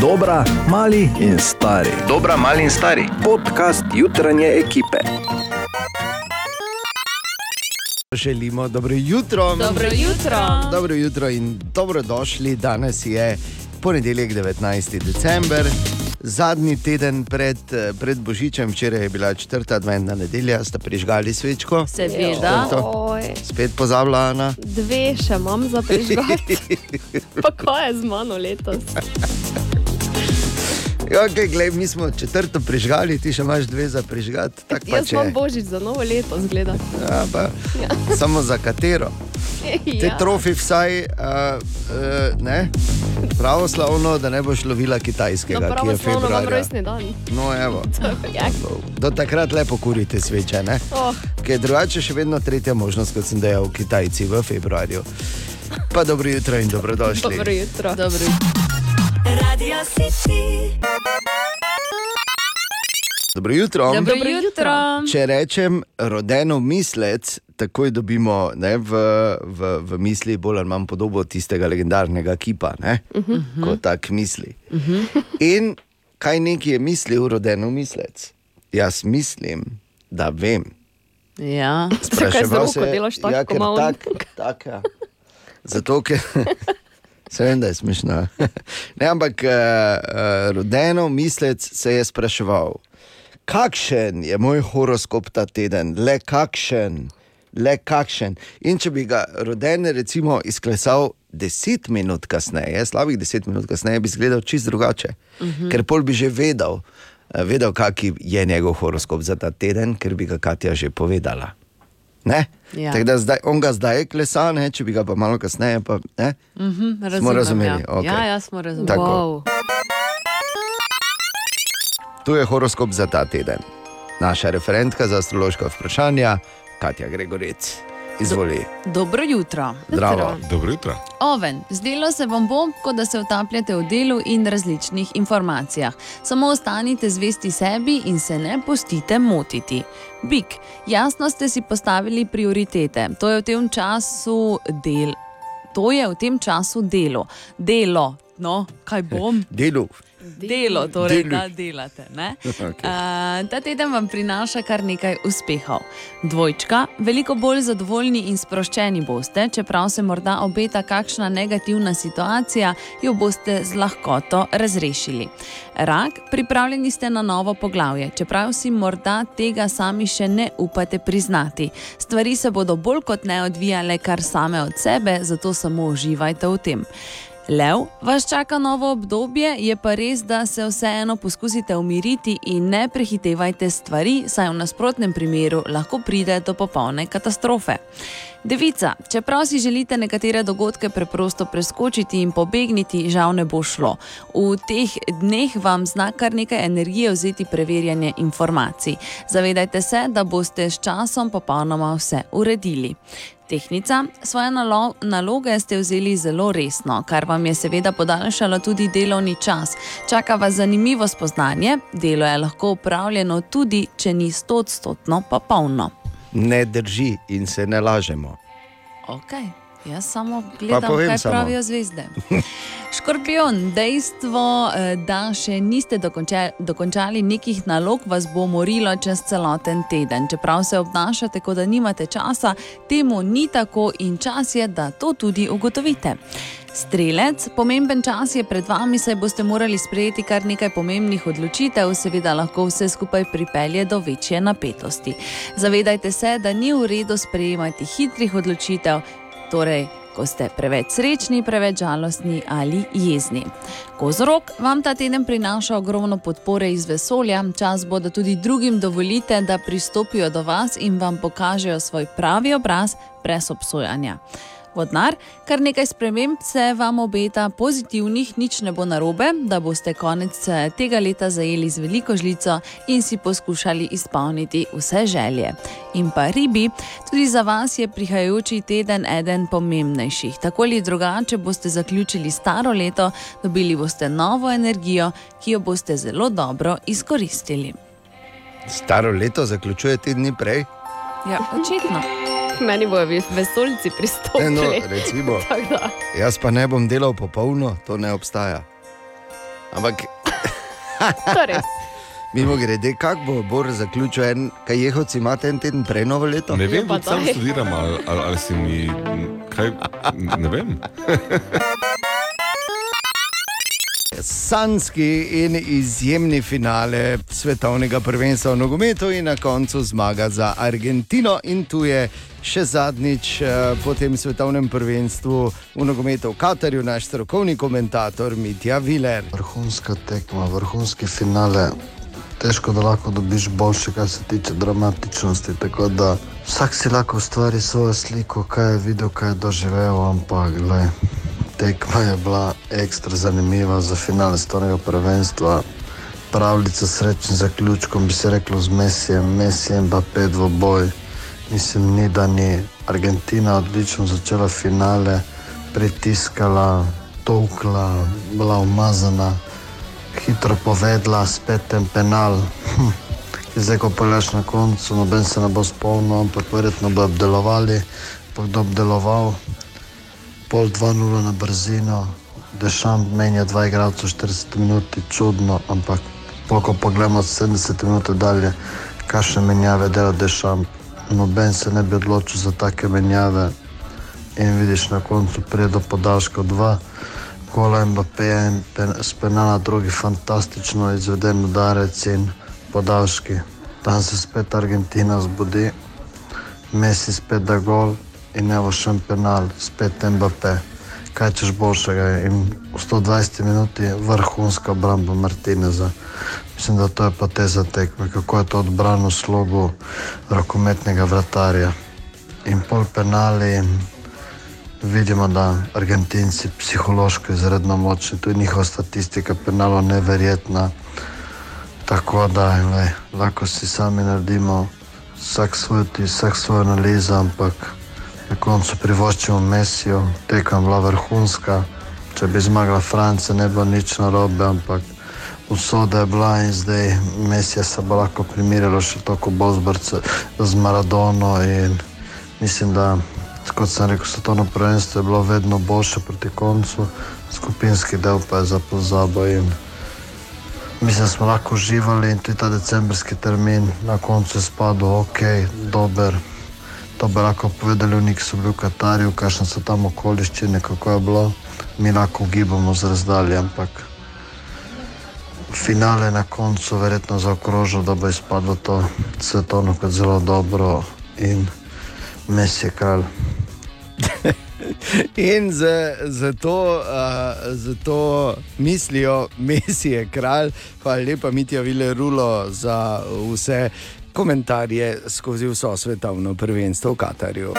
Dobra, mali in stari. Dobra, mali in stari. Podcast jutranje ekipe. Želimo dobro jutro. Dobro jutro. Dobro jutro in dobrodošli. Danes je ponedeljek, 19. december, zadnji teden pred, pred Božičem, včeraj je bila četrta adventna nedelja, ste prižgali svečko. Seveda. Spet pozabila Ana. dve še imam za prižgati. Pa kaj je z mano letos? Okay, glej, mi smo četrto prižgali, ti še imaš dve za prižgati. tak Jaz pač je. imam božič za novo leto, zgleda. Ja, pa, Ja. samo za katero. Te Ja. trofi vsaj, uh, uh, ne? Pravoslavno, da ne boš lovila kitajskega, ki je pravoslavno imam februarja. rojstni dan. No, evo. Do takrat lepo kurite sveče, ne? Oh, Ker drugače še vedno tretja možnost, kot sem dejal, Kitajci v februarju. Pa dobro jutro in dobrodošli. dobro jutro. Dobro. Radio City. Dobro jutro. Dobro Dobro jutro. Če rečem rodeno mislec, takoj dobimo ne, v, v, v misli bolj ali manj podobo tistega legendarnega kipa, ne, uh Mhm. -huh. kot tak misli. Uh -huh. In kaj neki je mislil rodeno mislec? Jaz mislim, da vem. Ja. Zakaj z roko delaš tako, ja, ko on? tak, tak, ja. Zato, ker se vem, da je smešno. ne, ampak uh, uh, rodeno mislec se je spraševal, kakšen je moj horoskop ta teden, le kakšen, le kakšen. In če bi ga roden, recimo, izklesal deset minut kasneje, slabih deset minut kasneje, bi izgledal čist drugače. Uh -huh. Ker pol bi že vedel, eh, vedel kaki je njegov horoskop za ta teden, ker bi ga Katja že povedala. Ne? Ja. Tako da zdaj, on ga zdaj klesa, ne? če bi ga pa malo kasneje. Pa, ne? Mhm, razumem, Smo razumeli, Ja, okej. ja, ja smo razumeli. Tako. Wow. Tu je horoskop za ta teden. Naša referentka za astrološka vprašanja, Katja Gregorec. Izvoli. Dobro jutro. Zdravo. Dobro jutro. Oven, zdelo se vam bo, kot da se utapljate v delu in različnih informacijah. Samo ostanite zvesti sebi in se ne pustite motiti. Bik, jasno ste si postavili prioritete. To je v tem času del. To je v tem času delo. Delo, no, kaj bom? Delu. Delo, torej, Delu. da delate. ne? Okej. Uh, ta teden vam prinaša kar nekaj uspehov. Dvojčka, veliko bolj zadovoljni in sproščeni boste, čeprav se morda obeta kakšna negativna situacija, jo boste z lahkoto razrešili. Rak, pripravljeni ste na novo poglavje, čeprav si morda tega sami še ne upate priznati. Stvari se bodo bolj kot ne odvijale kar same od sebe, zato samo uživajte v tem. Lev, vas čaka novo obdobje, je pa res, da se vseeno poskusite umiriti in ne prehitevajte stvari, saj v nasprotnem primeru lahko pride do popolne katastrofe. Devica, čeprav si želite nekatere dogodke preprosto preskočiti in pobegniti, žal ne bo šlo. V teh dneh vam zna kar nekaj energije vzeti preverjanje informacij. Zavedajte se, da boste s časom popolnoma vse uredili. Tehnica, svoje nalo naloge ste vzeli zelo resno, kar vam je seveda podaljšalo tudi delovni čas. Čaka vas zanimivo spoznanje, delo je lahko upravljeno tudi, če ni stotstotno popolno. Ne drži in se ne lažemo. Ok, jaz samo gledam, kaj samo. pravijo zvezde. Škorpion, dejstvo, eh, da še niste dokončali, dokončali nekih nalog, vas bo morilo čez celoten teden. Čeprav se obnašate, kot da nimate časa, temu ni tako in čas je, da to tudi ugotovite. Strelec, pomemben čas je pred vami, saj boste morali sprejeti kar nekaj pomembnih odločitev, seveda lahko vse skupaj pripelje do večje napetosti. Zavedajte se, da ni v redu sprejemati hitrih odločitev, torej, ko ste preveč srečni, preveč žalostni ali jezni. Kozorok vam ta teden prinaša ogromno podpore iz vesolja, čas bo, da tudi drugim dovolite, da pristopijo do vas in vam pokažejo svoj pravi obraz brez obsojanja. Vodnar, kar nekaj sprememb se vam obeta pozitivnih, nič ne bo narobe, da boste konec eh, tega leta zajeli z veliko žlico in si poskušali izpolniti vse želje. In pa ribi, tudi za vas je prihajajoči teden eden pomembnejših. Tako ali drugače boste zaključili staro leto, dobili boste novo energijo, ki jo boste zelo dobro izkoristili. Staro leto zaključuje te dni prej. Ja, očitno. Meni bojo ves- vesoljci Ne, no, pristopili. recimo, jaz pa ne bom delal popolno, to ne obstaja. Ampak To res. mimo grede, kako bo Bor zaključil en, kaj jehovci imate en teden prej novo leto? Ne vem, Ja, sam študiram, ali, ali, ali si mi. Kaj, ne vem. Sanski in izjemni finale svetovnega prvenstva v nogometu in na koncu zmaga za Argentino. In tu je še zadnjič eh, po tem svetovnem prvenstvu v nogometu v Katarju naš strokovni komentator Mitja Viler. Vrhunska tekma, vrhunski finale. Težko da lahko dobiš boljše, kar se tiče dramatičnosti. Tako da vsak si lahko ustvari svojo sliko, kaj je videl, kaj je doživel. Ampak glej, tekma je bila ekstra zanimiva za finale svetovnega prvenstva. Pravljica s srečnim zaključkom bi se reklo z Messijem, Messijem pa pet v boj. Mislim, ni da ni. Argentina odlično začela finale, pritiskala, tolkla, bila umazana, hitro povedla, spet en penal. Hm. Zdaj, ko pogledaš na koncu, noben se ne bo spomnil, ampak verjetno bo obdelovali, pa kdo obdeloval. Pol 2-0 na brzino, Dešam menja dva igralca v 40 minut, čudno, ampak pol, ko pogledamo 70 minut dalje, kakšne menjave dela Dešam, noben se ne bi odločil za take menjave. In vidiš na koncu pride do podaljška dva, kola Mbappé in pen, s penala, drugi fantastično izveden udarec in podaljški. Tam se spet Argentina zbudi, Messi spet da gol in še en penal, spet Mbappé. Kaj češ boljšega in v 120 minuti vrhunska obramba Martineza. Mislim, da to je poteza tekme, kako je to odbrano slogu rokometnega vratarja. In pol penali in vidimo, da Argentinci psihološko izredno močni, tu je njihova statistika penalov neverjetna. Tako da le, lahko si sami naredimo vsak svoj vsak svojo analizo, ampak na koncu privoščimo Messijo, tekma je bila vrhunska. Če bi zmagala Francija, ne bi bilo nič narobe, ampak usoda je bila in zdaj Messija se bo lahko primirjalo še toliko bolj z, Maradono mislim, da kot sem rekel, svetovno prvenstvo je bilo vedno boljše proti koncu, skupinski del pa je za pozabo Mislim, da smo lahko uživali in tudi ta decembrski termin na koncu je spadal ok, dober. To bi lahko povedali, oni, ki so bili v Katarju, kakšne so tam okoliščine, kako je bilo. Mi lahko ugibamo z razdalje, ampak finale na koncu verjetno zaokrožil, da bo izpadlo to svetovno kot zelo dobro in Messi je kralj. In zato, uh, zato mislijo, Messi je kralj, pa lepa Mitja Vile Rulo za vse komentarje skozi vso svetovno prvenstvo v Katarju.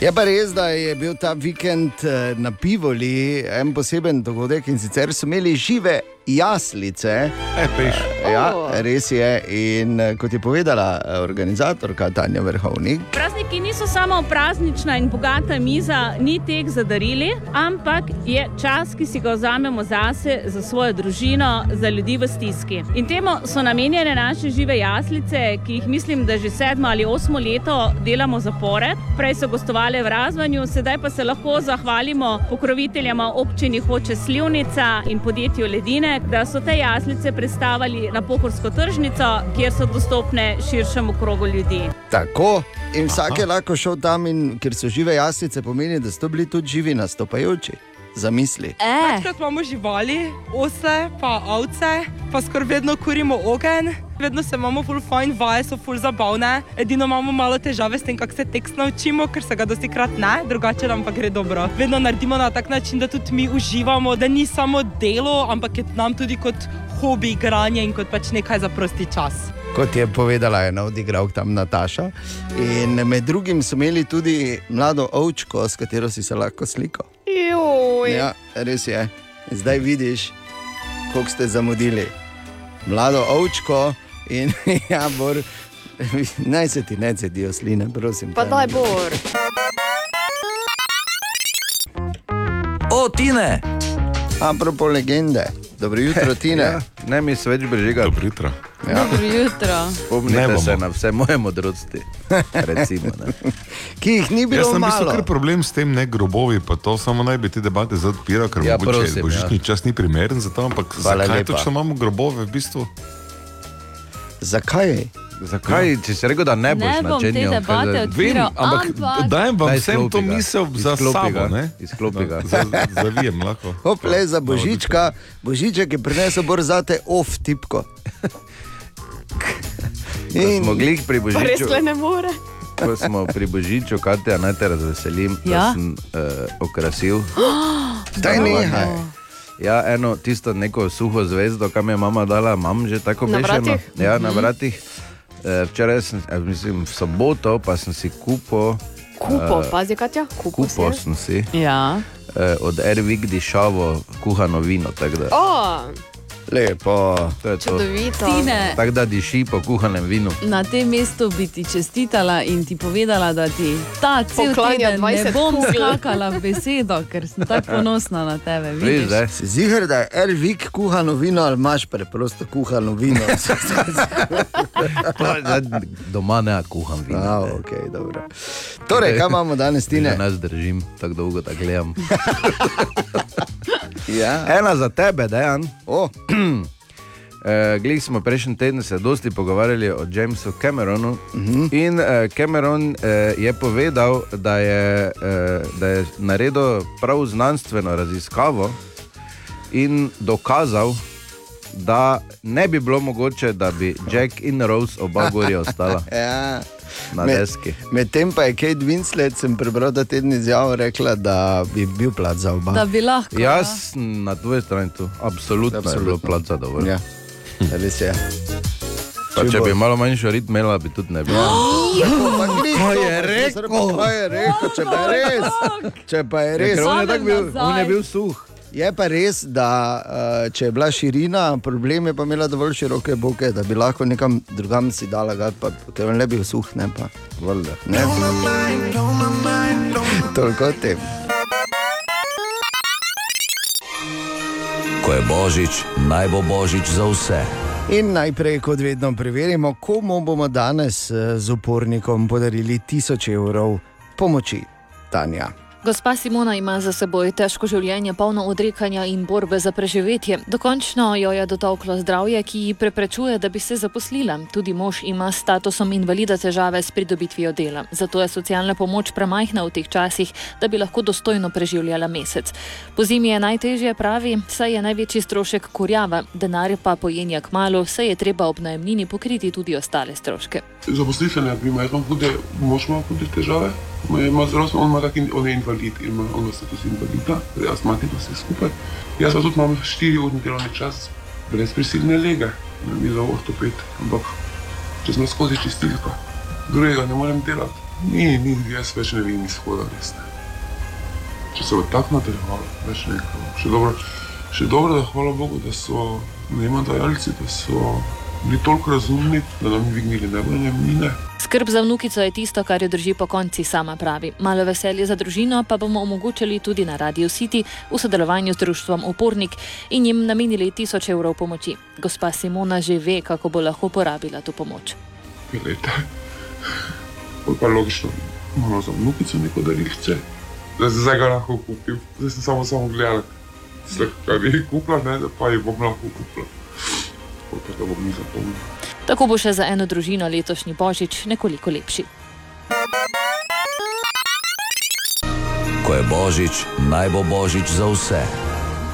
Je pa res, da je bil ta vikend eh, na Pivoli en poseben dogodek in sicer so imeli žive jaslice. E, peš. Ja, res je. In eh, kot je povedala eh, organizatorka Tanja Vrhovnik, Prazniki niso samo praznična in bogata miza, ni tek za darili, ampak je čas, ki si ga vzamemo zase, za svojo družino, za ljudi v stiski. In temu so namenjene naše žive jaslice, ki jih mislim, da že sedmo ali osmo leto delamo zapored. Prej so gostovali v Razvanju, sedaj pa se lahko zahvalimo pokroviteljama občini Hoče Slivnica in podjetju Ledine, da so te jaslice predstavili na pohorsko tržnico, kjer so dostopne širšemu krogu ljudi. Tako. In vsak je lahko šel tam, in ker so žive jaslice, pomeni, da so bili tudi živi nastopajoči. Zamisli. Eh, Večkrat imamo živali, ose, pa ovce, pa skoraj vedno kurimo ogenj, vedno se imamo full fajn, vaje so full zabavne. Edino imamo malo težave s tem, kako se tekst naučimo, ker se ga dosti krat ne, drugače nam pa gre dobro. Vedno naredimo na tak način, da tudi mi uživamo, da ni samo delo, ampak je nam tudi kot hobi igranje in kot pač nekaj za prosti čas. Kot je povedala ena od igralk tam Nataša. In med drugim so imeli tudi mlado ovčko, s katero si se lahko sliko. Joj. Ja, res je. Zdaj vidiš, koliko ste zamudili. Mlado ovčko in ja, bor. Naj se ti ne cedijo sline, prosim. Pa daj bor. O, Tine! Apropo legende. Dobro jutro, Tine. Ja, ne mi se več brežiga. Dobro jutro. Dobro jutro. Spomnite se na vse moje modrosti. Recimo, ne. Ki jih ni Jaz bilo sem mislil, ker problem s tem, ne grobovi, pa to samo naj bi te debate zdaj odpiral, ker Ja, ja, mogoče prosim, božični ja. ja. čas ni primeren za to, ampak Hvala zakaj lepa. točno imamo grobove v bistvu? Zakaj? Zakaj, če si rekel, da ne boš Ne bom te načenjal? kaj debate zdaj- odpiral, Vem, ampak ampak- dajem vam Daj, vsem to misel za Izklopi sabo. ga. ne? Izklopi ga. Za- Zavijem lahko. Hop, le za božička, božiček je prinesel bolj zate off tipko. In smo glih pri Pa res le ne more. Ko smo pri božiču, Katja, naj te razveselim, Ja? da sem uh, okrasil. Daj nehaj. Ja, eno tisto neko suho zvezdo, kam je mama dala, imam že tako vratih? Ja, na Mhm. vratih. E, včeraj sem, eh, mislim, v soboto pa sem si kupil. Kupo, eh, pazi, Katja, kupo. Kupo sem si Ja. eh, od Ervik dišavo kuhano vino. tako da- O, Lepo, to je to. čudovito. Tako da diši po kuhanem vinu. na tem mestu bi ti čestitala in ti povedala, da ti ta cel teden ne 20 bom skakala v besedo, ker sem tako ponosna na tebe. Veš, Vidiš? zdaj? Si ziger, da je Ervik kuhano vino ali imaš preprosto kuhano vino? Doma ne kuham vino. A, okay, dobro. torej, kaj imamo danes, Tine? nas držim, tako dolgo da gledam. Ja. Ena za tebe, dejan. O, Uh, Glej smo prejšnji teden se dosti pogovarjali o Jamesu Cameronu. Uh -huh. In uh, Cameron uh, je povedal, da je, uh, da je naredil prav znanstveno raziskavo in dokazal, da ne bi bilo mogoče, da bi Jack in Rose oba gori ostala ja. na Me- deski. Medtem pa je Kate Winslet, sem prebral ta teden izjavo, rekla, da bi bil plat za oba. Da bi lahko. Jaz sem na tvoji strani tu, absolutno, absolutno. je bilo Absolutno. placa dovolj. Ja, res je. Pa, če bi malo manjšo rit imela, bi tudi ne bilo. Kaj je rekel? Kaj je rekel, če pa je res? Če pa je res. On je bil suh. Je pa res, da uh, če je bila širina, problem je pa imela dovolj široke boke, da bi lahko nekam drugam si dala, ga, pa, ker on bi bil suh, ne pa. Valjda. Ne? Toliko o tem. Ko je božič, naj bo božič za vse. In najprej, kot vedno, preverimo, komu bomo danes eh, z upornikom podarili 1000 evrov pomoči. Tanja. Gospa Simona ima za seboj težko življenje, polno odrekanja in borbe za preživetje. Dokončno jo je dotolklo zdravje, ki ji preprečuje, da bi se zaposlila. Tudi mož ima s statusom invalida težave s pridobitvijo dela. Zato je socialna pomoč premajhna v teh časih, da bi lahko dostojno preživljala mesec. Po zimi je najtežje, pravi, saj je največji strošek kurjava, denar pa pojenja k malu, saj je treba ob najemnini pokriti tudi ostale stroške. Naprimer, jaz imam hude, mož ima hude težave, ima- on ima tak, in- on je invalid, ima, on ima status invalida, jaz mati pa vse skupaj. Jaz pa tudi imam 4 urni delovni čas, brez prisilne lege, ne mi za ortoped, ampak če smo skozi čistilko, drugega ne morem delati. Ni, ni, jaz več ne vidim izhoda, res ne. Če se bo tako nadaljevalo, več ne vem. Še dobro, še dobro, da hvala Bogu, da so najemadajalci, da so bili toliko razumni, da nam ni dvignili najemnine. Skrb za vnukico je tisto, kar jo drži po konci, sama pravi. Malo veselje za družino pa bomo omogočili tudi na Radio City v sodelovanju z društvom Upornik in jim namenili 1000 evrov pomoči. Gospa Simona že ve, kako bo lahko porabila to pomoč. Glejte, pol pa logično, malo za vnukico neko darilce. Zdaj, zdaj ga lahko kupim, zdaj sem samo, samo gledal, zdaj, kaj bi kupila, ne, da pa jih bom lahko kupila. Pa ga bom mi zapomnil. Tako bo še za eno družino letošnji božič nekoliko lepši. Ko je božič, naj bo božič za vse.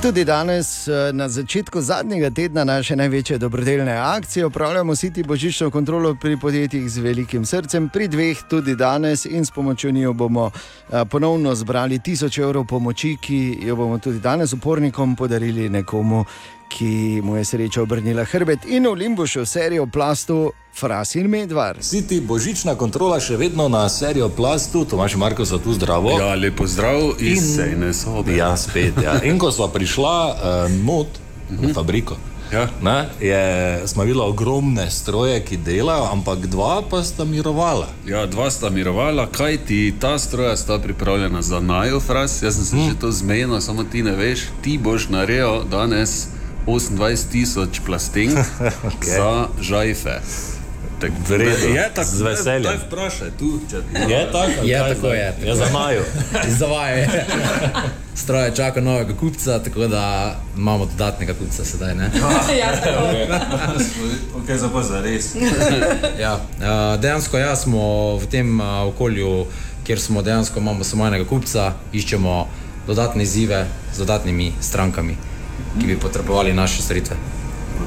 Tudi danes, eh, na začetku zadnjega tedna naše največje dobrodelne akcije, opravljamo City božično kontrolo pri podjetjih z velikim srcem, pri dveh tudi danes in s pomočjo njo bomo eh, ponovno zbrali 1000 evrov pomoči, ki jo bomo tudi danes upornikom podarili nekomu, ki mu je sreča obrnila hrbet in v Limbušu serijo plastu Fras in Medvar. City božična kontrola še vedno na serijo plastu, Tomaš Marko so tu zdravo. Ja, lepo zdrav iz In- sejne sobe. Ja, spet. Ja. In ko smo prišla uh, not v fabriko, Ja. ne, je, smo videli ogromne stroje, ki delajo, ampak dva pa sta mirovala. Ja, dva sta mirovala, kaj ti ta stroja sta pripravljena za najo, fras. Jaz sem se mm. že to zmenil, samo ti ne veš, ti boš naredil danes 28 tisoč plastenk okay. za žajfe. Tak, je tako, z veseljem. Daj vprašaj, tu, če Je tako? Je Kaj tako, zdaj? je. Ja, za Maju. za vaje. Stroje čaka novega kupca, tako da imamo dodatnega kupca sedaj. Ne? Ja, tako. Ok, za pa za res. ja, dejansko ja, smo v tem okolju, kjer smo dejansko imamo samo enega kupca, iščemo dodatne izzive z dodatnimi strankami, ki bi potrebovali naše storitve.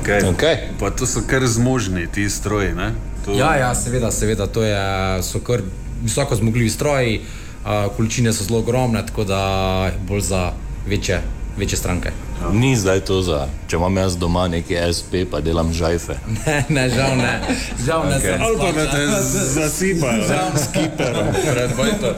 Okay. Okay. Pa to so kar zmožni ti stroji, ne? To... Ja, ja, seveda, seveda, to je, so kar visoko zmogljivi stroji, a, količine so zelo ogromne, tako da bolj za večje, večje stranke. Ni zdaj to za, če imam jaz doma neki SP, pa delam žajfe. Ne, ne, žal ne. Žal ne, Okej. sem Ali pa ne. te zasipajo, ne? Žal S kiperom pred bajto.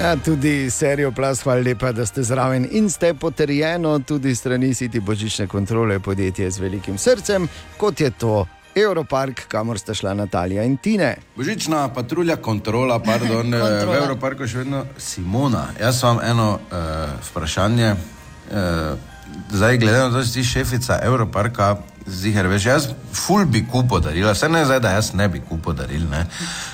Ja, tudi serijo Plus, hvala lepa, da ste zraven in ste potrjeno tudi strani City Božične kontrole, podjetje z velikim srcem, kot je to Europark, kamor sta šla Natalija in Tine. Božična patrulja, kontrola, pardon, eh, Kontrola. v Evroparku še vedno Simona. Jaz imam eno uh, vprašanje. Uh, zdaj, glede na to, da si šefica Evroparka, ziger, veš, jaz ful bi kupo darila, vse ne zdaj, da jaz ne bi kupo daril, ne.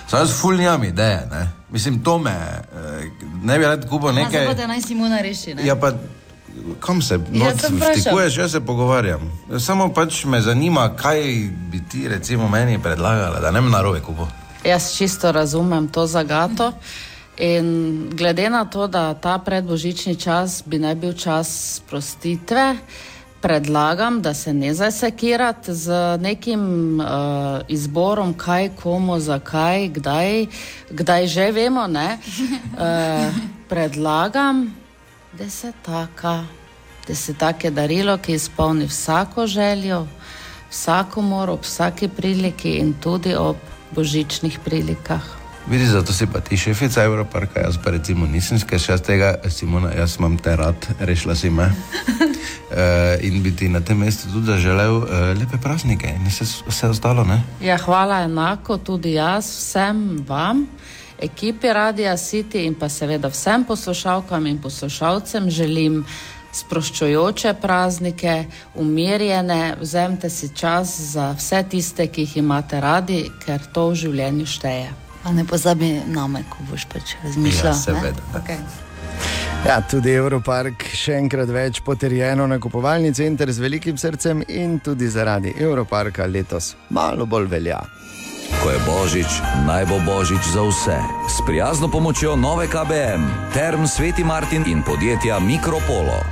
Samo jaz ful nimam ideje, ne. Mislim, to me, uh, ne bi rad kupo Nekaj... Zdaj pa te naj Simona reši. Ne? Ja, pa kam se Ja, not vprašal. vtikuješ, jaz se pogovarjam. Samo pač me zanima, kaj bi ti recimo meni predlagala, da ne bi narobe kupo. Jaz čisto razumem to zagato. In glede na to, da ta predbožični čas bi naj bil čas sprostitve, predlagam, da se ne zasekirate z nekim uh, izborom, kaj, komu, zakaj, kdaj, kdaj že vemo. ne. Uh, predlagam desetaka. Desetak je darilo, ki izpolni vsako željo, vsakomor, ob vsaki priliki in tudi ob božičnih prilikah. Vidiš, zato si pa ti šefica Evroparka, jaz pa recimo nisem, ker še jaz tega, Simona, jaz imam te rad, rešila si me. Uh, in bi ti na tem mestu tudi zaželel uh, lepe praznike in vse, vse ostalo, ne? Ja, hvala enako tudi jaz vsem vam, ekipi Radia City in pa seveda vsem poslušalkam in poslušalcem želim sproščujoče praznike, umirjene, vzemite si čas za vse tiste, ki jih imate radi, ker to v življenju šteje. Pa ne pozabi name, ko boš pač razmišljal. Ja, seveda. Ne? Okay. Ja, tudi Europark še enkrat več potrjeno nakupovalni center z velikim srcem in tudi zaradi Europarka letos malo bolj velja. Ko je božič, naj bo božič za vse. S prijazno pomočjo nove KBM, Term Sveti Martin in podjetja Mikropolo.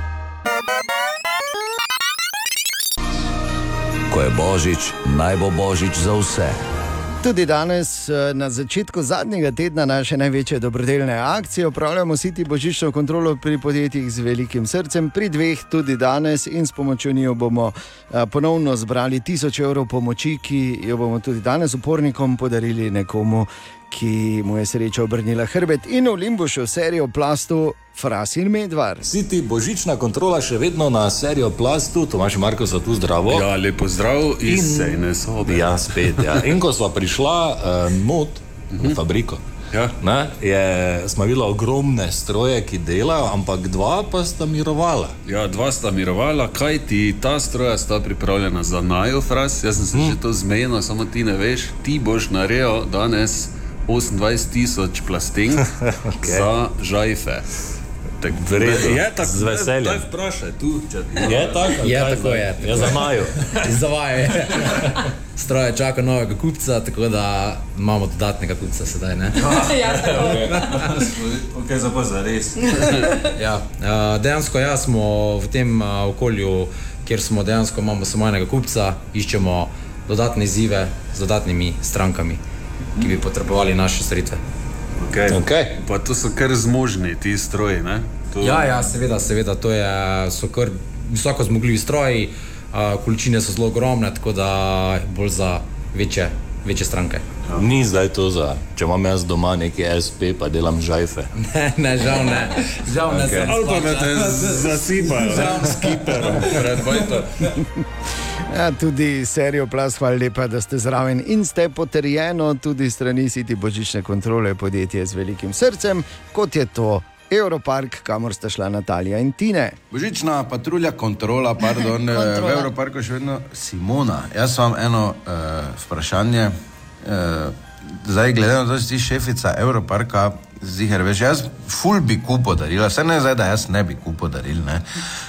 Ko je božič, naj bo božič za vse. Tudi danes, eh, na začetku zadnjega tedna naše največje dobrodelne akcije, upravljamo City božično kontrolo pri podjetjih z velikim srcem. Pri dveh tudi danes in s pomočjo njo bomo eh, ponovno zbrali tisoč evrov pomoči, ki jo bomo tudi danes upornikom podarili nekomu, ki mu je sreča obrnila hrbet in v Limbušu serijo plastu Fras in Medvar. City božična kontrola še vedno na serijo plastu, Tomaš in Marko so tu zdravo. Ja, lepo zdrav iz sejne sobe. Ja, spet. Ja. In ko smo prišla uh, not v fabriko. Ja. Ne, je, smo videli ogromne stroje, ki delajo, ampak dva pa sta mirovala. Ja, dva sta mirovala, kaj ti ta stroja sta pripravljena za najo fras. Jaz sem se hmm. že to zmenil, samo ti ne veš. Ti boš naredil danes 28 tisoč plastenk okay. za žajfe. Tak, V redu, je tako, z veseljem. Daj vprašaj tu, če Je tako? Je tako, je. Ja, za Maju. za vaje. Stroje čaka novega kupca, tako da imamo dodatnega kupca sedaj. Ne? Ja, tako. Ok, za pa za res. ja, dejansko ja, smo v tem okolju, kjer smo dejansko imamo samo enega kupca, iščemo dodatne izzive z dodatnimi strankami, ki bi potrebovali naše storitve. Okay. Okay. Pa to so kar zmožni ti stroji, ne? To... Ja, ja, seveda, seveda, to je, so kar visoko zmogljivi stroji, a, količine so zelo ogromne, tako da bolj za večje, večje stranke. Ni zdaj to za, če imam jaz doma neki SP, pa delam žajfe. Ne, ne, žal ne. Žal ne, Okej. sem Ali pa ne. te zasipajo, ne? Žal S kiperom pred bajto. Ja, tudi serijo Plus, hvala lepa, da ste zraven in ste potrjeno tudi strani City Božične kontrole, podjetje z velikim srcem, kot je to Europark, kamor sta šla Natalija in Tine. Božična patrulja, kontrola, pardon, eh, v Kontrola. Evroparku še vedno Simona. Jaz imam eno uh, vprašanje. Uh, zdaj, glede na to, da si šefica Evroparka, ziger, veš, jaz ful bi kupo darila, vse ne zdaj, da jaz ne bi kupo daril, ne.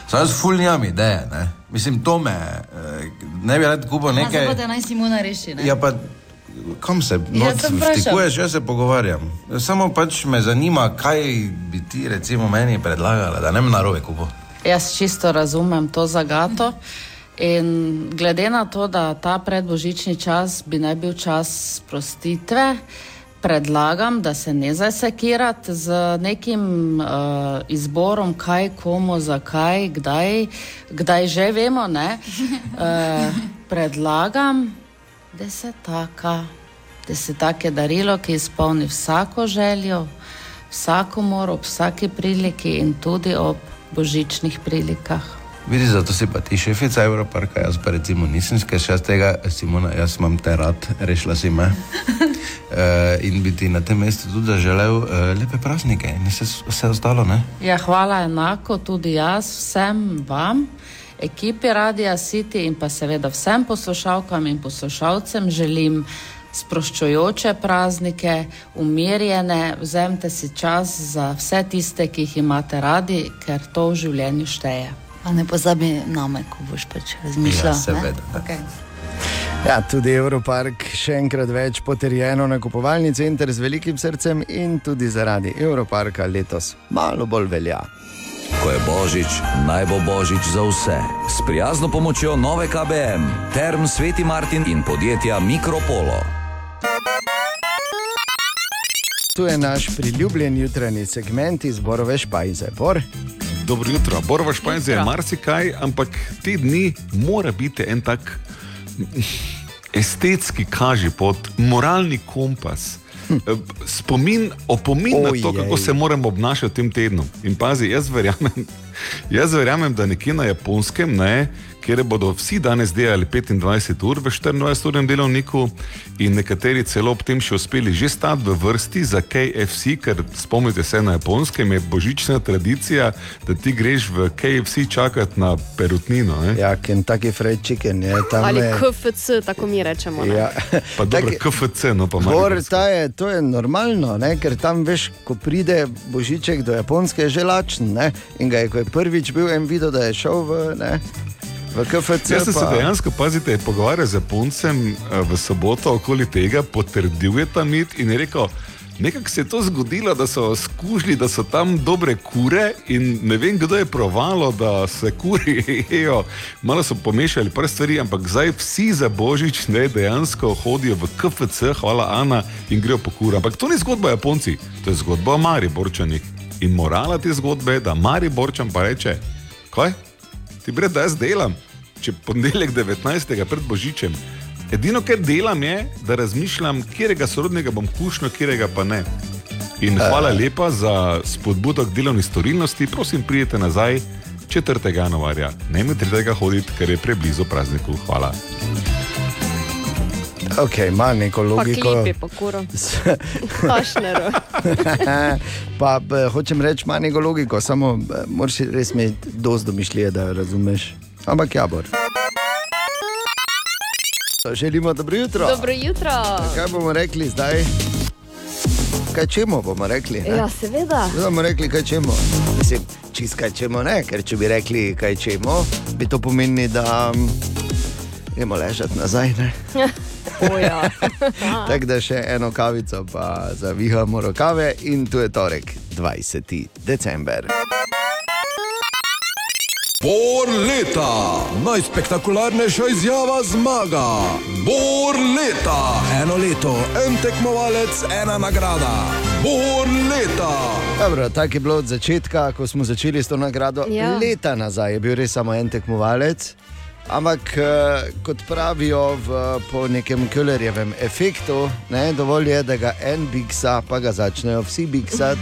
Samo jaz ful nimam ideje, ne. Mislim, to me, uh, ne bi rad kupo Nekaj... Zdaj pa te naj Simona reši. Ne? Ja, pa kam se Ja, vtikuješ, jaz se pogovarjam. Samo pač me zanima, kaj bi ti recimo meni predlagala, da ne bi narobe kupo. Jaz čisto razumem to zagato. In glede na to, da ta predbožični čas bi naj bil čas sprostitve, predlagam, da se ne zasekirate z nekim uh, izborom, kaj, komu, zakaj, kdaj, kdaj že vemo. ne. Uh, predlagam desetaka. Desetak je darilo, ki izpolni vsako željo, vsakomor, ob vsaki priliki in tudi ob božičnih prilikah. Vidiš, zato si pa ti šefica Evroparka, jaz pa recimo nisem, ker še jaz tega, Simona, jaz imam te rad, rešila si me. Uh, in bi ti na tem mestu tudi zaželel uh, lepe praznike in vse, vse ostalo, ne? Ja, hvala enako tudi jaz vsem vam, ekipi Radia City in pa seveda vsem poslušalkam in poslušalcem želim sproščujoče praznike, umirjene, vzemite si čas za vse tiste, ki jih imate radi, ker to v življenju šteje. Pa ne pozabi name, ko boš pač razmišljal. Ja, seveda. Okay. Ja, tudi Europark še enkrat več potrjeno nakupovalni center z velikim srcem in tudi zaradi Europarka letos malo bolj velja. Ko je božič, naj bo božič za vse. S prijazno pomočjo nove KBM, Term Sveti Martin in podjetja Mikropolo. Tu je naš priljubljen jutranji segment iz Borove Špajze. Bor? Dobro jutro, Borova Špajza je marsikaj, ampak te dni mora biti en tak estetski kažipot, moralni kompas. eh, Spomin, opomin na to, kako Ojej. se moramo obnašati v tem tednu. In pazi, jaz verjamem, jaz verjamem da nekje na japonskem, ne, kjer bodo vsi danes delali 25 ur v 24-urnem delovniku, in nekateri celo ob tem še uspeli že stati v vrsti za KFC, ker spomnite se na japonskem, je božična tradicija, da ti greš v KFC čakati na perutnino. Ne? Ja, Kentucky Fried Chicken je tam. Ali je- KFC, tako mi rečemo. ne? Ja. Pa dobro, Tak- KFC, no pa malo. je, to je normalno, ne? ker tam veš, ko pride Božiček do Japonske, je že lačen. Ne? In ga je, ko je prvič bil en videl, da je šel v, ne, v KFC. Jaz sem se pa- dejansko, pazite, pogovarjal z Japoncem eh, v soboto okoli tega, potrdil je ta mit in je rekel, nekako se je to zgodilo, da so skužili, da so tam dobre kure in ne vem, kdo je provalo, da se kuri jejo. Malo so pomešali par stvari, ampak zdaj vsi za božič ne dejansko hodijo v KFC, hvala Ana, in grejo po kura. Ampak to ni zgodba o Japonci, to je zgodba o Mariborčanih. In morala te zgodbe je, da Mariborčan pa reče, kaj? Ti bred, da jaz delam, če ponedeljek 19. pred Božičem. Edino, kar delam, je, da razmišljam, katerega sorodnega bom kušnil, katerega pa ne. In hvala lepa za spodbudo k delovni storilnosti, prosim, pridite nazaj 4. januarja. Ne mi 3. hoditi, ker je preblizu prazniku. Hvala. Ok, ima neko Pa logiko. klipi po kuro. Kašnero. pa b, hočem reči, ima neko logiko, samo b, moraš res imeti dosto domišljije, da jo razumeš. Ampak ja, bor. Želimo dobro jutro. Dobro jutro. Kaj bomo rekli zdaj? Kaj čemo bomo rekli? ne? Ja, seveda. Zdaj bomo rekli, kaj čemo. Mislim, čist kaj čemo ne, ker če bi rekli, kaj čemo, bi to pomenili, da mm, gremo ležati nazaj. Ne? O, ja. Tako da še eno kavico, pa zavihamo rokave in tu je torek, 20. december. Bor leta, najspektakularnejša izjava zmaga. Bor leta, eno leto, en tekmovalec, ena nagrada. Bor leta. Dobro, tako je bilo od začetka, ko smo začeli s to nagrado. Ja. Leta nazaj je bil res samo en tekmovalec. Ampak, eh, kot pravijo v, po nekem Kellerjevem efektu, ne, dovolj je, da ga en biksa, pa ga začnejo vsi biksati.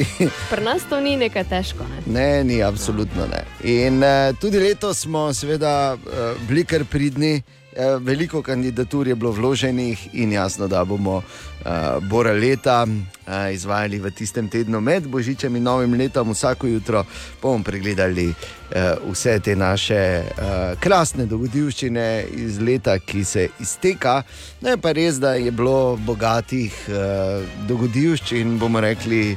Pri nas to ni nekaj težko. Ne? Ne, ni absolutno ne. In uh, tudi letos smo, seveda, uh, bili kar pridni. Eh, Veliko kandidatur je bilo vloženih in jasno, da bomo uh, Bora leta uh, izvajali v tistem tednu med Božičem in Novim letom. Vsako jutro bomo pregledali uh, vse te naše uh, krasne dogodivščine iz leta, ki se izteka. No, pa res, da je bilo bogatih uh, dogodivščin, bomo rekli,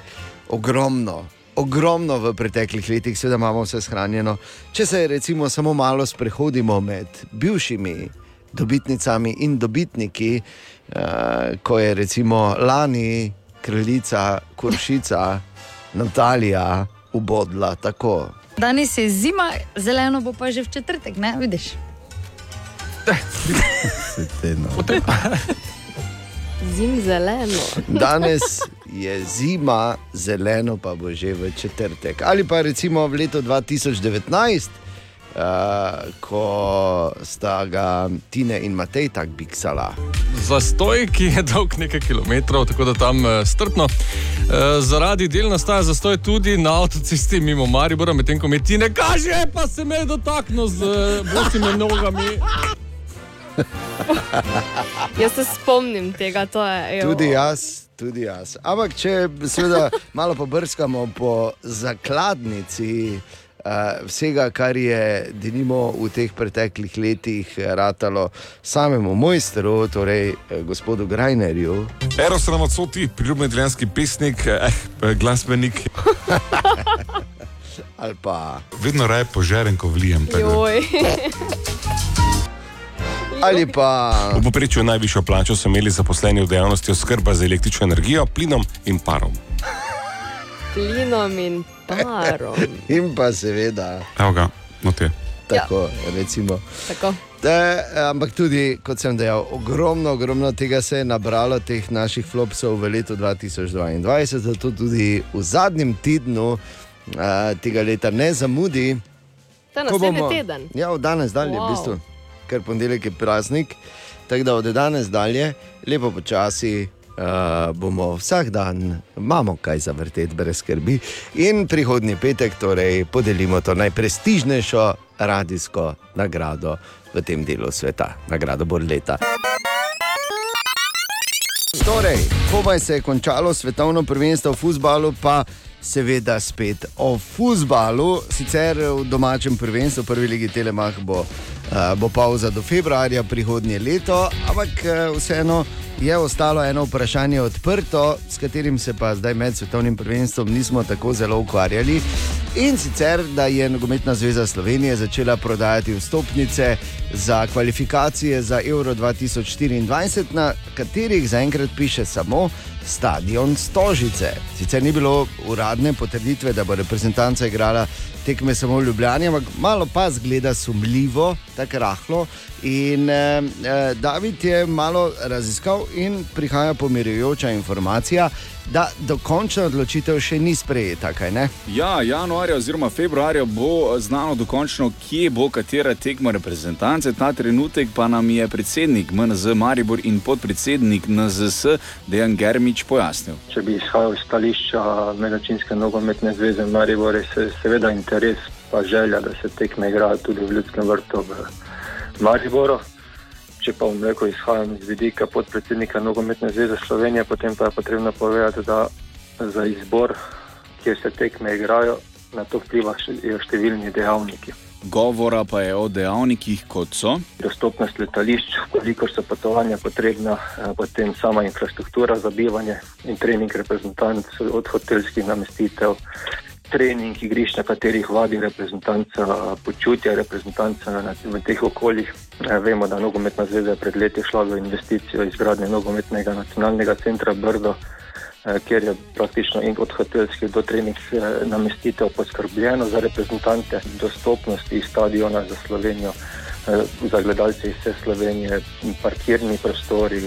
ogromno. Ogromno v preteklih letih, seveda imamo vse shranjeno. Če se recimo samo malo sprehodimo med bivšimi dobitnicami in dobitniki, uh, ko je recimo lani kraljica Kuršica Natalija ubodla tako. Danes je zima, zeleno bo pa že v četrtek, ne vidiš? Zim zeleno. Danes je zima, zeleno pa bo že v četrtek. Ali pa recimo v letu 2019, uh, ko sta ga Tine in Matej tako biksala. Zastoj, ki je dolg nekaj kilometrov, tako da tam eh, strpno. Eh, Zaradi del nastaja zastoj tudi na avtocesti mimo Maribora, medtem ko mi ti ne kaže, pa se me je dotaknil z bosimi nogami. Jaz se spomnim tega, to je. evo. Tudi jaz, tudi jaz. Ampak če seveda malo pobrskamo po zakladnici. Uh, vsega, kar je denimo v teh preteklih letih eh, ratalo samemu mojstru, torej eh, gospodu Grajnerju. Eros Ramacoti, priljubljeni italijanski pesnik, eh, glasbenik. Ali pa. Vedno raje požeren, ko vlijem. Ali pa. V poprečju najvišjo plačo so imeli zaposleni v dejavnosti oskrba z električno energijo, plinom in parom. Plinom in parom. In pa seveda. Evo ga, no te. Tako, ja. recimo. Tako. Da, ampak tudi, kot sem dejal, ogromno, ogromno tega se je nabralo, teh naših flopsov v letu 2022, zato tudi v zadnjem tednu uh, tega leta ne zamudi. Ko naslednji teden. Ja, od danes dalje, wow. v bistvu, ker ponedeljek je praznik. Tako da od danes dalje, lepo počasi. Uh, bomo vsak dan, imamo kaj za vrteti, brez skrbi. In prihodnji petek, torej, podelimo to najprestižnejšo radijsko nagrado v tem delu sveta, nagrado Borleta. Torej, komaj se je končalo svetovno prvenstvo v futbalu, pa seveda spet o futbalu. Sicer v domačem prvenstvu, prvi legi Telemach bo, bo pauza do februarja prihodnje leto, ampak uh, vseeno je ostalo eno vprašanje odprto, s katerim se pa zdaj med svetovnim prvenstvom nismo tako zelo ukvarjali. In sicer, da je Nogometna zveza Slovenije začela prodajati vstopnice za kvalifikacije za Euro 2024, na katerih zaenkrat piše samo stadion Stožice. Sicer ni bilo uradne potrditve, da bo reprezentanca igrala tekme samo v Ljubljani, ampak malo pa zgleda sumljivo, tako rahlo. In eh, eh, David je malo raziskal in prihaja pomirjujoča informacija, da dokončna odločitev še ni sprejeta? Ja, januarja oziroma februarja bo znano dokončno, kje bo katera tekma reprezentance. Ta trenutek pa nam je predsednik MNZ Maribor in podpredsednik NZS Dejan Germič pojasnil. Če bi izhajal iz stališča Mednarodne nogometne zveze Maribor, je se, seveda interes pa želja, da se tekme igrajo tudi v Ljudskem vrtu v Mariboru. Če pa bom rekel, izhajam iz vidika podpredsednika Nogometne zveze Slovenije, potem pa je potrebno povedati, da za izbor, kjer se tekme igrajo, na to vplivajo številni dejavniki. Govora pa je o dejavnikih, kot so Dostopnost letališč, koliko so potovanja potrebna, eh, potem sama infrastruktura za bivanje in trening reprezentantov od hotelskih namestitev, trening igrišč, na katerih vadi reprezentanca, počutje reprezentanca na- v teh okoljih. Eh, Vemo, da nogometna zveza je pred leti šla v investicijo izgradnje nogometnega nacionalnega centra Brdo, eh, kjer je praktično in od hotelskih do trening eh, namestitev poskrbljeno za reprezentante, dostopnost iz stadiona za Slovenijo. eh, Za gledalce iz vse Slovenije, parkirni prostori,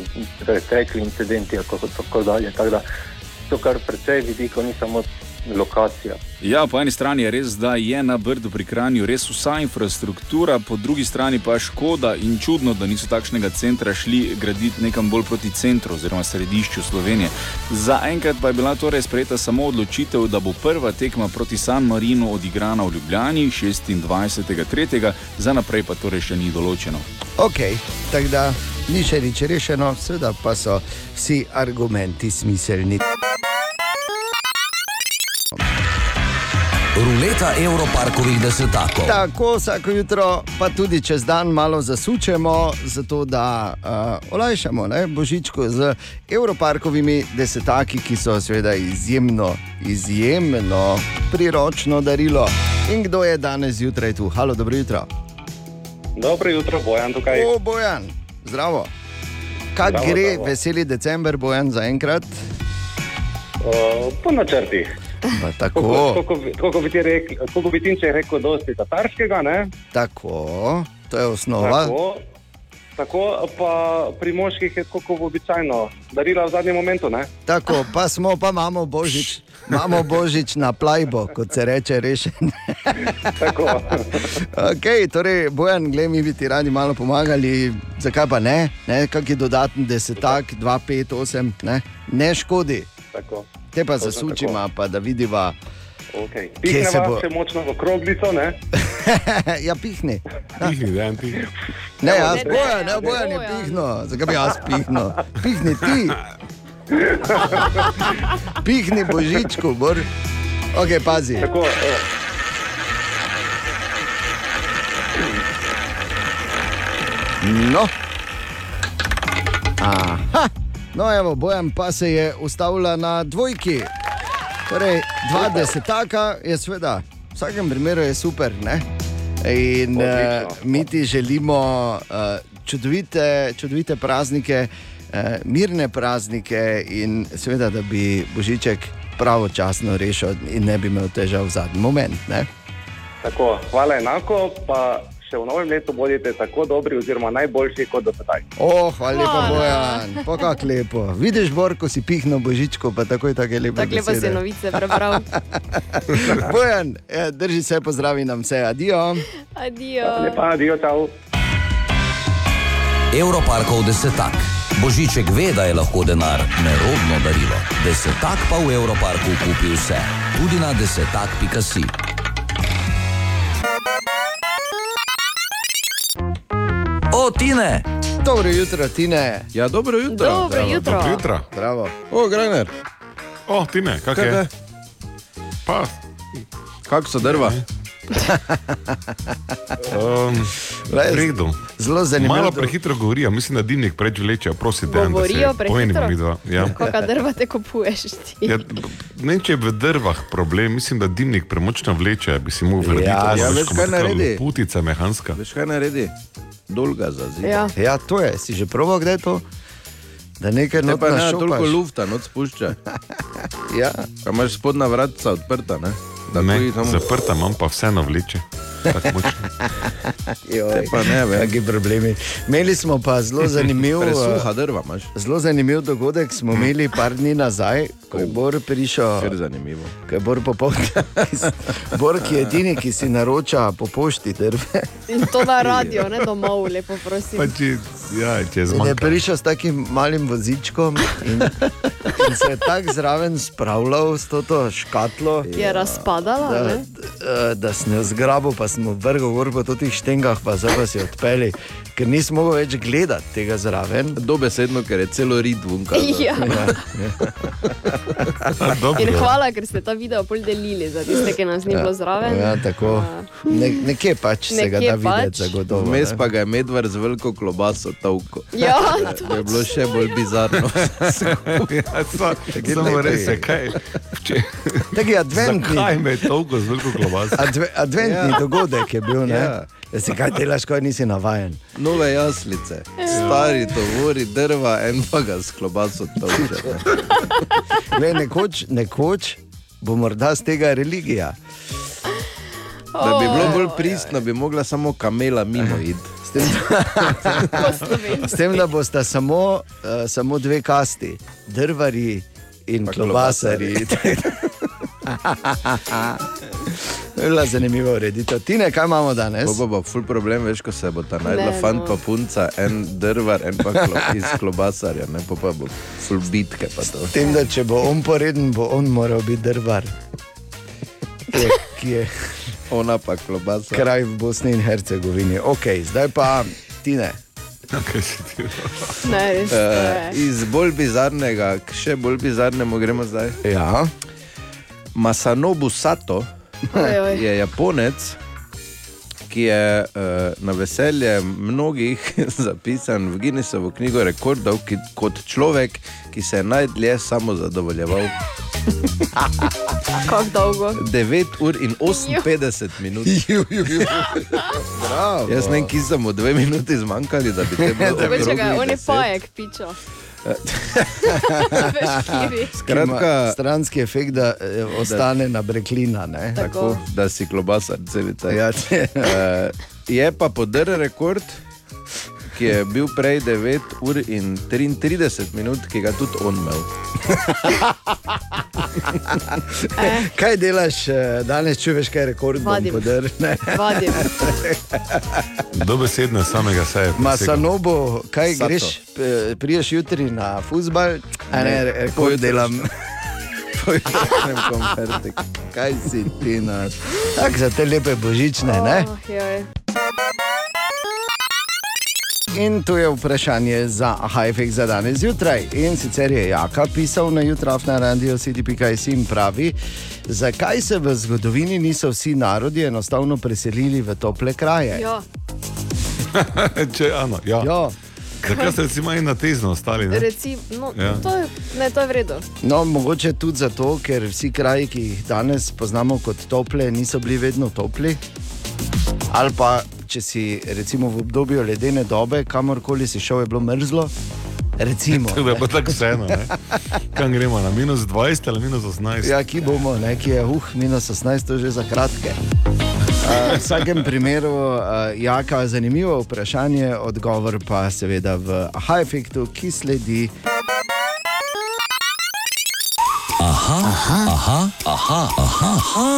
pretekli incidenti, in tako, tako dalje. Tako da to, kar precej vidikov, ni samo lokacija. Ja, po eni strani je res, da je na Brdu pri Kranju res vsa infrastruktura, po drugi strani pa je škoda in čudno, da niso takšnega centra šli graditi nekam bolj proti centru oziroma središču Slovenije. Zaenkrat pa je bila torej sprejeta samo odločitev, da bo prva tekma proti San Marinu odigrana v Ljubljani 26.3., za naprej pa torej še ni določeno. Ok, tako da ni še nič rešeno, seveda pa so vsi argumenti smiselni. Ruleta Evroparkovih desetakov. Tako vsako jutro, pa tudi čez dan, malo zasučemo, zato da uh, olajšamo ne, božičko z Evroparkovimi desetaki, ki so seveda izjemno, izjemno priročno darilo. In kdo je danes zjutraj tu? Halo, dobro jutro. Dobro jutro, Bojan tukaj. O, Bojan, zdravo. Kaj Zdravo, gre, zdravo. veseli december, Bojan, zaenkrat? Po načrtih. Pa Tako, tako bi ti rekel, bi rekel, dosti tatarskega, ne? tako, to je osnova. Tako, tako pa pri moških je tako kot običajno, darila v zadnjem momentu, ne? Tako, pa smo, pa imamo božič, imamo božič na plajbo, kot se reče, rešen. Tako. okay, torej, Bojan, gled, mi bi ti radi malo pomagali, zakaj pa ne, ne kakšen dodatni desetak, 2, 5, 8, ne, ne škodi. Tako. Te pa Točno zasučima, pa da vidiva. Okay. Kje se Pihneva bo- se močno v kroglico, ne? ja, pihni. Pihni, da en pihni. Ne, Ne, jaz ne, bojan, ne, ne, je Bojan. pihno. Zakaj bi jaz pihno? Pihni ti. Pihni božičku, bor. Ok, pazi. Tako, No. Aha. No, evo, Bojan pa se je ustavila na dvojki. Torej, dva desetaka je seveda, v vsakem primeru je super. Ne? In uh, mi ti želimo uh, čudovite, čudovite praznike, uh, mirne praznike in seveda, da bi Božiček pravočasno rešil in ne bi imel težav v zadnji moment. Ne? tako, hvala enako, pa še v novem letu bodite tako dobri oziroma najboljši kot do sedaj. O, hvala lepa. Bojan, pa kako lepo. Vidiš, Bor, ko si pihnil božičko, pa takoj tako lepo. Tako lepo si novice prebral. Bojan, eh, drži se, pozdravi nam vse, adijo. Adijo. Lepa, adijo, čau. Evroparkov desetak. Božiček ve, da je lahko denar nerodno darilo. Desetak pa v Evroparku kupi vse, tudi na desetak.si. O, Tine! Dobro jutro, Tine. Ja, dobro jutro. Dobro Zdravo. jutro. Dobro jutro. Bravo. O, Grajner. O, Tine, kak Kaj je? je? Pa. Kako so drva? Um, redu. Zelo zanimivo. Malo prehitro govorijo, mislim, da dimnik preveč vleče, prosim, da Govorijo prehitro? Ja. Kakšna drva te kupuješ ti? Ja, ne če je v drvah problem, mislim, da dimnik premočno vleče, bi si mogel vrediti. Ja, ja, veš, kaj naredi? Putica mehanska. Veš kaj naredi? Dolga za zid. Ja. ja, to je. Si že proval, kdaj je to? Da nekaj Ne, pa ne, toliko lufta, noč spušča. ja. Pa imaš spodnja vratca odprta, ne? Da Ne, tuji tam- zaprta imam pa vseeno vleče. Kaki problemi. Imeli smo pa zelo zanimiv, Presuha eh, drva imaš. zelo zanimiv dogodek. Smo imeli par dni nazaj, ko je Bor prišel. Kar zanimivo. Ko je Bor popoldne. Bor, ki je edini, ki si naroča po pošti drve. In to na radio, ne domov, lepo prosim. Pa če, ja, če In je prišel s takim malim vozičkom in, in se je tako zraven spravljal s to škatlo. Je razpadala, Da, ne? da, da sem jo zgrabil, pa smo vrgel gor po teh štengah, pa zdaj pa si odpeli, ker nisem mogel več gledati tega zraven. Dobesedno, ker je celo rit vunka. Ja. Dobro. In hvala, ker ste ta video pol delili za tiste, ki nas ni bilo zraven. Ja, tako. Ne, nekje pač se ga Nekje da videti, pač. zagotovo. Vmes pa ga je medvard z veliko klobaso tavko. Ja, To je bilo še bolj bizarno. Ja, so- Samo res je. je, kaj. Če, Taki adventni, zakaj me je toliko z veliko klobaso? adve, adventni Ja. dogodek je bil. Ne? Ja. Da si kaj delaš, ko nisi navaden. Nove jaslice, stari tovori, drva, en pa ga s klobaso tavče. Glej, nekoč, nekoč bo morda z tega religija. Da bi bilo bolj pristno, bi mogla samo kamela mimo iti. S tem, s tem da bosta samo, uh, samo dve kasti, drvari in Pa klobasari. Bila zanimiva ureditev. Tine, kaj imamo danes? Bo, bo, bo, ful problem, veš, ko se bo ta Ne, najdla no. fant pa punca, en drvar, en pa klo, iz klobasarja, ne pa, pa bo ful bitke pa to. S tem, da če bo on poreden, bo on moral biti drvar. Je, ki je Ona pa klobasa. kraj v Bosni in Hercegovini. Ok, zdaj pa Tine. Okay. Ne, res, to Uh, iz bolj bizarnega, k še bolj bizarnemu gremo zdaj. Ja. Masanobu Sato Oj, oj. je Japonec, ki je uh, na veselje mnogih zapisan v Guinnessovo knjigo rekordov ki, kot človek, ki se je najdlje samo zadovoljeval. Kako dolgo? 9 ur in 58 minut. Bravo. Jaz ne vem, ki so mu dve minuti zmanjkali, da bi te bilo Veš, okrogli kaj, on je deset. pajek, pičo. Skratka- stranski efekt, da eh, ostane na breklina. Ne? Tako, da si klobasar celica. Ja, uh, je pa podrl rekord, ki je bil prej 9 ur in 33 minut, ki ga tudi on imel. Kaj delaš eh, danes, če veš, kaj je rekord? ne? Vadim. Dobesedno samega sebe. Masanobo, kaj Sato. greš, eh, priješ jutri na futbal, a ne, Ne, rekord delam. Pojdem konfertik. Kaj si ti naš? Tako za te lepe božične, ne? Oh, joj. In tu je vprašanje za Hajfek za danes zjutraj. In sicer je Jaka pisal na jutraf na radio city.js in pravi, zakaj se v zgodovini niso vsi narodi enostavno preselili v tople kraje. Ja. Če, ano, ja. Ja. Zakaj ste recimo in na tezno ostali? Ne? Recim, no, Ja. to, je, ne, to je vredno. No, mogoče tudi zato, ker vsi kraji, ki jih danes poznamo kot tople, niso bili vedno topli. Ali pa, če si recimo v obdobju ledene dobe, kamorkoli si šel, je bilo mrzlo. Recimo, To je pa tako vseeno. ne. Kam gremo, na minus 20 ali minus 18? Ja, ki bomo, ne, ki je uh, minus 18, to je že za kratke. Uh, v vsakem primeru, uh, jaka zanimivo vprašanje, odgovor pa seveda v aha-efektu, ki sledi. Aha, aha, aha, aha, aha, aha,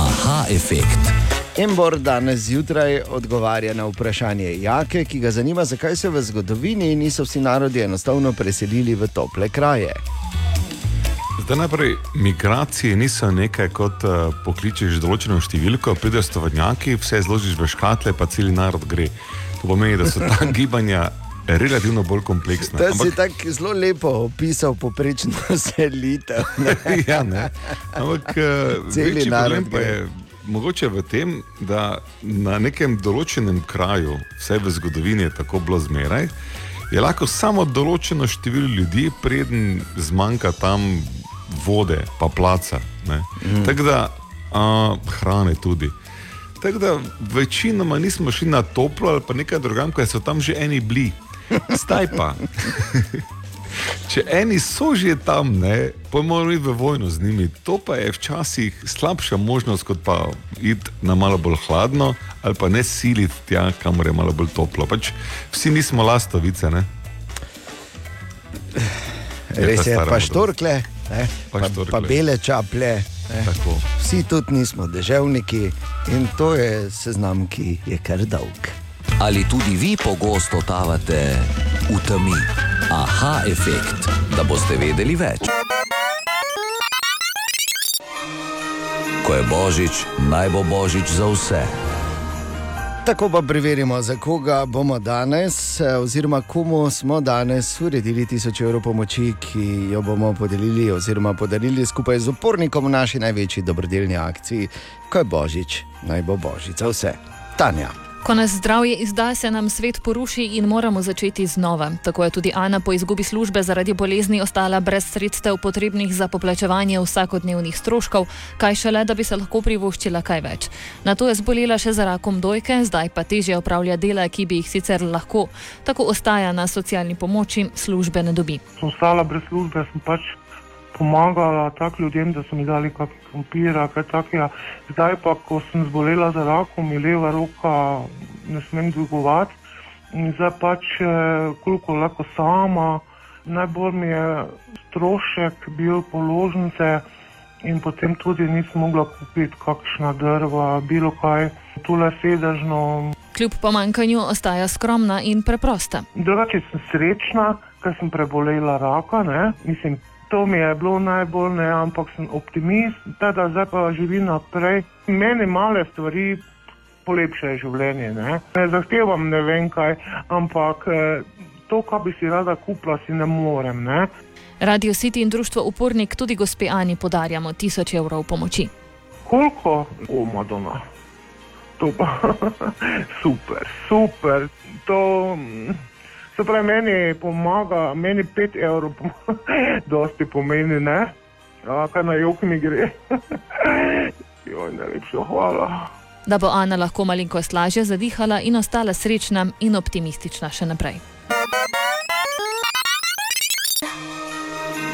aha efekt. Embor danes zjutraj odgovarja na vprašanje Jake, ki ga zanima, zakaj se v zgodovini niso vsi narodi enostavno preselili v tople kraje. Zdaj najprej, migracije niso nekaj, kot uh, pokličeš določeno številko, prideš tovornjaki, vse zložiš v škatle, pa cel narod gre. To pomeni, da so ta gibanja relativno bolj kompleksna. To si tako zelo lepo opisal poprečno selitev. ne? ja, ne. Ampak Celi večji problem pa gre. Mogoče v tem, da na nekem določenem kraju, vse v zgodovini je tako bilo zmeraj, je lahko samo določeno število ljudi, preden zmanjka tam vode, pa placa. Mm. Tako da a, hrane tudi. Tako da večinoma nismo šli na toplo ali pa nekaj drugam, ker so tam že eni bili. Zdaj pa. Če eni so že tam, ne, pa moramo iti v vojno z njimi. To pa je včasih slabša možnost, kot pa iti na malo bolj hladno ali pa ne siliti tja, kamor je malo bolj toplo. Pač vsi nismo lastovice. Ne? Res ta je, stara pa štorkle, ne, Pa pa, štorklje. pa bele. Tako. Vsi tudi nismo deževniki in to je seznam, ki je kar dolg. Ali tudi vi pogosto totavate v temi? Aha efekt, da boste vedeli več. Ko je božič, naj bo božič za vse. Tako pa preverimo, za koga bomo danes, eh, oziroma komu smo danes uredili tisoč evrov pomoči, ki jo bomo podelili, oziroma podarili skupaj z upornikom v naši največji dobrodelni akciji, ko je božič, naj bo božič za vse. Tanja. Ko nas zdravje izda, se nam svet poruši in moramo začeti znova. Tako je tudi Ana po izgubi službe zaradi bolezni ostala brez sredstev potrebnih za poplačevanje vsakodnevnih stroškov, kaj šele, da bi se lahko privoščila kaj več. Na to je zbolela še za rakom dojke, zdaj pa težje opravlja dela, ki bi jih sicer lahko. Tako ostaja na socialni pomoči, službe ne dobi. sem ostala brez službe, sem pač pomagala tak ljudem, da so mi dali kakšne krompire, kaj takega. Zdaj pa, ko sem zbolela za rakom, mi leva roka ne smem dvigovati in zdaj pač eh, koliko lahko sama. Najbolj mi je strošek bil položnice, in potem tudi nisem mogla kupiti kakšna drva, bilo kaj, tule sedežno. Kljub pomankanju ostaja skromna in preprosta. Drugače sem srečna, ker sem prebolela raka, ne? mislim. To mi je bilo najbolj, ne, ampak sem optimist, teda zdaj pa živim naprej. Meni male stvari polepšajo življenje. Ne, ne zahtevam ne vem kaj, ampak eh, to, kar bi si rada kupila, si ne morem. Ne. Radio City in društvo Upornik tudi gospe Ani podarjamo tisoč evrov pomoči. Koliko? O, Madonna. To pa super, super. To, mm, se pravi, meni pomaga, meni pet evrov, pom- dosti pomeni, ne? A, kaj na jok mi gre. Joj, najlepša hvala. Da bo Ana lahko malenkost lažje zadihala in ostala srečna in optimistična še naprej.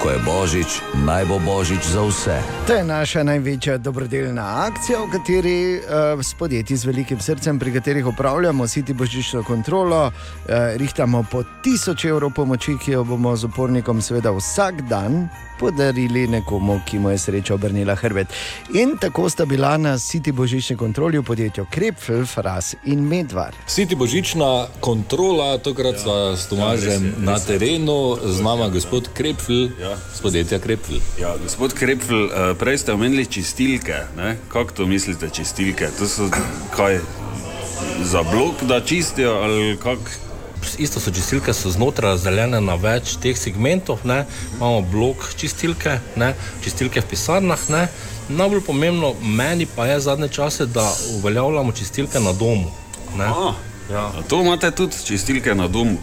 Ko je božič, naj bo božič za vse. To je naša največja dobrodelna akcija, v kateri uh, s podjetji z velikim srcem, pri katerih upravljamo siti božično kontrolo, uh, rihtamo po 1000 evrov pomoči, ki jo bomo z upornikom seveda vsak dan podarili nekomu, ki mu je sreča obrnila hrbet. In tako sta bila na siti božični kontroli v podjetju Krepfel, Fras in Medvar. Siti božična kontrola, tokrat ja, s Tomažem ja, na terenu, z nama gospod Krepfel, ja. z podjetja Krepfel. Ja, gospod Krepfel, eh, prej ste omenili čistilke. ne? Kako to mislite, čistilke? To so kaj za blok, da čistijo ali kako? Isto so čistilke, so znotraj razdeljene na več teh segmentov. Ne? Imamo blok čistilke, ne? čistilke v pisarnah. Ne? Najbolj pomembno meni pa je zadnje čase, da uveljavljamo čistilke na domu. Ne? A, ja. A to imate tudi čistilke na domu.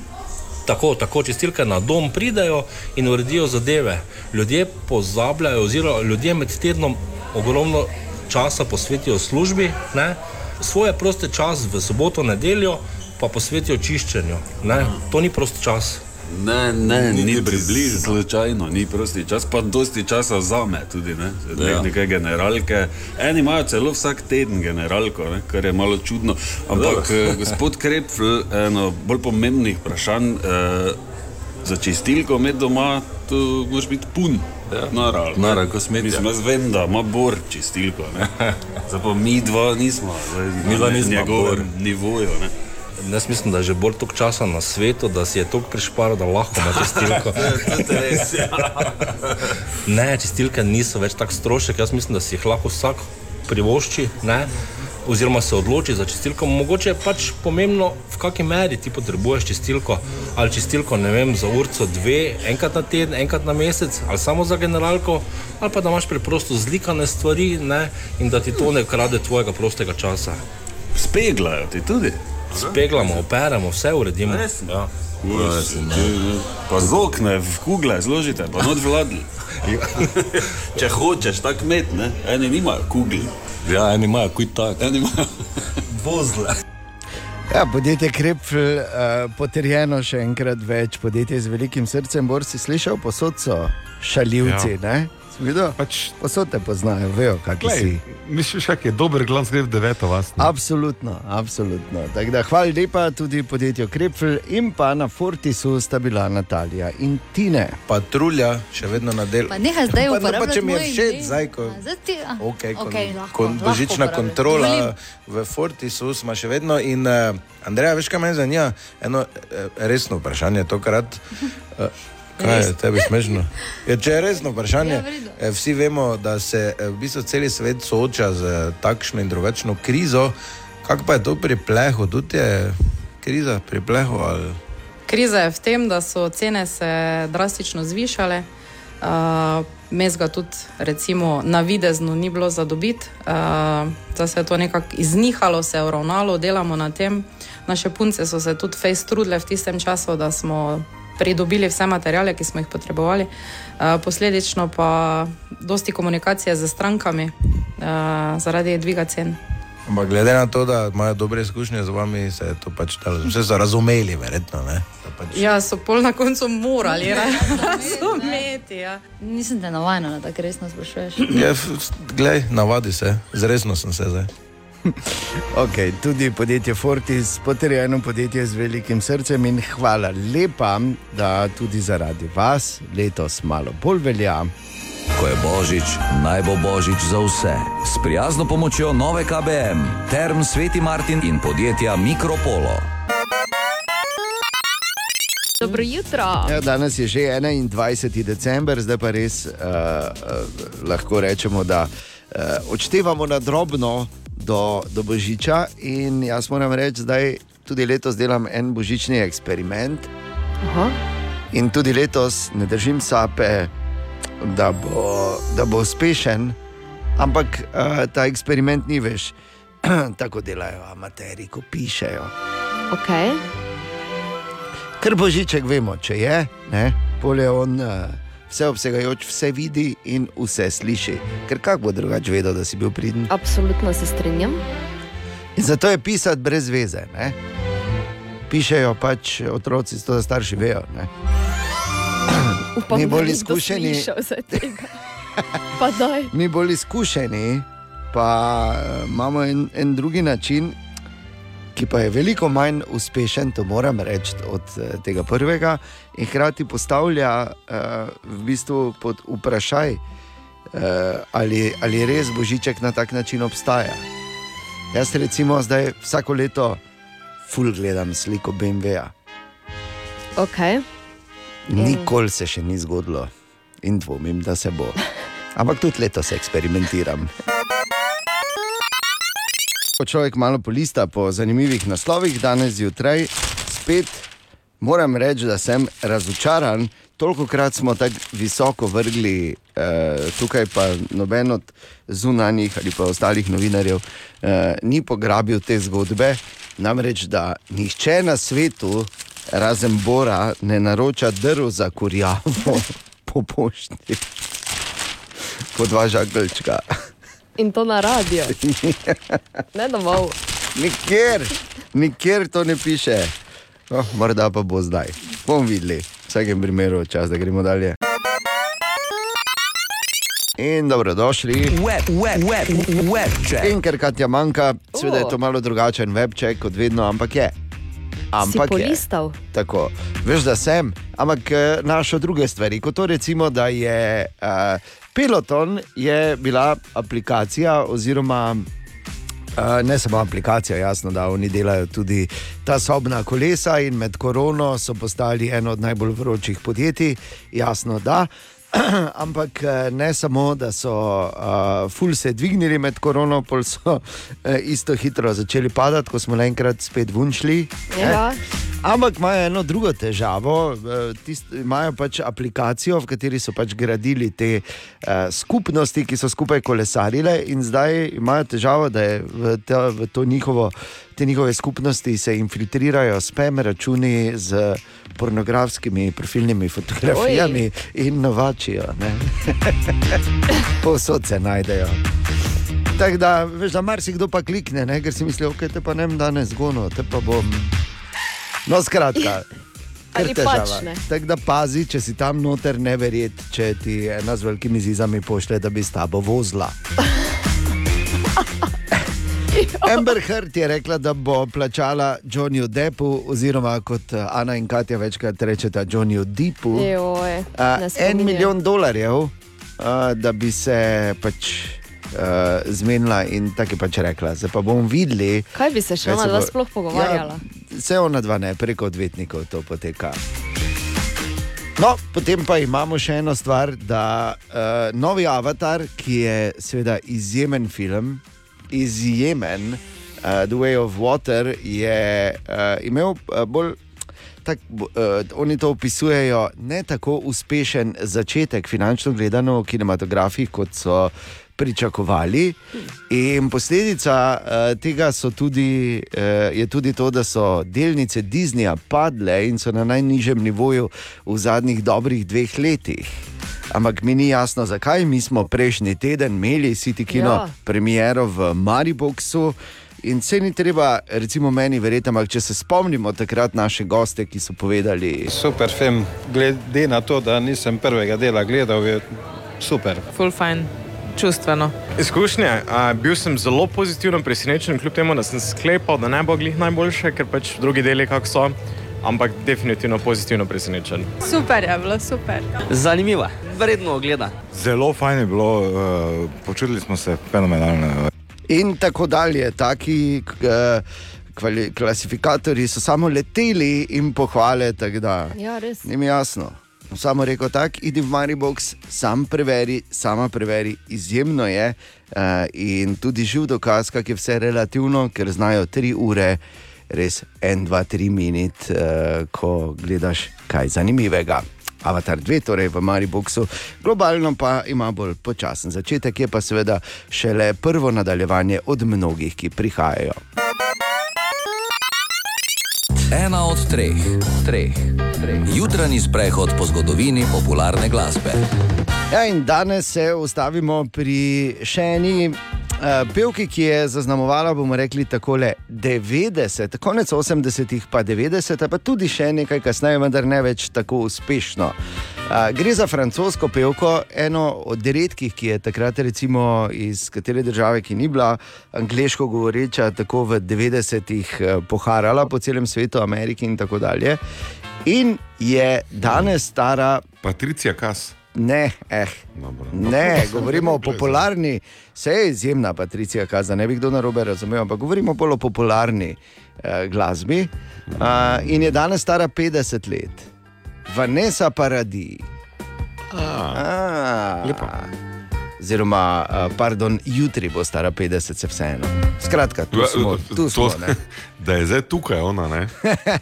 Tako, tako čistilke na dom pridejo in uredijo zadeve. Ljudje pozabljajo, oziroma ljudje med tednom ogromno časa posvetijo službi, ne? svoje proste čas v soboto, nedeljo pa posvetijo čiščenju. Ne? To ni prost čas. Ne, ne, ni, ni približno. Slučajno, ni prosti čas, pa dosti časa vzame tudi. Ne? Ja. Ja. Nekaj generalke. Eni imajo celo vsak teden generalko, ne? kar je malo čudno. Ampak, eh, gospod Krepfel, eno bolj pomembnih vprašanj. Eh, Za čistilko med doma, to moraš biti pun. Ja. Naravno. Naravno, kosmetja. Mislim, jaz vem, da ima bor čistilko. ne. Zdaj pa mi dva nismo. zdaj Mi dva na nismo njegovem bor. nivoju. Ne? Jaz mislim, da je že bolj toliko časa na svetu, da si je toliko prišparil, da lahko ima čistilko. Res, ja. Ne, čistilke niso več tako strošek. Jaz mislim, da si jih lahko vsak privošči, ne? oziroma se odloči za čistilko. Mogoče je pač pomembno, v kakšni meri ti potrebuješ čistilko. Ali čistilko, ne vem, za urco dve, enkrat na teden, enkrat na mesec, ali samo za generalko, ali pa da imaš preprosto zlikane stvari ne? in da ti to ne krade tvojega prostega časa. Speglajo ti tudi. Speglamo, operemo, vse uredimo. Resno? Ja. Ti, Pa z okne v kugle zložite, pa not vladli. Če hočeš tako imeti, ne? eni nimajo kugli. Ja, eni imajo kuj tak. Eni imajo vozle. Ja, podjetje Krepfel, uh, potrjeno še enkrat več, podjetje z velikim srcem. Bor si slišal, posod so šaljivci. Ja. Ja. Videl? Pač, posod te poznajo, vejo, kakšni si. Misliš, kak je dober glas, gre v deveto vas. ne? Absolutno, absolutno. Da hvala lepa tudi podjetju Krepfel in pa na Fortisu sta bila Natalija in Tine. Patrulja, še vedno na delu. Pa nehaj zdaj Pa, no, pa če mi je všeč, zdaj ko. Zdaj ti, a, Okay, kon, lahko, kon, lahko božična uporabljam. kontrola Dovolim. v Fortisu smo še vedno. In, uh, Andreja, veš, kaj me zanima? Eno uh, resno vprašanje tokrat. Uh, kaj je tebi smešno? Ja, če je resno vprašanje, Ja, v redu. eh, vsi vemo, da se eh, v bistvu cel svet sooča z eh, takšno in drugačno krizo. Kako pa je to pri plehu? Tudi je kriza pri plehu? Ali? Kriza je v tem, da so cene se drastično zvišale. Uh, Mes ga tudi, recimo, navidezno ni bilo za dobiti, uh, da se je to nekako iznihalo, se je uravnalo, delamo na tem. Naše punce so se tudi fejs trudile v tistem času, da smo pridobili vse materijale, ki smo jih potrebovali. Uh, posledično pa dosti komunikacije z strankami uh, zaradi dviga cen. Ampak glede na to, da imajo dobre izkušnje z vami, se je to pač dalo. Vse so razumeli, verjetno. Ne? Da Pač... Ja, so pol na koncu morali razumeti. Ja. Nisem te navajena, da tako resno sprašuješ. Ja, glej, navadi se, zresno sem se zdaj. Okay, tudi podjetje Fortis, potrjeno podjetje z velikim srcem in hvala lepa, da tudi zaradi vas letos malo bolj velja. Ko je božič, naj bo božič za vse. S prijazno pomočjo nove KBM, Term Sveti Martin in podjetja Mikropolo. Dobro jutro. Ja, danes je že 21. december, zdaj pa res uh, uh, lahko rečemo, da uh, odštevamo na drobno do, do Božiča. In jaz moram reči, da tudi letos delam en božični eksperiment. Aha. In tudi letos ne držim sape, da bo, da bo uspešen, ampak uh, ta eksperiment ni več. Tako delajo amateri, ko pišejo. Okay. Ker božiček vemo, če je, ne, pol je on uh, vseobsegajoč, vse vidi in vse sliši. Ker kako bo drugače vedel, da si bil pridn? Absolutno se strinjam. In zato je pisati brez veze. Ne? Pišejo pač otroci, zato da starši vejo. Ne? Upam, Mi bolj izkušeni. Mi bolj izkušeni, pa eh, imamo en, en drugi način, ki pa je veliko manj uspešen, to moram reči, od eh, tega prvega, in hkrati postavlja uh, v bistvu pod vprašaj, uh, ali, ali res božiček na tak način obstaja. Jaz recimo zdaj vsako leto ful gledam sliko BMW-ja. Okay. Nikoli se še ni zgodilo in dvomim, da se bo. Ampak tudi letos eksperimentiram. Ko človek malo polista po zanimivih naslovih, danes zjutraj spet moram reči, da sem razočaran. Toliko krat smo tako visoko vrgli, eh, tukaj pa noben od zunanjih ali pa ostalih novinarjev eh, ni pograbil te zgodbe. Namreč, da nihče na svetu, razen Bora, ne naroča drv za kurjavo po pošti. Po dva žagalčka. In to na radio. Ne domov. Nikjer, nikjer to ne piše. Oh, morda pa bo zdaj. Bomo videli, v vsakem primeru, čas, da gremo dalje. In dobrodošli. Web, web, web, web check. In ker Katja manjka, seveda je to malo drugačen webček kot vedno, ampak je. Ampak si je. polistal. Tako, veš, da sem, ampak eh, našo druge stvari, kot to recimo, da je uh, Peloton je bila aplikacija oziroma. Ne samo aplikacija, jasno, da oni delajo tudi ta sobna kolesa, in med korono so postali eno od najbolj vročih podjetij, jasno, da. Ampak eh, ne samo, da so uh, ful se dvignili med korono, pol so uh, isto hitro začeli padati, ko smo naenkrat spet vunčili. Ja. Ampak imajo eno drugo težavo. eh, tist- Imajo pač aplikacijo, v kateri so pač gradili te uh, skupnosti, ki so skupaj kolesarile, in zdaj imajo težavo, da je v, ta, v to njihovo, te njihove skupnosti se infiltrirajo spam računi z pornografskimi profilnimi fotografijami Oj. in novačijo. Povsod se najdejo. Tako da, veš, da marsikdo pa klikne, ne? ker si misli, ok, te pa ne bom danes gonil, te pa bom. No, skratka. Ali pač ne. Tako da pazi, če si tam noter, ne verjeti, če ti ena z velikimi zizami pošle, da bi s tabo vozila. Amber Heard je rekla, da bo plačala Johnnyju Deppu, oziroma kot eh, Ana in Katja večkrat rečeta Johnnyju Deepu, Joj, eh, en milijon dolarjev, eh, da bi se pač uh, zmenila in tako je pač rekla. Zdaj pa bomo videli. Kaj bi se še ona se dva bo- sploh pogovarjala? Ja, vse ona dva ne, preko odvetnikov to poteka. No, potem pa imamo še eno stvar, da uh, novi Avatar, ki je seveda izjemen film, izjemen, uh, The Way of Water, je uh, imel uh, bolj. Tak, uh, oni to opisujejo ne tako uspešen začetek, finančno gledano, v kinematografih, kot so pričakovali. In posledica uh, tega so tudi, uh, je tudi to, da so delnice Disneyja padle in so na najnižjem nivoju v zadnjih dobrih dveh letih. Ampak mi ni jasno, zakaj. Mi smo prejšnji teden imeli City Kino ja. premiero v Mariboku. In se ni treba, recimo meni, verjeti, ampak če se spomnimo takrat naše goste, ki so povedali, Super film, glede na to, da nisem prvega dela gledal, je super. Full fine, čustveno. Izkušnje. A, bil sem zelo pozitivno presenečen, kljub temu, da sem sklepal, da ne bo glih najboljše, ker pač drugi deli kako so. ampak definitivno pozitivno presenečen. Super je bilo, super. Zanimiva, vredno ogleda. Zelo fajn je bilo, uh, počutili smo se fenomenalno. In tako dalje, taki uh, klasifikatorji so samo leteli in pohvale. Ja, res. Ni mi jasno. Samo rekel tako, idi v Maribox, sam preveri, sama preveri, izjemno je. Uh, in tudi živ dokaz, kako je vse relativno, ker znajo tri ure, res en, dva, tri minut, uh, ko gledaš kaj zanimivega. Avatar 2, torej v Mariboku, globalno pa ima bolj počasen začetek, je pa seveda šele prvo nadaljevanje od mnogih, ki prihajajo. Ena od treh, treh, treh. jutranji sprehod po zgodovini popularne glasbe. Ja, in danes se ustavimo pri še eni uh, pevki, ki je zaznamovala, bomo rekli, takole 90, konec 80-ih, pa 90, pa tudi še nekaj kasneje, vendar ne več tako uspešno. Uh, gre za francosko pevko, eno od redkih, ki je takrat, recimo, iz katere države, ki ni bila angliško govoreča, tako v 90-ih uh, poharala po celem svetu, Ameriki in tako dalje. In je danes stara. Patricija Kas. Ne, eh. ne, govorimo o popularni, vse je izjemna Patricija Kaza, ne bi kdo na robe razumel, ampak govorimo bolj o popularni eh, glasbi. Uh, in je danes stara 50 let, Vanessa Paradis. Ah, lepo. Oziroma, uh, pardon, jutri bo stara 50, se vseeno. Skratka, tu smo. Tu smo ne. da je zdaj tukaj ona. Ne?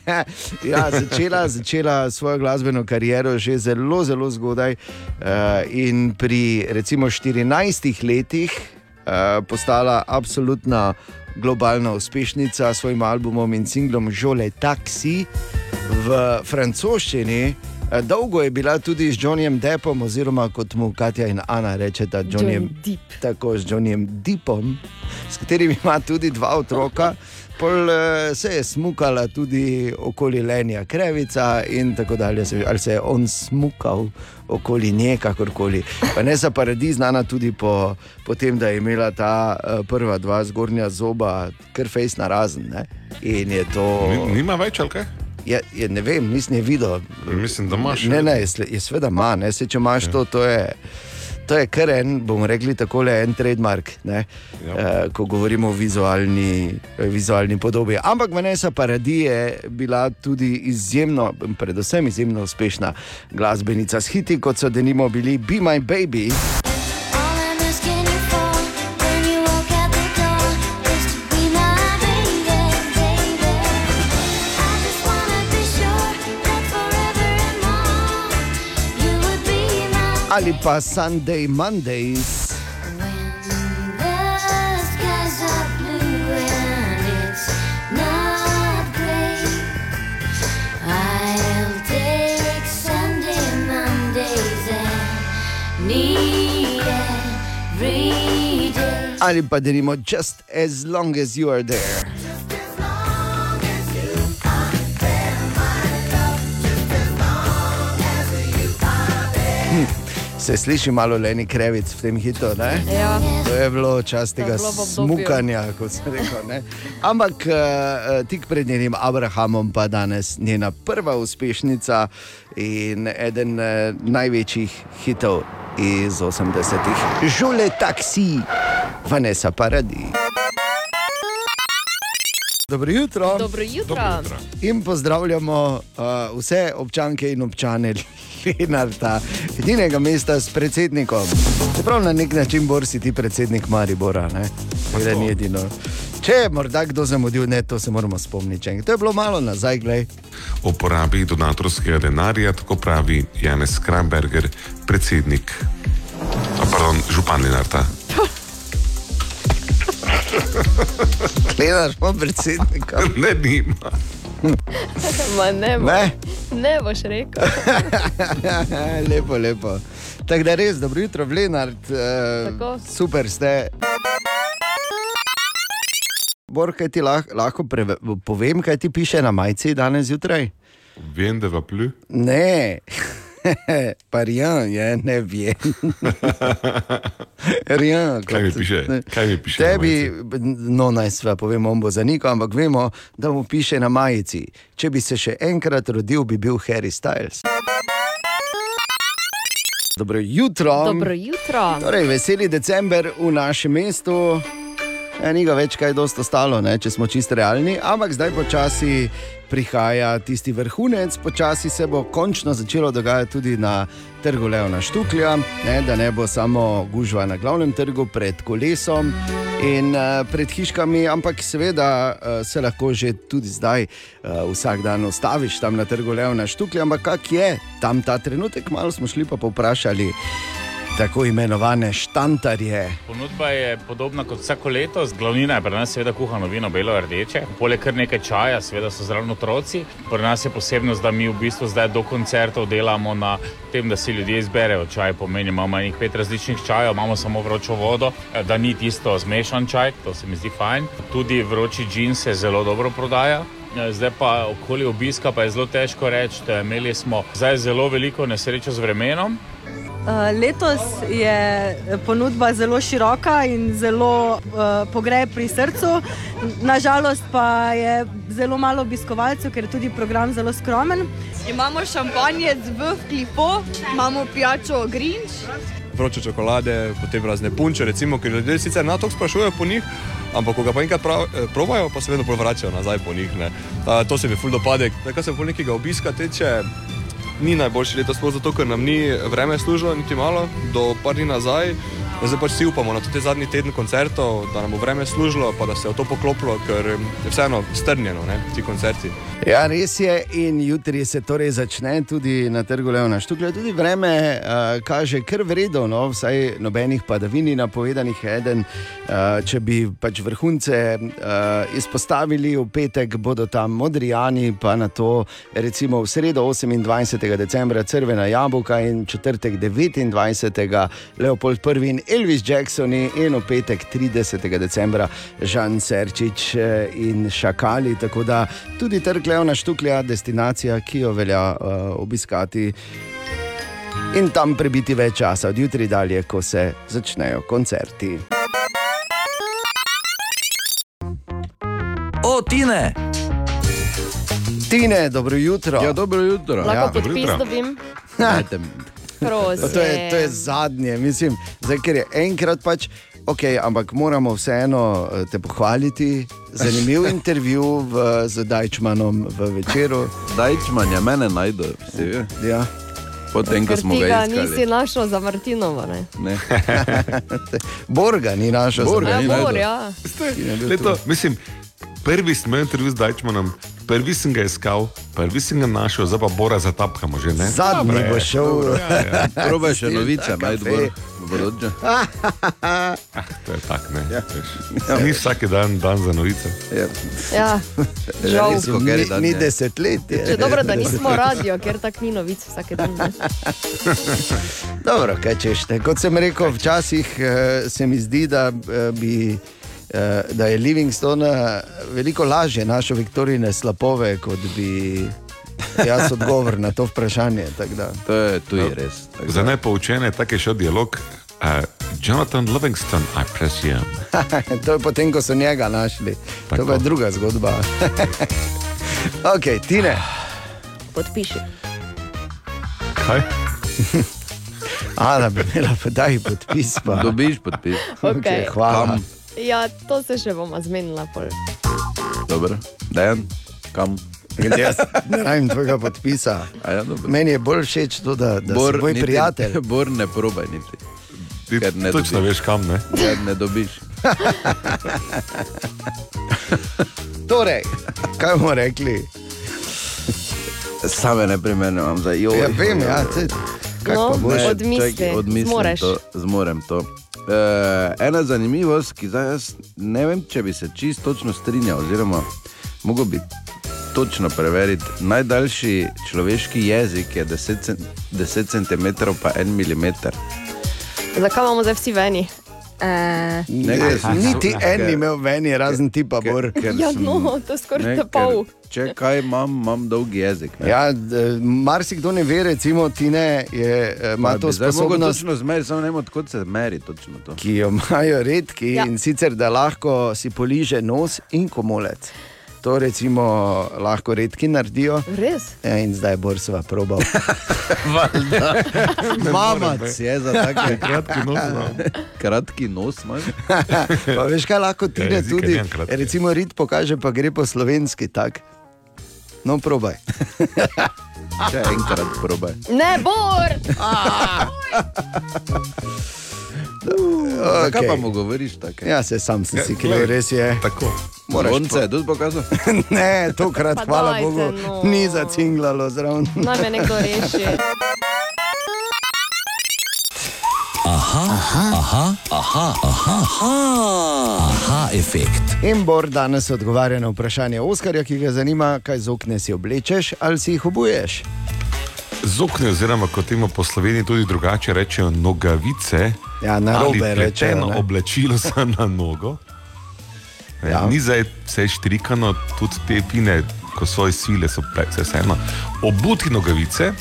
ja, začela, začela svojo glasbeno kariero že zelo, zelo zgodaj. Uh, in pri recimo 14 letih uh, postala absolutna globalna uspešnica s svojim albumom in singlom Žole Taxi v francoščini. Eh, Dolgo je bila tudi z Johnnyjem Deppom, oziroma kot mu Katja in Ana rečeta, Johnnyjem Johnny Depp. tako z Johnnyjem Deppom, s katerim ima tudi dva otroka. Pol eh, se je smukala tudi okoli Lenja Krevica in tako dalje. Se- Ali se je on smukal okoli nje, kakorkoli. Pa ne za paradis, znana tudi po, po tem, da je imela ta eh, prva dva zgornja zoba, kar fejs na razen. Ne? In je to. Ni- Nima več ali kaj? Je, je, ne vem, nisem je videl. Mislim, da imaš. Ne, ne, je, seveda ima, ne, se, če imaš to, to je. To je kar en, bomo rekli, tako le en trademark, ne, ja. uh, ko govorimo o vizualni, vizualni podobi. Ampak Vanessa Paradis je bila tudi izjemno, predvsem izjemno uspešna glasbenica s hiti, kot so denimo bili Be My Baby. Ali pa Sunday Mondays. Ali pa denimo Just as long as you are there. Se sliši malo Leni Krevic v tem hitu, ne? Ja. To je bilo čas tega bilo smukanja, kot se ne. Ampak uh, tik pred njenim Abrahamom pa danes njena prva uspešnica in eden uh, največjih hitov iz 80-ih. Žule taksi, Vanessa Paradis. Dobro jutro. Dobro jutro. Dobro jutro. In pozdravljamo uh, vse občanke in občane Lenarta, edinega mesta s predsednikom. Čeprav na nek način bor si ti predsednik Maribora, ne? Tega ni edino. Če je morda kdo zamudil, ne, to se moramo spomniti. To je bilo malo nazaj, glej. O porabi donatorskega denarja, tako pravi Janez Kramberger, predsednik, a, pardon, župan Lenarta. Gledaš pa predsednika. ne, nima. Ma ne, bo, Ne? ne boš rekel. lepo, lepo. Tako da res, dobro jutro, Lenart, Tako. uh, super ste. Bor, kaj ti lah, lahko preve, povem, kaj ti piše na majici danes zjutraj? Vem, da va plju. Ne. pa rien je, ne vem. rien, Kaj mi piše? Kaj mi piše na Tebi, no naj sva povem, on bo zanikal, ampak vemo, da mu piše na majici. Če bi se še enkrat rodil, bi bil Harry Styles. Dobro jutro. Dobro jutro. Torej, veseli december v našem mestu. Ja, ni ga več kaj dosto stalo, ne, če smo čisto realni, ampak zdaj počasi prihaja tisti vrhunec, počasi se bo končno začelo dogajati tudi na trgu Leona Štuklja, ne, da ne bo samo gužva na glavnem trgu pred kolesom in uh, pred hiškami, ampak seveda uh, se lahko že tudi zdaj uh, vsak dan ustaviš tam na trgu Leona Štuklja, ampak kak je tam ta trenutek, malo smo šli pa povprašali tako imenovane štantarje. Ponudba je podobna kot vsako leto, glavnina je pri nas seveda kuhano vino, belo rdeče. Poleg kar nekaj čaja, seveda so zraven otroci. Pri nas je posebnost, da mi v bistvu zdaj do koncertov delamo na tem, da si ljudje izberejo čaj. Pomeni, imamo enih pet različnih čajev, imamo samo vročo vodo, da ni tisto zmešan čaj, to se mi zdi fajn. Tudi vroči džin se zelo dobro prodaja. Zdaj pa okoli obiska pa je zelo težko reči. Imeli smo zdaj zelo veliko nesrečo z vremenom. Uh, letos je ponudba zelo široka in zelo uh, pogreje pri srcu. Nažalost pa je zelo malo obiskovalcev, ker je tudi program zelo skromen. Imamo šampanjec v klipo, imamo pijačo Grinch. vroče čokolade, potem razne punče, recimo, ker ljudje sicer na to sprašujejo po njih, ampak ko ga pa enkrat prav, eh, probajo, pa se vedno bolj vračajo nazaj po njih. ne. Ta, to se mi ful dopadek. Kar se pol nekega obiska teče, ni najboljši letos, sploh zato, ker nam ni vreme služilo niti malo, do par dni nazaj. Zdaj pač si upamo na te zadnji teden koncertov, da nam bo vreme služilo, pa da se je to poklopilo, ker je vseeno strnjeno, ne, ti koncerti. Ja, res je, in jutri se torej začne tudi na trgu Leona Štuklja. Tudi vreme uh, kaže kar vredno, no? vsaj nobenih padavin ni napovedanih. Eden, uh, če bi pač vrhunce uh, izpostavili v petek, bodo tam modrijani, pa na to recimo v sredo 28. decembra crvena jabolka in četrtek 29. Leopold I in Elvis Jacksoni in v petek 30. decembra Žan Serčič eh, in Šakali. Tako da tudi trg Leona Štuklja, destinacija, ki jo velja uh, obiskati. In tam prebiti več časa, od jutri dalje, ko se začnejo koncerti. O, Tine! Tine, dobro jutro. Ja, dobro jutro. Lahko Ja, podpis dobim? Dajte. Prosim. To je, to je zadnje, mislim, zdaj, ker je enkrat pač. Ok, ampak moramo vseeno eh, te pohvaliti. Zanimiv intervju v, z Dajčmanom v večeru. Dajčman je mene najdel, vsi. Ja. Potem, ko smo ga iskali. nisi našel za Martinovo. Ne? Ne. Borga ni našel. Borga Ja, Bor, ja. Leto, mislim, prvi imel intervju z Dajčmanom, prvi sem ga iskal, prvi sem ga našel, zdaj pa Bora zatapkamo že ne. Zadnji Dobre, bo šel. dobro, ja, ja. Probaj še novice, Kafe. najdi bolj vroče. To je tako, ne. veš. Ni vsak dan, dan za novice. Ja, žal. Ni, ni desetletje. Če dobro, da nismo radio, ker tak ni novic vsake dan. ne. Dobro, kaj češte. Kot sem rekel, včasih eh, se mi zdi, da, eh, bi, da je Livingstone eh, veliko lažje našel Viktorine slapove, kot bi jaz odgovor na to vprašanje. tako da. To je, to je res. Za nepoučene tak je šel dialog. Uh, Jonathan Livingston, I presume. to je potem, ko so njega našli. To pa je druga zgodba. ok, Tine. Podpiši. Kaj? A, da bi imela podaj podpis. Pa. Dobiš podpis. Okej. hvala. Ja, to se še bomo zmenila. Pol. Dobro, Dejan, kam? Glede, jaz ne rabim tvojega podpisa. Ja, dobro. Meni je bolj všeč to, da, da si moj niti- prijatelj. Bor ne probaj niti. Ti Ker ne točno dobiš. veš kam, ne? Ker ne dobiš. Torej, kaj bomo rekli? Same ne primerno imam za jo. Ja, vem, ja, te- kako No, pa boš? odmisli. To, zmorem to. Uh, ena zanimivost, ki zdaj jaz ne vem, če bi se čisto točno strinjal, oziroma mogo bi točno preveriti. Najdaljši človeški jezik je 10, cen- 10 cm, pa 1 mm. Zakaj imamo zdaj vsi veni? Eh, Niti en ni imel veni, razen tipa Bor. ja, no, to je skoraj pol. Če kaj imam, imam dolg jezik. Ne? Ja, marsikdo ne ve, recimo Tine je, eh, ima to Zdaj mogo sposobnost, Točno zmeri, samo ne vem, odkot se meri točno to. ki jo imajo redki Ja. ja. in sicer da lahko si poliže nos in komolec. To recimo lahko redki naredijo. Res? Ja, in zdaj je Borsova probal. Mamac je za take Kratki nos imam. Kratki nos imaš? pa veš kaj lahko Ja, Tine jezika tudi, recimo rit pokaže, pa gre po slovenski tak. No, probaj. Še enkrat probaj. Ne, bor! Zakaj pa mu govoriš tako? Ja, se sam sem si Ja, kriv, glej, res je. tako. Moraš Lonce je tudi pokazal? ne, tokrat, Pa hvala dajte, Bogu, no. ni zacinglalo zraven. Naj me nekdo reši. Aha, aha, aha, aha, aha, aha, aha efekt. In Bor danes odgovarja na vprašanje Oskarja, ki ga zanima, kaj z okne si oblečeš ali si jih obuješ. Zokne, oziroma kot temu po Sloveniji tudi drugače rečejo, nogavice. Ja, narobe ali rečejo, pleteno ne. oblačilo za na nogo. Ja. Ni zdaj vse štrikano, tudi te pine, ko svoje svile so vseeno. Obuti nogavice,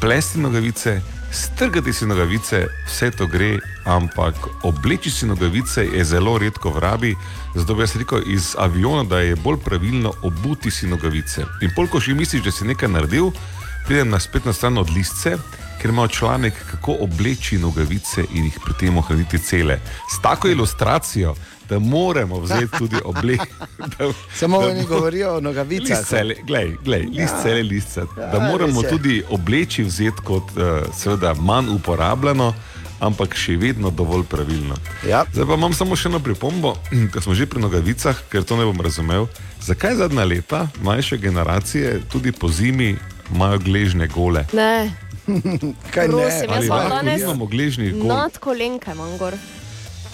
plesti nogavice, strgati si nogavice, vse to gre, ampak obleči si nogavice je zelo redko v rabi. Zato bi jaz rekel iz aviona, da je bolj pravilno obuti si nogavice. In pol, ko že misliš, da si nekaj naredil, pridem na spletno stran od listce, ker ima članek, kako obleči nogavice in jih pri tem ohraniti cele. S tako ilustracijo, da moramo vzeti tudi oblek. da- Samo da oni govorijo o nogavicah. List cele, glej, glej, Ja. list cele, list cele. Ja, Da moramo res je. tudi obleči vzeti kot uh, seveda manj uporabljeno, ampak še vedno dovolj pravilno. Ja. Zdaj pa imam samo še eno pripombo, ko smo že pri nogavicah, ker to ne bom razumel. Zakaj zadnja leta mlajše generacije tudi po zimi imajo gležne gole? Ne. Kaj Prosim, jaz Ali imam danes nimamo gležnih gol? nad kolenke, imam gor.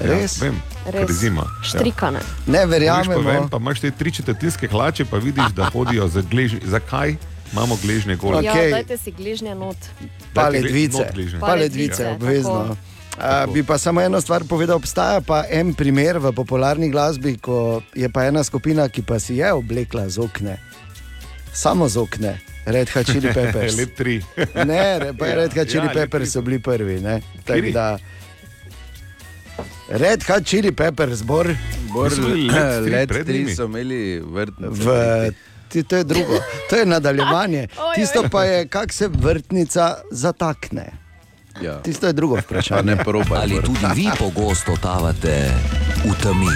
Res? Ja, vem, je zima. Štrikane. Ne Veš, pa, vem, pa imaš te tri četrtinske hlače, pa vidiš, da hodijo za gležnje. Zakaj imamo gležne gole? Ja, Okej. dajte si gližnje not. Pa ledvice, gležne. pa ledvice, tako. obvezno. A, bi pa samo eno stvar povedal, obstaja pa en primer v popularni glasbi, ko je pa ena skupina, ki pa si je oblekla z okne, samo z okne, Red Hot Chili Peppers. Lep tri. ne, pa Ja, Red Hot Chili ja, Peppers so bili prvi. ne. Tako da- Red Hot Chili Peppers, zbor. Bor, bili Led tri let pred tri njimi? so imeli vrtnice. V, ti, to je drugo, to je nadaljevanje. Tisto pa je, kako se vrtnica zatakne. Ja. Tisto je drugo vprašanje. Ali tudi vi pogosto totavate v temi?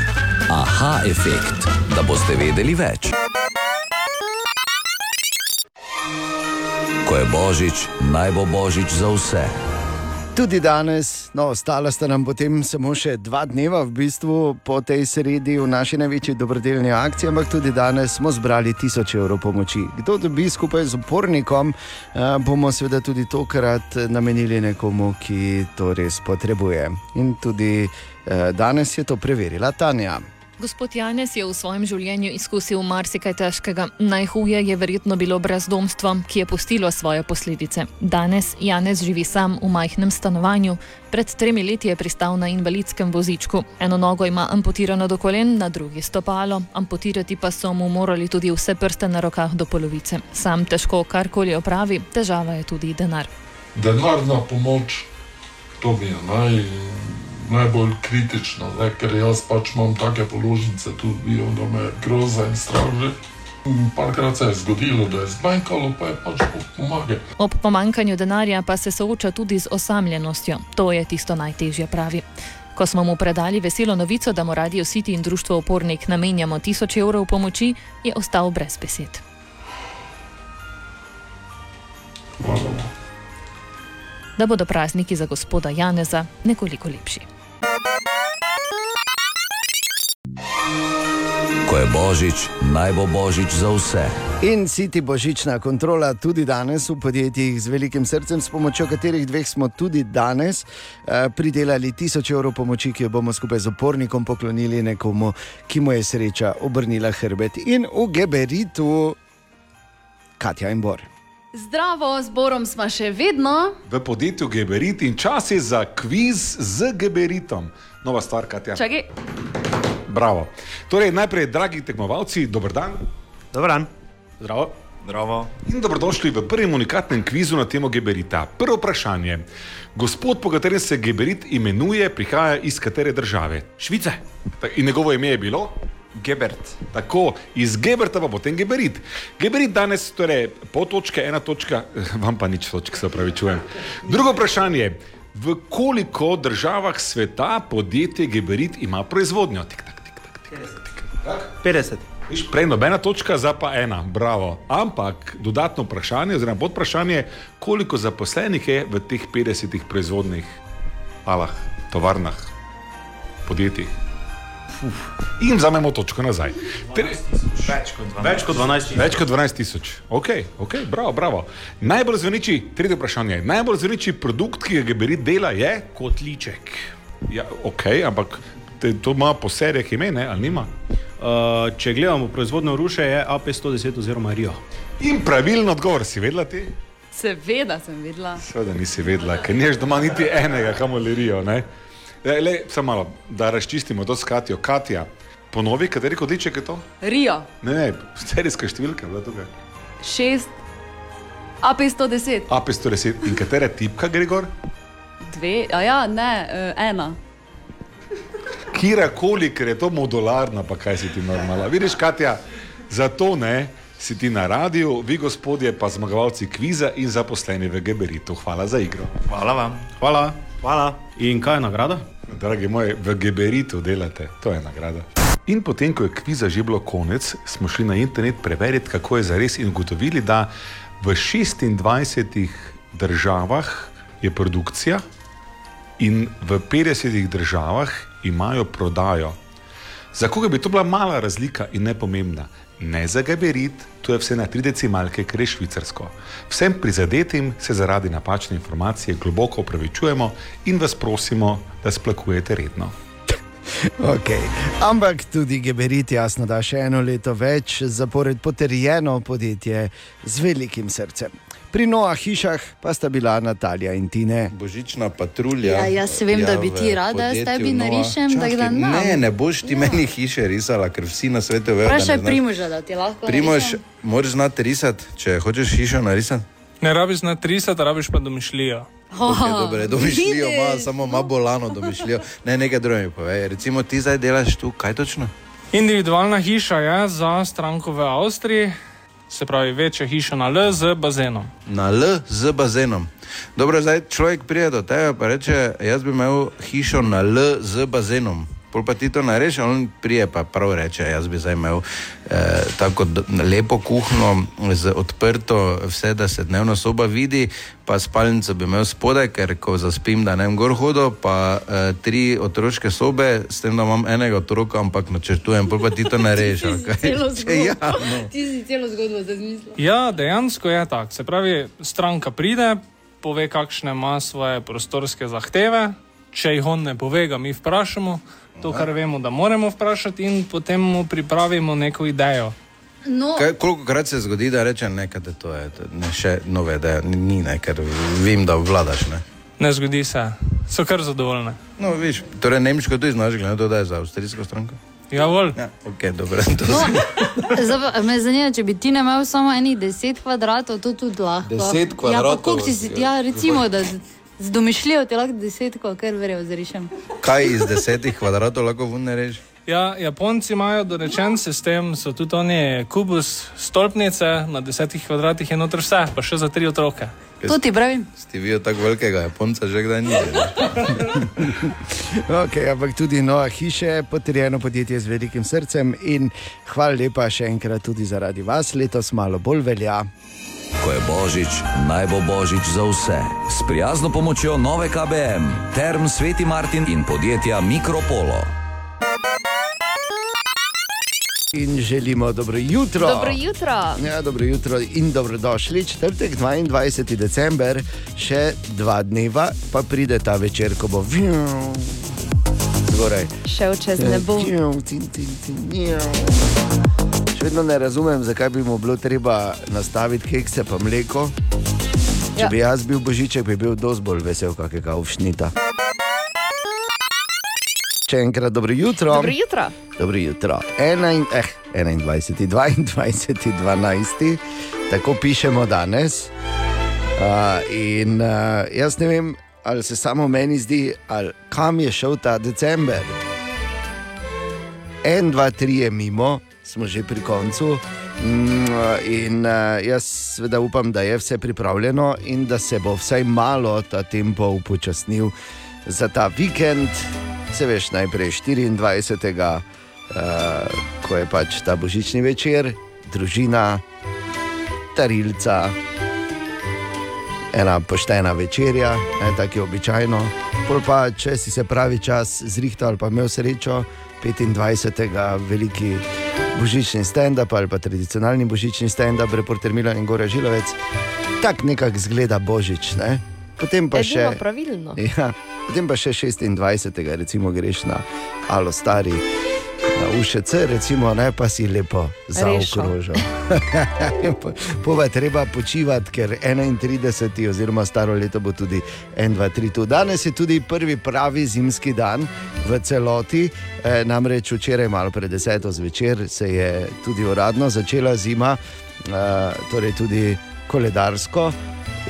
Aha, efekt, da boste vedeli več. Ko je božič, naj bo božič za vse. Tudi danes, no, ostala sta nam potem samo še dva dneva v bistvu po tej sredi v naši največji dobrodelni akciji, ampak tudi danes smo zbrali tisoč evrov pomoči. Kdo dobi skupaj z upornikom, eh, bomo seveda tudi tokrat namenili nekomu, ki to res potrebuje. In tudi eh, danes je to preverila Tanja. Gospod Janez je v svojem življenju izkusil marsikaj težkega. Najhuje je verjetno bilo brezdomstvo, ki je pustilo svoje posledice. Danes Janez živi sam v majhnem stanovanju. Pred tremi leti je pristal na invalidskem vozičku. Eno nogo ima amputirano do kolen, na drugi stopalo. Amputirati pa so mu morali tudi vse prste na rokah do polovice. Sam težko karkoli opravi, težava je tudi denar. denarna pomoč, to mi je naj, najbolj kritično, ne? ker jaz pač imam take položnice, tudi vidim, da me groza in strah že. Parkrat se je zgodilo, da je zmanjkalo, pa je pač Bog pomaga. Ob pomankanju denarja pa se sooča tudi z osamljenostjo. To je tisto najtežje, pravi. Ko smo mu predali veselo novico, da mu Radio City in Društvo Opornik namenjamo tisoč evrov pomoči, je ostal brez besed. Da bodo prazniki za gospoda Janeza nekoliko lepši. Ko je božič, naj bo božič za vse. In City božična kontrola tudi danes v podjetjih z velikim srcem, s pomočjo katerih dveh smo tudi danes eh, pridelali tisoč evrov pomoči, ki jo bomo skupaj z opornikom poklonili nekomu, ki mu je sreča obrnila hrbet. In v Geberitu, Katja in Bor. Zdravo, z Borom smo še vedno. V podjetju Geberit in čas je za kviz z Geberitom. Nova stvar, Katja. Čakaj, Bravo. Torej, najprej, dragi tekmovalci, dober dan. Dober dan. Zdravo. Zdravo. In dobrodošli v prvem unikatnem kvizu na temo Geberita. Prvo vprašanje. Gospod, po katerem se Geberit imenuje, prihaja iz katere države? Švice. In njegovo ime je bilo? Gebert. Tako, iz Geberta pa potem Geberit. Geberit danes, torej pol točke, ena točka, vam pa nič točk, se opravičujem. Drugo vprašanje. V koliko državah sveta podjetje Geberit ima proizvodnjo? Tik, tak, tik, tak, tik, tik, tak. 50. Viš, prej nobena točka, za pa ena, bravo. Ampak dodatno vprašanje, oziroma podvprašanje, koliko zaposlenih je v teh 50 proizvodnih alah, tovarnah, podjetjih. In vzamemo točko nazaj. Tre... Več kot 12. Več kot 12 tisoč. Več kot 12 tisoč. Ok, ok, bravo, bravo. Najbolj zveniči, tretje vprašanje. Najbolj zveniči produkt, ki ga Geberit dela, je kotliček. Ja, ok, ampak te, to ima po serijah imene, ali nima? Uh, če gledamo proizvodno ruše, je AP110 oziroma Rio. In pravilen odgovor si vedela ti? Seveda sem videla. Seveda nisi vedela, ker nimaš doma niti enega, kamor lirijo. Ne? Le, le, samo malo, da razčistimo to s Katijo. Katja, ponovi, kateri kodiček je to? Rio, Ne, ne, serijska številka je bila tukaj. 6, AP110, AP110 in katera tipka gre gor? 2, a ja, ne, uh, ena. Kira koli, ker je to modularna, pa kaj si ti normalna. Vidiš, Katja, zato ne. Si ti na radiju, vi gospodje pa zmagovalci kviza in zaposleni v Geberitu. Hvala za igro. Hvala vam. Hvala. Hvala. In kaj je nagrada? Dragi moji, v Geberitu delate, to je nagrada. In potem, ko je kviza že bilo konec, smo šli na internet preveriti, kako je zares in ugotovili, da v 26 državah je produkcija in v 50 državah imajo prodajo. Za koga bi to bila mala razlika in nepomembna? Ne za Geberit, to je vse na tri decimalke, ker je švicarsko. Vsem prizadetim se zaradi napačne informacije globoko opravičujemo in vas prosimo, da splakujete redno. Okay. Ampak tudi Geberit jasno da še eno leto več zapored potrjeno podjetje z velikim srcem. Pri Noah hišah pa sta bila Natalija in Tine. Božična patrulja. Ja, jaz vem, da bi ti rada, jaz tebi Nova- narišem, da Čakaj, ga nam. Ne, ne boš ti ja. meni hiše risala, ker vsi na svetu vejo. da Vprašaj. Primoža, da ti lahko Primož, moraš znati risati, če hočeš hišo narisati. Ne rabiš na 30, rabiš pa domišljijo. Okay, dobre, domišljijo ima, samo ima bolano domišljijo. Ne, nekaj drugega povej. Recimo ti zdaj delaš tu, kaj točno? Individualna hiša je za stranko v Avstriji, se pravi večja hiša na L z bazenom. Na L z bazenom. Dobro, zdaj človek pride do tega in reče, jaz bi imel hišo na L z bazenom. Pol pa ti to narediš, a on prije pa prav reče, jaz bi zdaj imel eh, tako lepo kuhno, z odprto, vse da se dnevna soba vidi, pa spalnico bi imel spodaj, ker ko zaspim, da ne vem gor hodo, pa eh, tri otroške sobe, s tem, da imam enega otroka, ampak načrtujem, pol pa ti to narediš. ali kaj? Celo Ja, zgodbo. no. Ti si celo zgodbo zdaj zmislil. Ja, dejansko je tako. Se pravi, stranka pride, pove, kakšne ima svoje prostorske zahteve. Če jih on ne pove, ga mi vprašamo, to, kar vemo, da moramo vprašati, in potem mu pripravimo neko idejo. No, Kaj, koliko krat se zgodi, da reče nekaj, da to je to, ne, še nove ideje, ni, ni ne, ker vem, da vladaš. Ne? Ne zgodi se, so kar zadovoljne. No, viš, torej nemško tudi znaš, glede na to, da je za avstrijsko stranko. Ja. Ja, ok, dobro. No, zdaj me zanima, če bi ti ne imel samo enih 10 kvadratov, to tudi lahko. 10 Ja, pa kvadratov, koliko ti si, ja, recimo, da z- domišljijo ti lahko 10, kar verjel zarišem. Kaj iz desetih kvadratov lahko vune reži? Ja, Japonci imajo dorečen sistem, so tudi oni kubus stolpnice, na desetih kvadratih je noter vse, pa še za tri otroke. To ti pravim. Ste vi tako velikega Japonca že kdaj nisi? Okay, ampak tudi Noah hiše, potrjeno podjetje z velikim srcem in hvala lepa še enkrat tudi zaradi vas, letos malo bolj velja. Ko je božič, naj bo božič za vse. S prijazno pomočjo nove KBM, Term Sveti Martin in podjetja Mikropolo. In želimo dobro jutro. Dobro jutro. Ja, dobro jutro in dobrodošli. Četrtek, 22. december, še dva dneva, pa pride ta večer, ko bo zgoraj. Šel čez nebo. Vjum, tin, tin, tin, vjum. Vedno ne razumem, zakaj bi mu bilo treba nastaviti kekse pa mleko. Če Ja. bi jaz bil božiček, bi bil dosti bolj vesel, kakega uvšnita. Še enkrat dobro jutro. Dobro jutro. Dobro jutro. Ena in, eh, 21, 22, 12, tako pišemo danes. Uh, in uh, jaz ne vem, ali se samo meni zdi, ali kam je šel ta december. En, dva, tri je mimo, smo že pri koncu. Mm, In uh, jaz seveda upam, da je vse pripravljeno in da se bo vsaj malo ta tempo upočasnil za ta vikend. Se veš, najprej 24. Uh, ko je pač ta božični večer, družina, tarilca, ena poštena večerja, tako je običajno. Pol pa, če si se pravi čas zrihtal ali pa imel srečo, 25. veliki božični stand-up ali pa tradicionalni božični stand-up, reporter Milan in Gora Žilovec, tako nekako zgleda božič. Ne? Potem pa še. Pravilno. Ja, potem pa še 26. recimo greš na Alo UŠC, recimo, ne pa si lepo zaokrožil. Pova treba počivati, ker 31. oziroma staro leto bo tudi 1, 2, 3 tu. Danes je tudi prvi pravi zimski dan v celoti, e, namreč včeraj, malo pred deseto zvečer, se je tudi uradno začela zima, e, torej tudi koledarsko.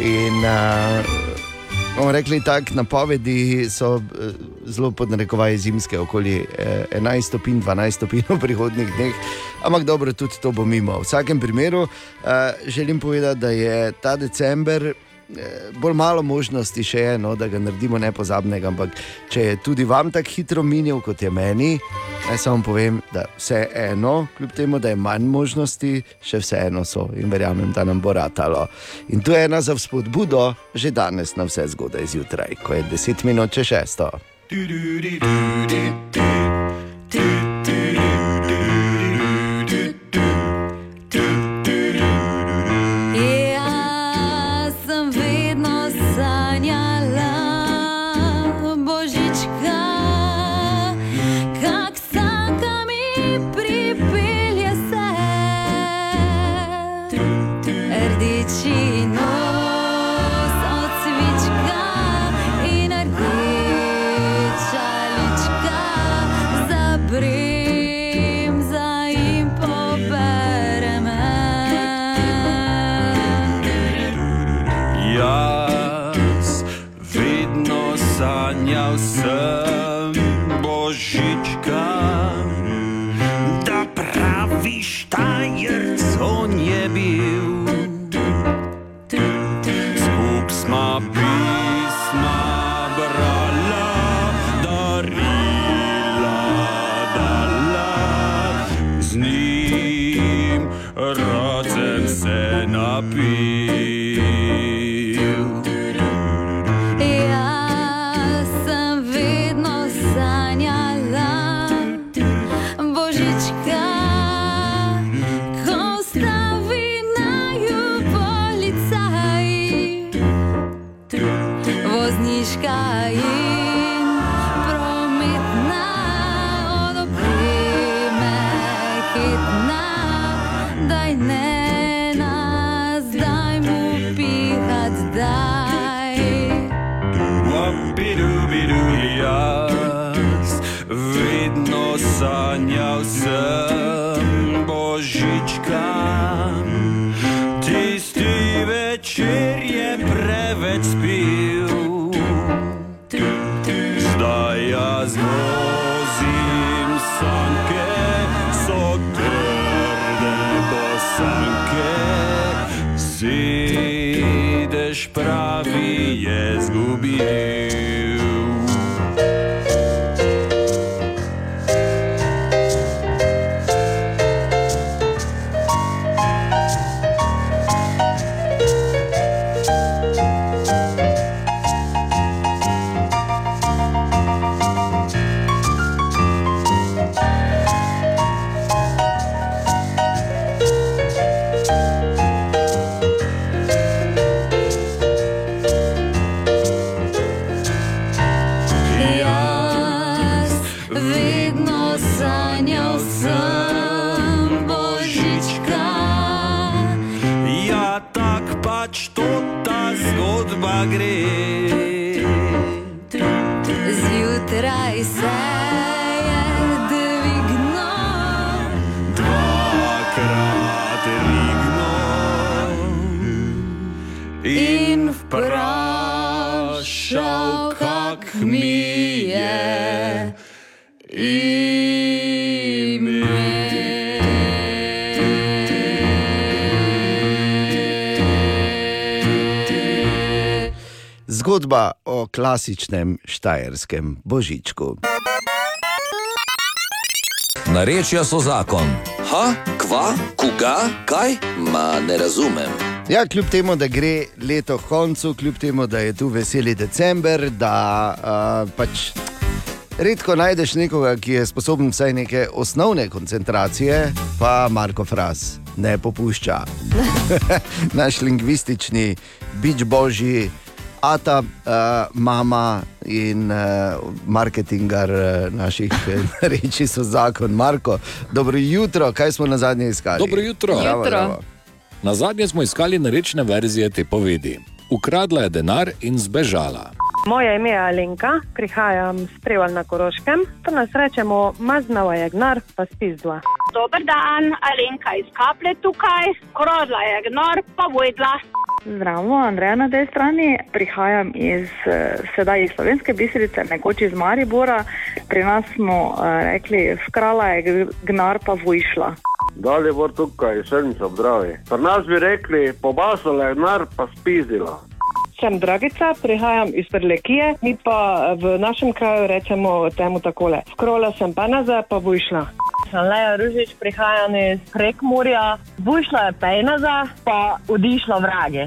In uh, bomo rekli tako, napovedi so eh, zelo podnarekovaje zimske, okoli eh, 11 stopinj, 12 stopinj v prihodnih dneh, ampak dobro, tudi to bo mimo. V vsakem primeru eh, želim povedati, da je ta december. Eh, Bolj malo možnosti še je, no, da ga naredimo nepozabnega, ampak če je tudi vam tako hitro minil, kot je meni, naj samo povem, da vse eno, kljub temu, da je manj možnosti, še vseeno so in verjamem, da nam bo ratalo. In tu je ena za vzpodbudo, že danes na vse zgodaj zjutraj, ko je 10 minut če šesto. Jaz sanjal sem božička, klasičnem štajerskem božičku. Narečja so zakon. Ha, kva, koga, kaj? Ma ne razumem. Ja, kljub temu, da gre leto koncu, kljub temu, da je tu veseli december, da uh, pač redko najdeš nekoga, ki je sposoben vsaj neke osnovne koncentracije, pa Marko Fras ne popušča. Naš lingvistični bič božji. Ata, uh, mama in uh, marketingar uh, naših reči so zakon. Marko, dobro jutro, kaj smo na zadnje iskali? Dobro jutro. Bravo, bravo. Na zadnje smo iskali narečne verzije te povedi. Ukradla je denar in zbežala. Moje ime je Alenka, prihajam z Preval na Koroškem. To nas rečemo, maznava je gnar, pa spizdva. Dober dan, Alenka iz Kaple tukaj, krodla je gnor, pa vojdla. Zdravo, Andreja na tej strani. Prihajam iz eh, sedaj iz Slovenske biserice, nekoč iz Maribora. Pri nas smo eh, rekli, skrala je gnar pa vojšla. Dalje bo tukaj, srnica zdravi. Pri nas bi rekli, pobasala je denar, pa spizdila. Sem Dragica, prihajam iz Prlekije, mi pa v našem kraju rečemo temu takole. Skrola sem pa nazaj, pa vojšla. Sem Leja Ružič, prihajam iz Prekmurja, vojšla je pejnaza, pa odišla vrage.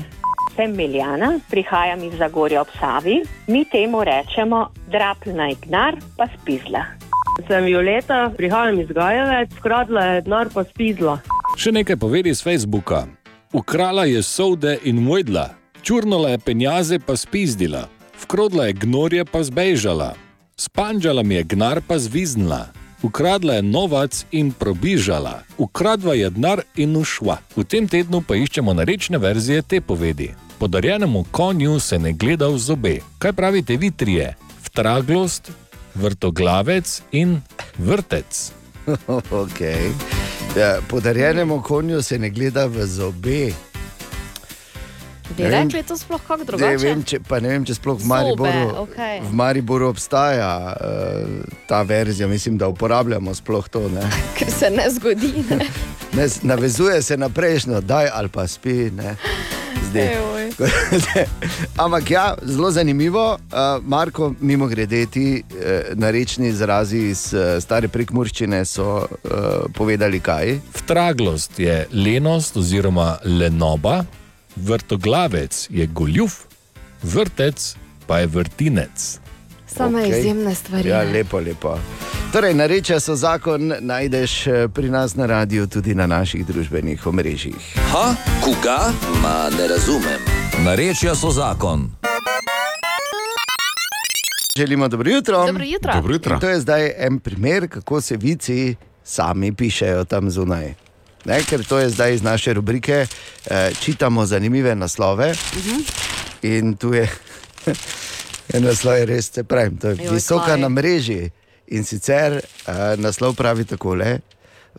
Sem Miljana, prihajam iz Zagorja ob Savi. Mi temu rečemo drapna je gnar, pa spizla. Sem Violeta, prihajam iz Gajevec, skradla je denar, pa spizla. Še nekaj povedi z Facebooka. Ukrala je sovde in mojdla, čurnala je penjaze pa spizdila, vkrodla je gnorje pa zbežala, spanžala mi je gnar pa zviznila. Ukradla je novac in probižala, ukradla je denar in ušla. V tem tednu pa iščemo narečne verzije te povedi. Podarjenemu konju se ne gleda v zobe. Kaj pravite vi trije? Vtraglost, vrtoglavec in vrtec. okay. ja, podarjenemu konju se ne gleda v zobe. Bi Ne vem, rekli to sploh kako Ne drugače? vem, če, pa ne vem, če sploh v Zobe, Mariboru, okej. v Mariboru obstaja uh, ta verzija, mislim, da uporabljamo sploh to. Ne? Ker se ne zgodi. Ne? Ne, navezuje se na prejšnjo, daj ali pa spi. Ne? Ampak ja, zelo zanimivo, uh, Marko, mimo grede ti uh, narečni izrazi iz uh, stare prekmurščine so uh, povedali kaj. Vtraglost je lenost oziroma lenoba, vrtoglavec je goljuf, vrtec pa je vrtinec. Same Okej. izjemne stvari. Ja, lepo, lepo. Torej, narečja so zakon, najdeš eh, pri nas na radiju, tudi na naših družbenih omrežjih. Ha, koga? Ma ne razumem. Narečja so zakon. Želimo dobro jutro. Dobro jutro. Dobro jutro. In to je zdaj en primer, kako se vici sami pišejo tam zunaj. Ne, ker to je zdaj iz naše rubrike, eh, čitamo zanimive naslove. In tu je en naslov, res, se pravi, to je Joj, visoka kaj? na mreži. In sicer eh, naslov pravi takole.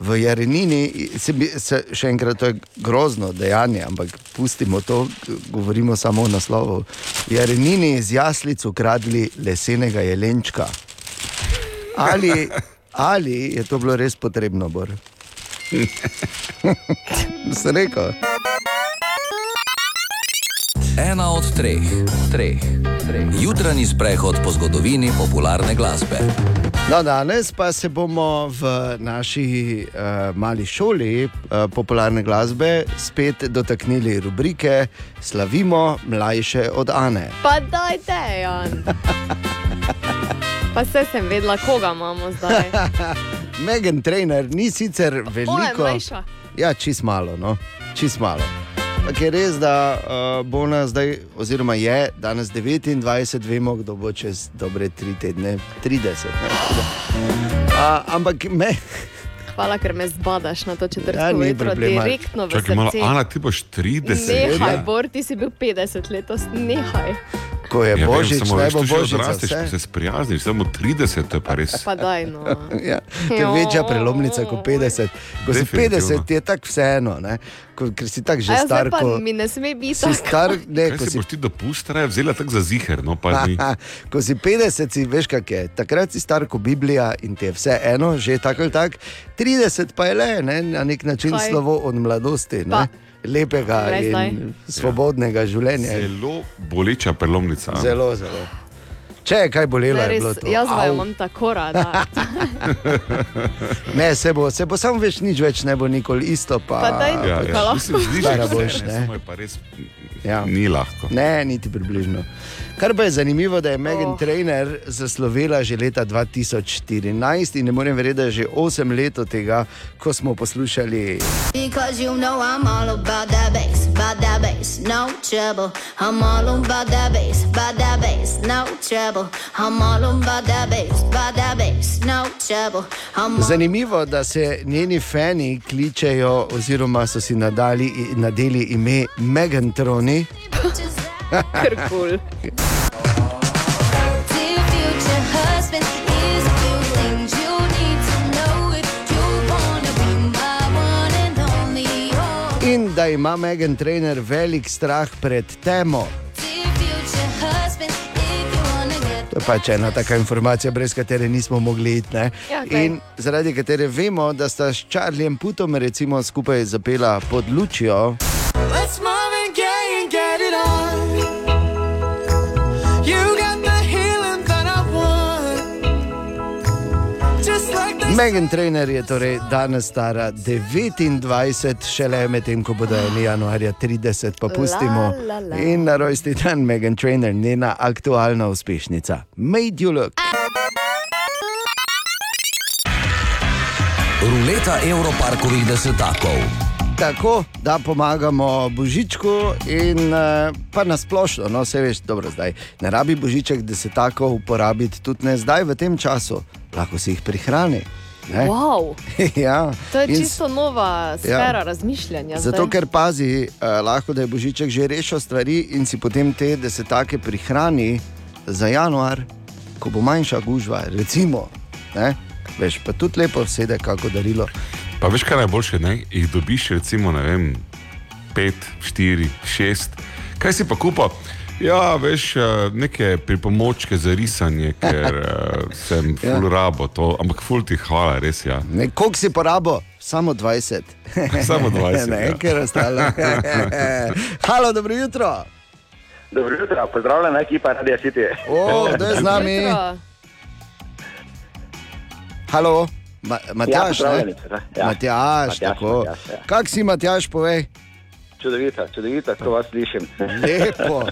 V Jarenini, se, se, še enkrat, to je grozno dejanje, ampak pustimo to, govorimo samo o naslovu. V Jarenini iz jaslic ukradli lesenega jelenčka. Ali, ali je to bilo res potrebno, Bor? Sem rekel. Ena od treh, treh, treh. Jutranji sprehod po zgodovini popularne glasbe. No, danes pa se bomo v naši uh, mali šoli uh, popularne glasbe spet dotaknili rubrike Slavimo mlajše od Ane. Pa dajte, Jan. Pa se sem vedela, koga imamo zdaj. Megan Trainer ni sicer veliko. Ja, čist malo, no, čist malo. Ampak je res, da uh, bo ona zdaj, oziroma je danes 29, vemo, kdo bo čez dobre tri tedne 30. Ne? Uh, ampak me, Hvala, ker me zbadaš na to četrtko Ja, ni vetro, problema. direktno v Čakaj malo, srce. Ana, ti boš 30. Nehaj, ja. Bor, ti si bil 50 letos, nehaj. Ko je Ja, vem, božič, samo naj veš, bo božič odrasteš, ko se sprijazniš, samo 30, to je pa res. Pa daj, no. Ja, to je večja prelomnica kot 50. Ko si Definitivno. 50, ti je tako vseeno, ne? Ko, ker si tako že ja, star. Ko, mi ne sme biti si star, ne, Kaj ko si si boš ti dopust, raje vzela tako za ziher, no pa ni. ko si 50, si veš, kak je. Takrat si star kot Biblija in ti je vse eno, že tako ali tako. 30 pa je le, ne, na nek način Kaj? slovo od mladosti. Pa. Lepega in svobodnega življenja. Zelo boleča prelomnica. Zelo, zelo. Če je kaj bolelo, Ne, je bilo to. jaz vaju Au. imam tako rada. Ne, se bo, se bo samo več nič več ne bo nikoli isto. Pa, Pa daj, Ja, ja. lahko? Mislim, zdi se, Stara da boš, ne, ne. samo je pa res Ja. ni lahko. Ne, niti približno. Kar pa je zanimivo, da je Megan Oh. Trainer zaslovela že leta 2014 in ne morem verjeti, da je že 8 let od tega, ko smo poslušali. Because you know I'm all about that bass, about that bass, no trouble. I'm all about that bass, about that bass, no trouble. I'm all about that bass, about that bass, no trouble. All Zanimivo, da se njeni fani kličejo, oziroma so si nadali, nadeli ime Megan Troni. Ker kul. Dear future husband, here's a few things you need to know if you wanna be my one and only. Oh, In da ima Megan Trainer velik strah pred temo. To je pač ena taka informacija, brez katere nismo mogli iti. ne. Ja, kaj? In zaradi katere vemo, da sta s Charlijem Putom recimo skupaj zapela pod lučijo. Let's Megan Trainer je torej danes stara 29, šele medtem, ko bodo eni januarja 30, pa pustimo. La, la, la. In na rojsti dan Megan Trainer, njena aktualna uspešnica. Made you look. Ruleta Evroparkovih desetakov. Tako da pomagamo Božičku in eh, pa nasplošno, no vse veš, dobro zdaj. Ne rabi Božiček desetakov uporabiti tudi ne zdaj v tem času, lahko si jih prihrani. Ne. Wow, ja. to je in čisto nova sfera razmišljanja. Zato, zdaj. ker pazi, uh, lahko da je Božiček že rešil stvari in si potem te desetake prihrani za januar, ko bo manjša gužva, recimo. Ne? Veš, pa tudi lepo vsede, kako darilo. Pa veš, kaj je najboljše, ne? jih dobiš, recimo, ne vem, pet, štiri, šest. Kaj si pa kupa? Ja, veš, eh, neke pripomočke za risanje, ker uh, sem Ja. full rabo to, ampak full ti hvala, res ja. Koliko si porabo? Samo 20. Samo 20, ne, ja. ker ostalo. Halo, dobro jutro. Dobro jutro, pozdravljena ekipa Radio City. O, kdo je z nami? Halo, Ma Matjaš, Ja, ne? pozdravljeni, ja. Matjaš, Matjaš, tako. Matjaš, ja. Kak si, Matjaš, povej? Čudovito, čudovito, ko vas slišim. Lepo.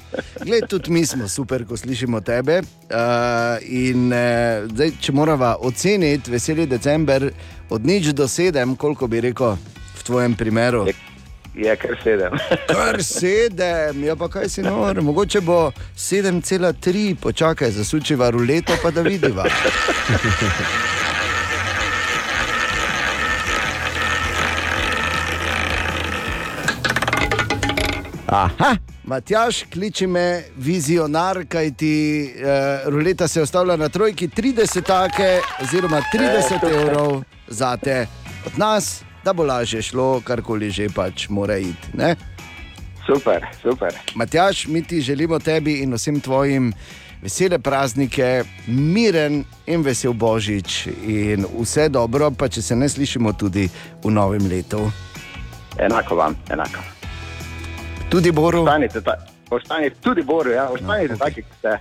Gled, tudi mi smo super, ko slišimo tebe. Uh, in, uh, zdaj, če moramo oceniti veseli december od nič do sedem, koliko bi rekel v tvojem primeru? Je kar sedem. Kar sedem, ja pa kaj si nor, mogoče bo 7,3, počakaj, zasučiva ruleto, pa da vidiva. Aha, Matjaš, kliči me vizionar, kaj ti uh, ruleta se ostavlja na trojki 30 take, oziroma 30 evrov za te od nas, da bo lažje šlo, karkoli že pač mora iti. Ne? Super, super. Matjaš, mi ti želimo tebi in vsem tvojim vesele praznike, miren in vesel božič in vse dobro, pa če se ne slišimo tudi v novem letu. Enako vam, enako. Tudi Boru. Ostanite, ta, ostanite tudi Boru, ja, ostanite no, okay. taki, kot ste.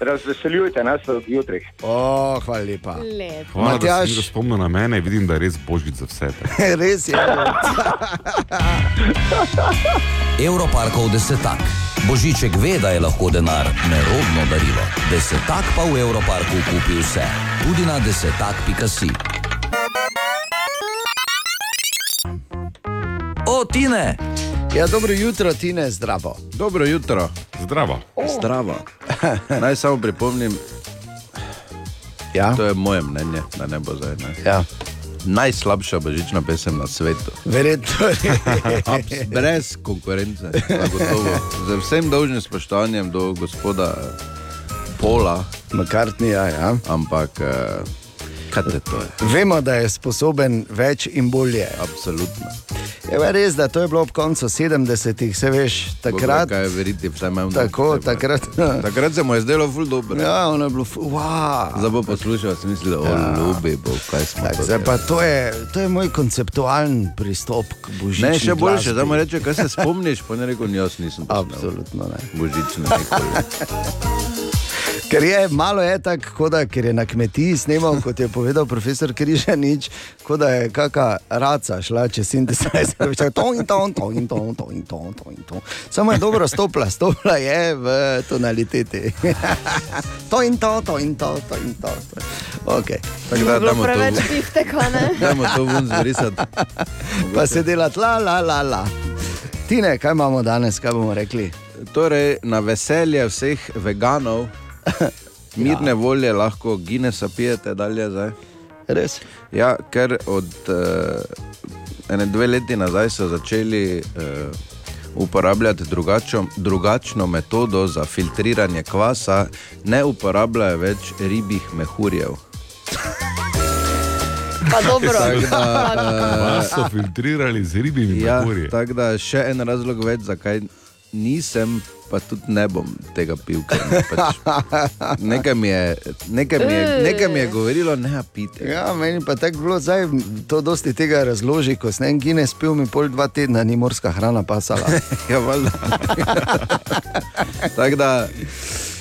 Razveseljujte nas od jutri. O, hvala lepa. Hvala, da Matjaž. si mi spomnil na mene, vidim, da je res božič za vse. Res je. Evroparkov desetak. Božiček ve, da je lahko denar nerodno darilo. Desetak pa v Evroparku kupi vse, tudi na desetak.si. O, Tine! Ja, dobro jutro, Tine, zdravo. Dobro jutro. Zdravo. Zdravo. Naj samo pripomnim, ja? to je moje mnenje, da ne bo zdaj. Ne. Ja. Najslabša božična pesem na svetu. Verjetno Abs- Brez konkurence, zagotovo. Z vsem dolžnim spoštovanjem do gospoda Pola. McCartneyja, ja. Ampak, eh, Vemo, da je sposoben več in bolje. Absolutno. Je res, da to je bilo ob koncu 70-ih, se veš, takrat. Kaj je veriti, vsaj imam. Tako, takrat. Takrat se mu je zdelo ful dobro. Ja, ono je bilo, fu- wow. Zdaj bo poslušal, si misli, da Ja. ljubi bo, kaj smo. Tak, to zdaj pa to je, to je moj konceptualen pristop k božični Ne, še boljše, zdaj mu reče, kaj se spomniš, pa ne rekel, jaz nisem. Absolutno ne. Božično nikoli. Ker je malo je tako, da ker je na kmetiji snimal, kot je povedal profesor Križanič, kot da je kakšna raca šla čez sintetizer, veš, to in to, to in to, to in to, to in to. Samo je dobro stopla, stopla je v tonaliteti. to in to, to in to, to in to. Okay. Tako da damo to, Preveč bifteka, ne? damo to ven zbrisati. Pa se dela la, la, la, la. Tine, kaj imamo danes, kaj bomo rekli? Torej, na veselje vseh veganov, mirne ja. volje lahko Guinnessa pijete dalje zdaj. Res? Ja, ker od uh, ene dve leti nazaj so začeli uh, uporabljati drugačno, drugačno metodo za filtriranje kvasa, ne uporabljajo več ribjih mehurjev. Pa dobro. Da, Vas eh, so filtrirali z ribjimi Ja, mehurji. tako da še en razlog več, zakaj nisem, pa tudi ne bom tega pil. ker Pač, nekaj, mi je, nekaj, mi je, nekaj mi je govorilo, ne pite. Ja, meni pa tako bilo, zdaj to dosti tega razloži, ko sem en Guinness pil, mi pol dva tedna ni morska hrana pasala. ja, valjda. Tako da,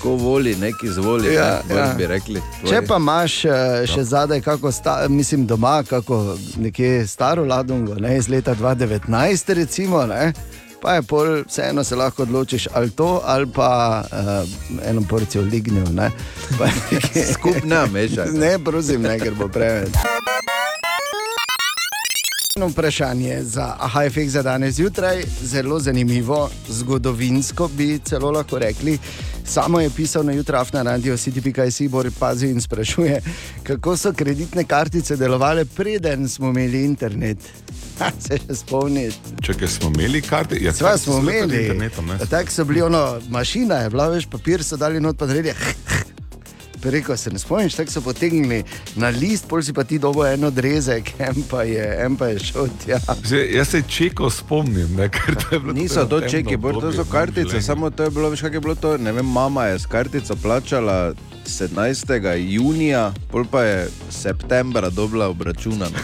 ko voli, neki zvoli, Ja, ja, ja. bi rekli. Če pa imaš eh, še zadaj, kako sta, mislim, doma, kako nekje staro ladungo, ne, iz leta 2019, recimo, ne, pa je pol, vseeno se lahko odločiš ali to, ali pa uh, eno porcijo Skupaj ne mešaj. Ne, prosim, ne, ker bo preveč. Eno Vprašanje za efekt za danes zjutraj, zelo zanimivo, zgodovinsko bi celo lahko rekli. Samo je pisal na jutraf na radio CTP.js, Bor pazi in sprašuje, kako so kreditne kartice delovale, preden smo imeli internet. Ha, se še spomniš? Če smo imeli karte, ja, Sva smo imeli. Tako so bili, ono, mašina je bila, veš, papir so dali not, pa naredi. Preko se ne spomniš, tako so potegnili na list, pol si pa ti dobo en odrezek, en pa je, en pa je šel tja. Zdaj, jaz se čeko spomnim, ne, ker to je bilo Niso to čeki, bolj to so kartice, samo to je bilo, veš, kaj je bilo to. Ne vem, mama je s kartico plačala 17. junija, pol pa je septembra dobila obračunano.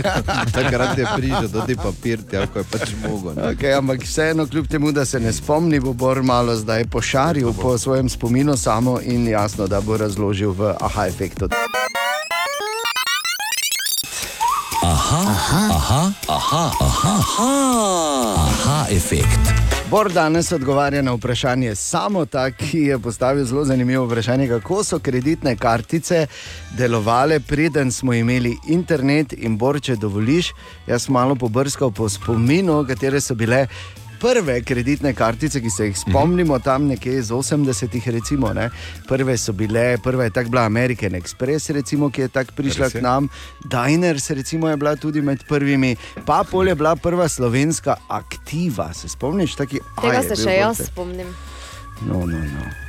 Takrat je prišel tudi papir, tja, ko je pač mogo. ne. Okay, ampak vseeno, kljub temu, da se ne spomni, bo Bor malo zdaj pošaril po svojem spominu samo in jasno, da bo razložil v aha efektu. Aha, aha, aha, aha, aha, aha, aha efekt. Bor danes odgovarja na vprašanje samo tak, ki je postavil zelo zanimivo vprašanje, kako so kreditne kartice delovale, preden smo imeli internet in Bor, če dovoliš, jaz malo pobrskal po spominu, katere so bile. Prve kreditne kartice, ki se jih spomnimo, tam nekje iz 80-ih, recimo, ne. prve so bile, prva je tako bila American Express, recimo, ki je tako prišla Res je. k nam, Diners, recimo, je bila tudi med prvimi, pa pol je bila prva slovenska aktiva. Se spomniš, taki Tega aj, je se bil še jaz bolj- spomnim. No, no, no.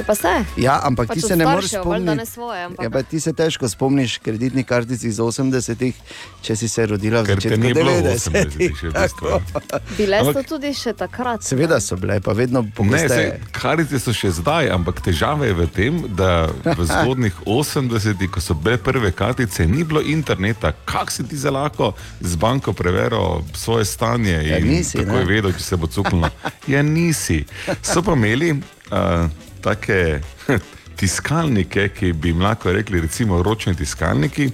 Če pa se. Ja, ampak Pač ti se ne moreš spomniti. svoje, ampak- Ja, pa ti se težko spomniš kreditnih kartic iz 80-ih, če si se rodila v začetku ni bilo v 90-ih. 80-ih še v bistvu. Bile so Ampak- tudi še takrat. Seveda so bile, pa vedno Ne, pogosteje. sej, karice so še zdaj, ampak težava je v tem, da v zgodnih 80-ih, ko so bile prve kartice, ni bilo interneta. Kako si ti za lahko z banko preveril svoje stanje Ja, in nisi, tako ne. je vedel, če se bo cuknilo? Ja, nisi. So pa imeli uh, take tiskalnike, ki bi jim lahko rekli, recimo ročni tiskalniki.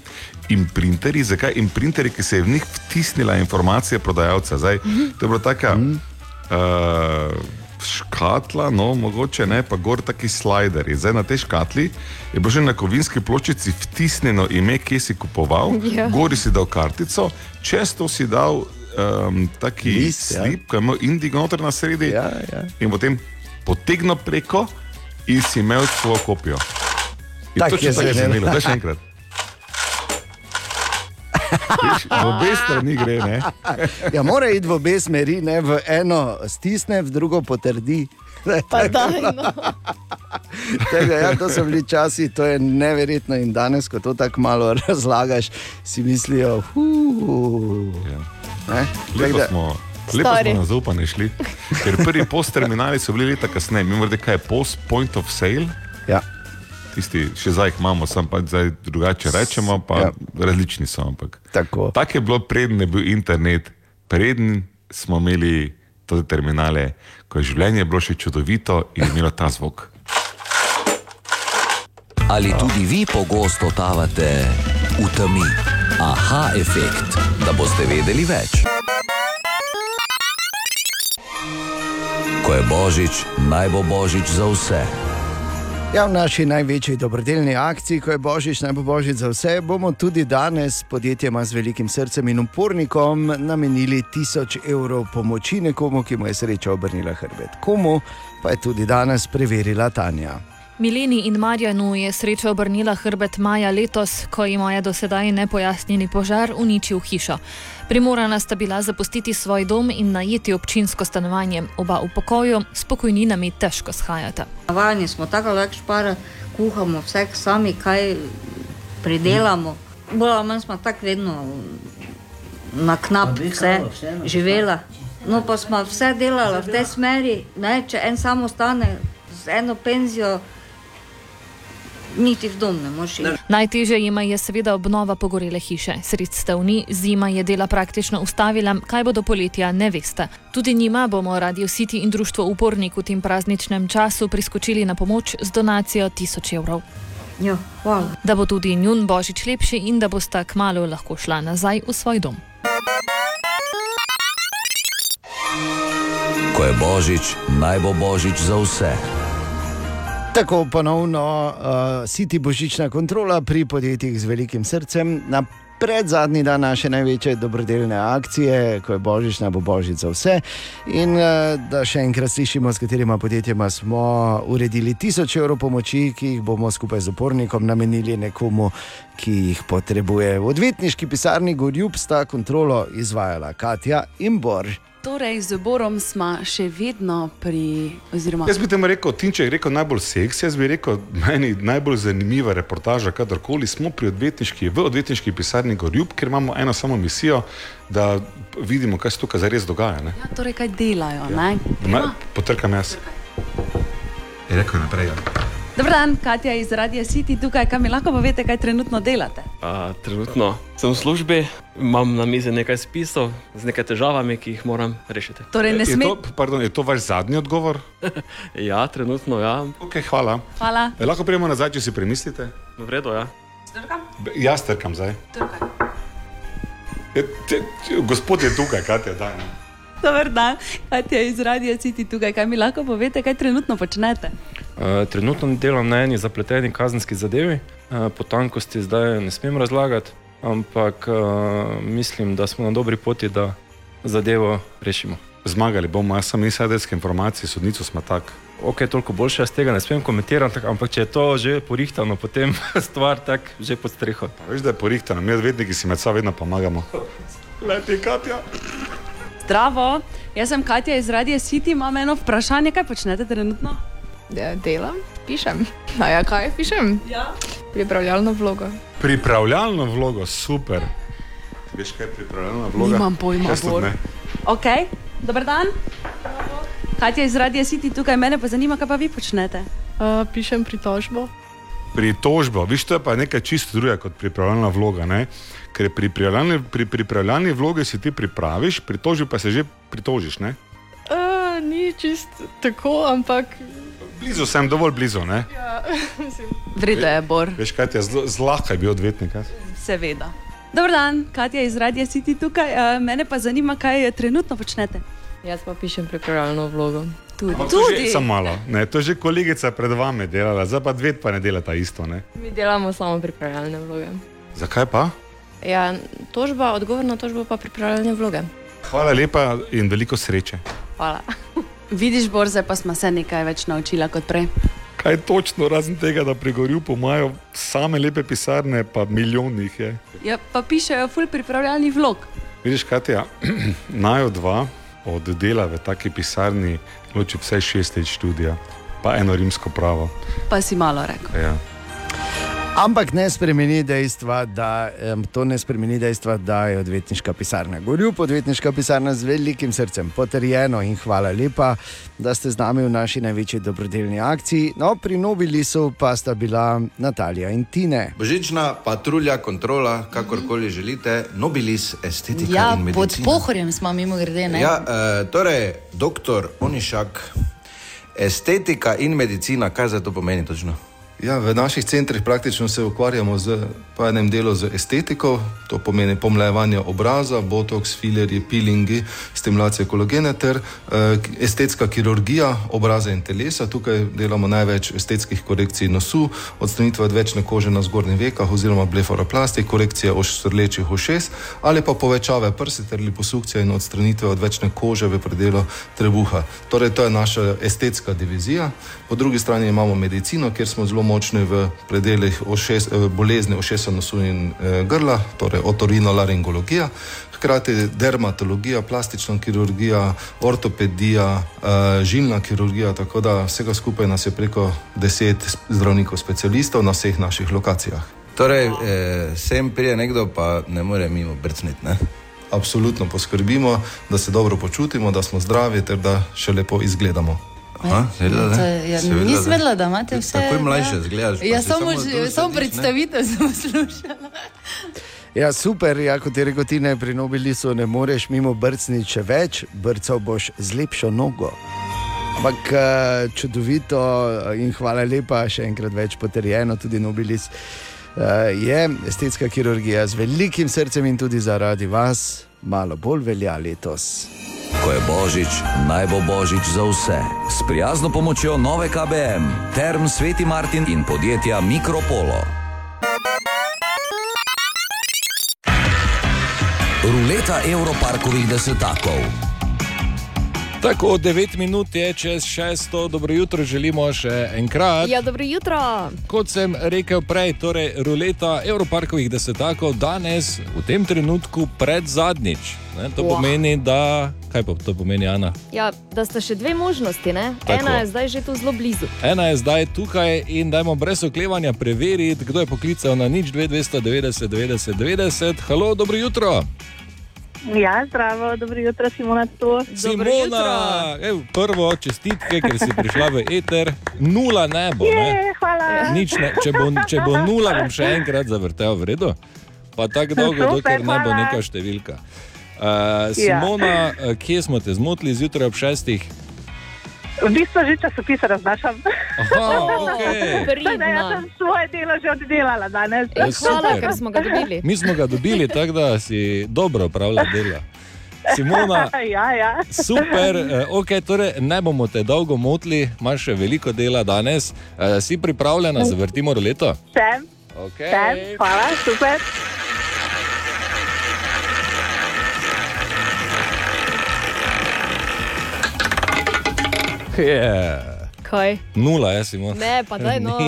In printeri, zakaj? In printeri, ki se je v njih vtisnila informacija prodajalca. Zdaj, to je bila taka uh, škatla, no, mogoče ne, pa gor taki sliderji. Zdaj na tej škatli je bilo že na kovinski pločici vtisnjeno ime, kje si kupoval, Ja. gori si dal kartico, čez to si dal um, taki List, ja. slip, ki je imel indigo noter na sredi Ja, ja. in potem potegnil preko in si imel svojo kopijo. In Tak točno je tako je zvenelo, da še enkrat. Viš, V obe strani gre, ne? Ja, mora iti v obe smeri, ne v eno stisne, v drugo potrdi. Pa daj, no. Tega, ja, to so bili časi, to je neverjetno. In danes, ko to tako malo razlagaš, si mislijo, Ja. da Lepo smo, lepo smo na zaupanje šli. Ker prvi post-terminali so bili leta kasneje, mi moramo reči, kaj je post-point of sale. Ja. Tisti, še zdaj jih imamo, sam pa zdaj drugače rečemo, pa ja. različni so. Ampak. Tako. Tako je bilo, preden je bil internet, preden smo imeli te terminale, ko je življenje bilo še čudovito in imelo ta zvok. Ali tudi vi pogosto totavate v temi? Aha, efekt, da boste vedeli več. Ko je božič, naj bo božič za vse. Ja, v naši največji dobrodelni akciji, ko je božič, naj bo božič za vse, bomo tudi danes podjetjema z velikim srcem in upornikom namenili 1000 evrov pomoči nekomu, ki mu je sreča obrnila hrbet. Komu pa je tudi danes preverila Tanja. Mileni in Marjanu je sreča obrnila hrbet maja letos, ko jim je do sedaj nepojasnjeni požar uničil hišo. Primorana sta bila zapustiti svoj dom in najeti občinsko stanovanje. Oba v pokoju s pokojninami težko shajata. Navajeni smo tako več špara, kuhamo vse sami, kaj pridelamo. Bolj ali manj smo tako vedno na knap vse živela. No pa smo vse delali v tej smeri, ne, če en samo ostane z eno penzijo, niti v dom ne moreš iti. Najtežje jima je seveda obnova pogorele hiše. Sredstev ni, zima je dela praktično ustavila, kaj bo do poletja, ne veste. Tudi njima bomo Radio City in Društvo Upornik v tem prazničnem času priskočili na pomoč z donacijo 1000 evrov. Jo, hvala. Da bo tudi njun božič lepši in da bosta kmalo lahko šla nazaj v svoj dom. Ko je božič, naj bo božič za vse. Tako ponovno uh, siti božična kontrola pri podjetjih z velikim srcem. Na predzadnji dan naše največje dobrodelne akcije, ko je božič, naj bo božič za vse. In uh, da še enkrat slišimo, s katerima podjetjema smo uredili 1000 evrov pomoči, ki jih bomo skupaj z upornikom namenili nekomu, ki jih potrebuje. V odvetniški pisarni Gorjub sta kontrolo izvajala Katja in Bor. Torej, z Borom smo še vedno pri. Oziroma, Jaz bi temu rekel, Tinče je rekel najbolj seks, jaz bi rekel, meni najbolj zanimiva reportaža, kadarkoli smo pri odvetniški, v odvetniški pisarni Gorjub, ker imamo eno samo misijo, da vidimo, kaj se tukaj zares dogaja. Ne? ja, torej kaj delajo. Ja. Ma, potrkam jaz. Je rekel naprej. Ja. Dobro dan, Katja iz Radia City tukaj, kaj mi lahko poveste, kaj trenutno delate? A, trenutno sem v službi, imam na mizi nekaj spisov z nekaj težavami, ki jih moram rešiti. Torej, ne je, sme- to, pardon, je to vaš zadnji odgovor? ja, trenutno ja. Okay, hvala. Hvala. E, lahko prijemo nazaj, če si premislite? V redu, ja. Be- Jaz trkam zdaj. E, te, te, gospod je tukaj, Katja, da. Dober dan, Katja iz Radia City tukaj, kaj mi lahko poveste, kaj trenutno počnete? Uh, trenutno delam na eni zapleteni kazenski zadevi, uh, potankosti zdaj ne smem razlagati, ampak uh, mislim, da smo na dobri poti, da zadevo rešimo. Zmagali bomo, jaz sem insiderske informacije, sodnico smo tak. Ok, toliko boljše, jaz tega ne smem komentirati, ampak če je to že porihtano, potem stvar tak že pod streho. Veš, da je porihtano, mi odvetniki si med sabo vedno pomagamo. Leti, Katja. Zdravo, jaz sem Katja iz Radia City, imam eno vprašanje, kaj počnete trenutno? Ja, delam, pišem. A ja, kaj pišem? Ja. Pripravljalno vlogo. Pripravljalno vlogo, super. Veš, kaj je pripravljalna vloga? Nimam pojma, Bor. ne. Ok, dober dan. Katja iz Radia City tukaj, mene pa zanima, kaj pa vi počnete. Uh, pišem pritožbo. Pritožbo, viš, to je pa nekaj čisto drugega kot pripravljalna vloga. Ne? Ker pri pripravljalni, pri pripravljalni vlogi si ti pripraviš, pritožbi pa se že pritožiš. Ne? Uh, ni čist tako, ampak. Blizu sem, dovolj blizu. Ne? Ja, mislim. Vredo je, Bor. Veš, kaj ti je zlahka je bil odvetnik. jaz. Seveda. Dober dan, Katja iz Radia City tukaj, uh, mene pa zanima, kaj trenutno počnete. Jaz pa pišem pripravljalno vlogo. Tudi. Ampak že- Samo malo, ne, to je že kolegica pred vami delala, zdaj pa dve pa ne delata isto. Ne? Mi delamo samo pripravljalne vloge. Zakaj pa? Ja, tožba, odgovor na tožbo pa pripravljalne vloge. Hvala lepa in veliko sreče. Hvala. Vidiš, Bor, zdaj pa smo se nekaj več naučila kot prej. Kaj točno, razen tega, da pri Gorjupu imajo same lepe pisarne, pa milijon jih je. Ja, pa pišejo ful pripravljalni vlog. Vidiš, Katja, najo dva od dela v taki pisarni loči vsaj šest let študija, pa eno rimsko pravo. Pa si malo rekel. Ja. Ampak ne spremeni dejstva, da, em, to ne spremeni dejstva, da je odvetniška pisarna. Gorjup, odvetniška pisarna z velikim srcem, potrjeno in hvala lepa, da ste z nami v naši največji dobrodelni akciji. No, pri Nobilisu pa sta bila Natalija in Tine. Božična patrulja, kontrola, kakorkoli želite, nobilis, estetika Ja, pod pohorjem smo mimo grede. Ne? Ja, eh, torej, doktor Onišak, estetika in medicina, kaj za to pomeni točno? Ja, v naših centrih praktično se ukvarjamo z, po enem delu z estetiko, to pomeni pomlajevanje obraza, botoks, filerji, peelingi, stimulacija kolagena ter eh, estetska kirurgija obraza in telesa. Tukaj delamo največ estetskih korekcij nosu, odstranitve odvečne kože na zgornjih vekah oziroma blefaroplasti, korekcije oštrlečih ušes ali pa povečave prsi ter liposukcija in odstranitve odvečne kože v predelu trebuha. Torej, to je naša estetska divizija. Po drugi strani imamo medicino, kjer smo zelo močni v predeljih ošes, eh, bolezni ošesa nosu in eh, grla, torej otorinolaringologija. Hkrati dermatologija, plastična kirurgija, ortopedija, eh, žilna kirurgija, tako da vsega skupaj nas je preko deset zdravnikov, specialistov na vseh naših lokacijah. Torej, eh, sem prije nekdo, pa ne more mimo brcniti. Ne? Absolutno poskrbimo, da se dobro počutimo, da smo zdravi ter da še lepo izgledamo. Aha, seveda, To ne. je- Ja, Seveda, nisem da. vedela, da imate vse. Takoj mlajše ja. pa Ja, si samo, samo samo ne. predstavitev sem poslušala. Ja, super, ja, kot je rekel ti, ne pri Nobilisu ne moreš mimo brcniti še več, brcal boš z lepšo nogo. Ampak eh, čudovito eh, in hvala lepa, še enkrat več potrjeno, tudi Nobilis eh, je estetska kirurgija z velikim srcem in tudi zaradi vas malo bolj velja letos. Ko je božič, naj bo božič za vse. S prijazno pomočjo nove KBM, Term Sveti Martin in podjetja Mikropolo. Ruleta Evroparkovih desetakov. Tako, 9 minut je čez 6, dobro jutro želimo še enkrat. Ja, dobro jutro. Kot sem rekel prej, torej ruleta Evroparkovih desetakov danes v tem trenutku pred zadnjič. Ne, to Wah. pomeni, da. Kaj pa to pomeni, Ana? Ja, da sta še dve možnosti. Ne? Tako. Ena je zdaj že tu zelo blizu. Ena je zdaj tukaj in dajmo brez oklevanja preveriti, kdo je poklical na nič 290, 90, 90. Halo, dobro jutro. Ja, zdravo, dobro jutro, Simona tu. Simona, ev, prvo čestitke, ker si prišla v eter, nula ne bo. Ne? Je, hvala. Nič ne, če, bo, če bo nula, bom še enkrat zavrtel, v redu. Pa tako dolgo, Super, dokler ne bo hvala. neka številka. Uh, Simona, ja. kje smo te zmotili zjutraj ob šestih? V bistvu že časopise raznašam. Aha, okej. Tako da jaz sem svoje delo že oddelala danes. Ja, super. Mi smo ga dobili, tako da si dobro upravlja delo. Simona, ja, ja. Super, eh, okay, torej ne bomo te dolgo motili, imaš še veliko dela danes. Eh, Si pripravljena, zavrtimo roleto? Sem. Okay. Sem, hvala, super. Yeah. Kaj? Nula, jaz Simona. Ne, pa daj no.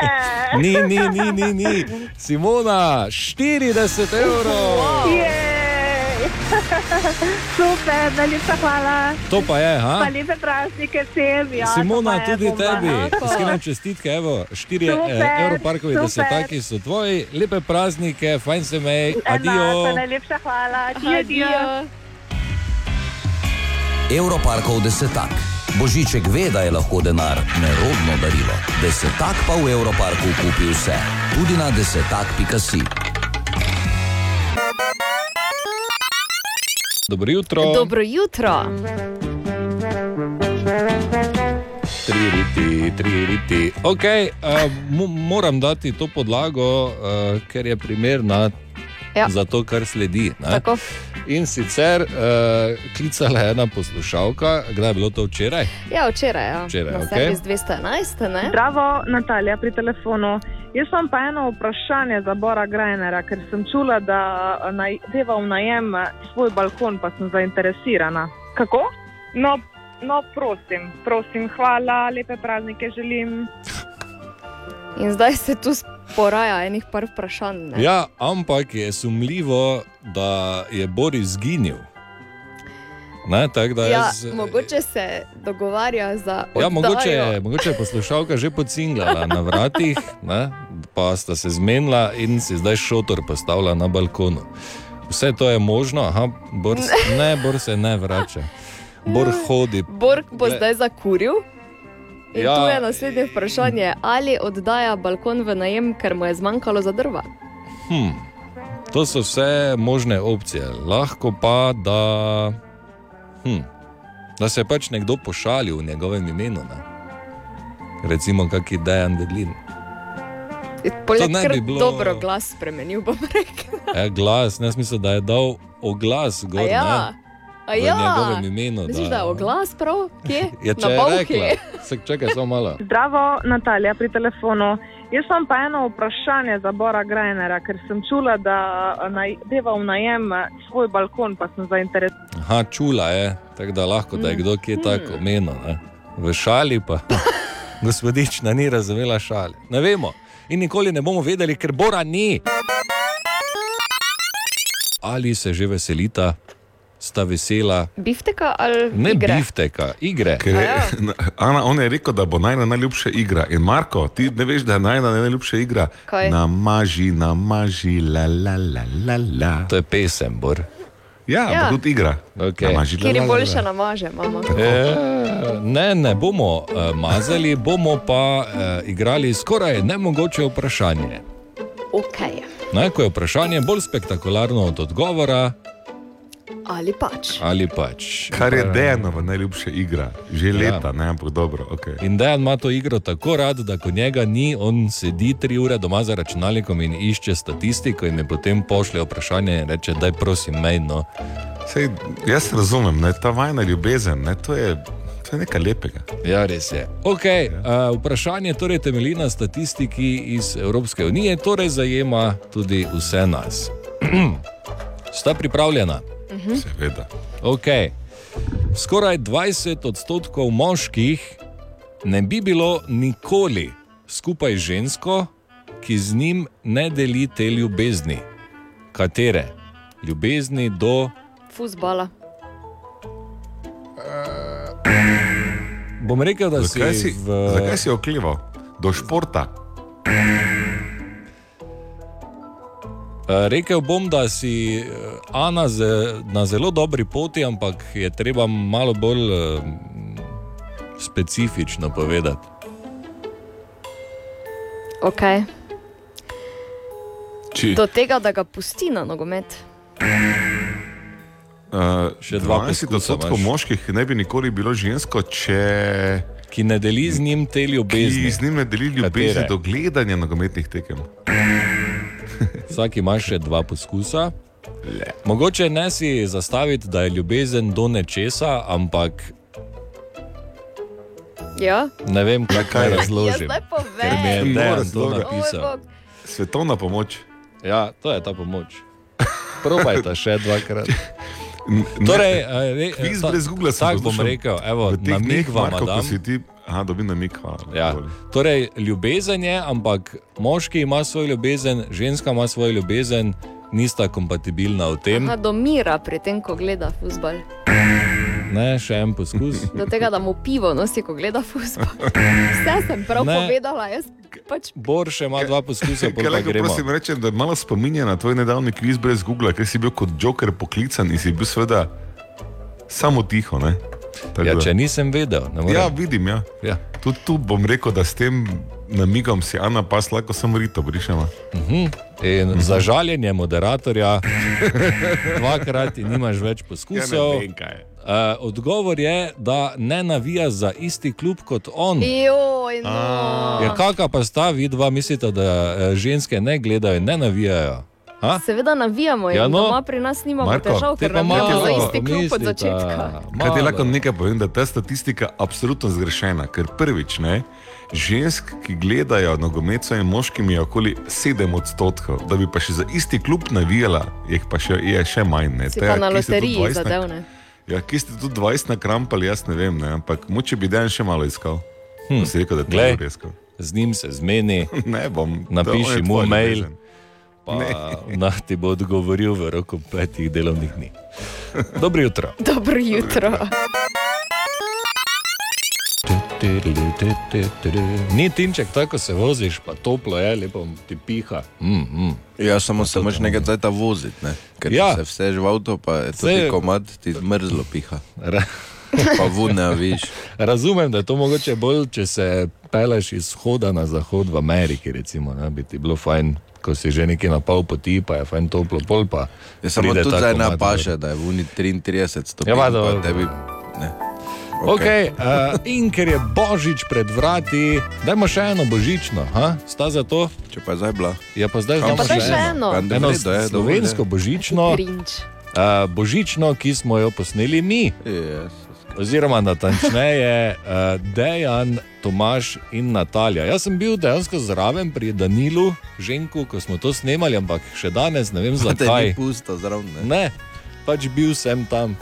Ni, ni, ni, ni, ni. Simona, 40 evrov. Jej. Super, najlepša hvala. To pa je, ha? Pa lepe praznike vsem. Ja, Simona, je tudi bomba. tebi, iskrene čestitke, evo, štiri Super, eh, Evroparkovi desetaki so tvoji, lepe praznike, fajn se mej, Enako, adijo. najlepša hvala. Adijo. Adijo. Evroparkov desetak. Božiček ve, da je lahko denar nerodno darilo. Desetak pa v Evroparku kupi vse, tudi na desetak.si. Dobro jutro. Dobro jutro. Tri riti, tri riti. Okay, uh, moram dati to podlago, uh, ker je primerna Ja. za to, kar sledi. ne. Tako. In sicer uh, klicala je ena poslušalka, kdaj je bilo to včeraj? Ja, včeraj, ja. Včeraj, na okej. servis 211, ne? Zdravo, Natalija pri telefonu. Jaz imam pa eno vprašanje za Bora Grajnera, ker sem čula, da naj, deva v najem svoj balkon, pa sem zainteresirana. Kako? No, No, prosim, prosim, hvala, lepe praznike želim. In zdaj se tu poraja enih par vprašanj. ne? Ja, ampak je sumljivo, da je Boris zginil. Ne, tako da ja, jaz, mogoče se dogovarja za. Ja, mogoče, mogoče je poslušalka že pocinglala na vratih, ne, pa sta se zmenila in si zdaj šotor postavila na balkonu. Vse to je možno, aha, Bor, s- ne, Bor se ne vrača. Bor hodi. Borg bo zdaj zakuril. In Ja. tu je naslednje vprašanje, ali oddaja balkon v najem, ker mu je zmanjkalo za drva. Hm, to so vse možne opcije. Lahko pa, da, hm, da se je pač nekdo pošalil v njegovem imenu. Ne? Recimo, kak je Dejan Deglin. Poleg ne kar bi bilo- dobro glas spremenil, bom rekel. E, glas, ne smisel, da je dal oglas A gor. ja, ne? A v ja. njegovem imenu, Misliš, da- da je oglas prav? Kje? Ja, če Na je rekla, se čakaj samo malo. Zdravo, Natalija pri telefonu. Jaz imam pa eno vprašanje za Bora Grajnera, ker sem čula, da naj, deva v najem svoj balkon, pa sem zainteresirana. Aha, čula je, tako da lahko, da je kdo kje tako omenil. ne. V šali pa gospodična ni razumela šale. Ne vemo in nikoli ne bomo vedeli, ker Bora ni. Ali se že veselita, sta vesela, Bifteka ali ne igre? bifteka, igre. Ker je, Ana, on je rekel, da bo najna najljubša igra. In Marko, ti ne veš, da je najna najljubša igra. Kaj? Namaži, namaži, la la la la la. To je pesem, Bor. Ja, Ja. ja. tudi igra. Okay. Namaži, Kjer la, boljše namaže, mama. E, ne, ne bomo uh, mazali, bomo pa uh, igrali skoraj nemogoče vprašanje. Ok. Ne, ko je vprašanje bolj spektakularno od odgovora, Ali pač. ali pač. Kar je Dejanova najljubša igra, že Ja. leta, ne, ampak dobro. Okay. In Dejan ima to igro tako rad, da ko njega ni, on sedi tri ure doma za računalnikom in išče statistiko, in mi potem pošlje vprašanje in reče: Daj, prosim, mejno. Sej, jaz razumem, ne, ta vajna ljubezen, ne, to, je, to je nekaj lepega. Ja, res je. Okay, uh, vprašanje torej temelji na statistiki iz Evropske unije, torej zajema tudi vse nas. Sta pripravljena? Mhm. Seveda. Okay. Skoraj 20 odstotkov moških ne bi bilo nikoli skupaj z žensko, ki z njim ne deli te ljubezni. Katere? Ljubezni do. Fuzbala. Bom rekel, da Zakaj si, si, v... zakaj si oklival? Do športa. Eh, Rekel bom, da si eh, Ana na zelo dobri poti, ampak je treba malo bolj eh, specifično povedati. Ok. Či, Do tega, da ga pusti na nogomet. uh, Še dva 20 poskusa odstotkov imaš. moških ne bi nikoli bilo žensko, če. Ki ne deli z njim te ljubezni. Ki z njim ne deli ljubezni Katere? do gledanja nogometnih tekem. Vsak ima še dva poskusa. Mogoče ne si zastaviti, da je ljubezen do nečesa, ampak Ja? ne vem, kako kaj je? razložim. Povem. Ker mi je Ne Dejan to napisal. Svetovna pomoč. Ja, to je ta pomoč. Probajte še dvakrat. Ne, Torej, eh, re, ta- brez Google sem tako bom rekel, evo, V teh dneh, Marko, ko si ti, aha, dobim hvala. Ja. Dovolj. Torej, ljubezen je, ampak moški ima svoj ljubezen, ženska ima svoj ljubezen, nista kompatibilna v tem. Aha, do mira pri tem, ko gleda fuzbal. Ne, še en poskus. Do tega, da mu pivo nosi, ko gleda fuzbal. Vse sem prav Ne. povedala, jaz pač Bor še ima dva poskusa, pa lahko gremo. prosim rečem, da malo spominja na tvoj nedavni kviz brez Google, ker si bil kot joker poklican in si bil seveda samo tiho. Ne? Tako Ja, da- če nisem vedel, ne morem. Ja, vidim. Ja. Ja. Tudi tu bom rekel, da s tem namigom si Ana pas lahko samo rito brišemo. Mhm. In za žaljenje moderatorja, dvakrat in nimaš več poskusov. Ja, vem. Uh, odgovor je, da ne navija za isti klub kot on. Joj, no. Ja, kakšna pa sta vidva, mislite, da eh, ženske ne gledajo in ne navijajo? A? Seveda navijamo in Ja, no. doma pri nas nimamo Marko, težav, te ker pa navijamo za isti klub od začetka. Kaj ti lahko nekaj povem, da je ta statistika absolutno zgrešena, ker prvič ne. Žensk, ki gledajo nogomet s svojimi moškimi, je okoli 7 odstotkov, da bi pa še za isti klub navijala, jih pa še, je še manj. Ne. Si Tega, pa na loteriji 20 zadev, ne? Ja, ki ste tu 20 nakrampali, jaz ne vem, ne, ampak moče bi dan še malo iskal. Hm. Rekel, Glej. Z njim se zmeni, Ne bom. napiši mu mail, ljubezen. Pa Ne. na, ti bo odgovoril v roku petih delovnih dni. Dobro jutro. Dobro jutro. Ni tinček, tako se voziš, pa toplo je, lepo ti piha. Mm, mm. Ja, samo se moraš nekaj časa voziti, ne? ker Ja. se vseš v avto, pa je to ti komad, ti mrzlo piha. Ra Pa vune, viš. Razumem, da je to mogoče bolj, če se peleš iz vzhoda na zahod v Ameriki, recimo, ne, bi ti bilo fajn, ko si že nekaj na pol poti, pa je fajn toplo, pol pa. Ja, samo tudi ta zdaj ne paše, da je v uni 33 stopinj. Ja, tebi, ne. Okay. Uh, in ker je božič pred vrati, dajmo še eno božično, ha? sta za to? Če pa je zdaj bila. Ja, pa zdaj Ja, pa daj še eno. Pa Eno v redu je, slovensko dovolj je. božično, Cringe. uh, božično, ki smo jo posneli mi. Yes. Oziroma, natančneje, uh, Dejan, Tomaš in Natalija. Jaz sem bil dejansko zraven pri Danilu, ženku, ko smo to snemali, ampak še danes ne vem zakaj. pusto zraven. Ne. Ne, pač bil sem tam.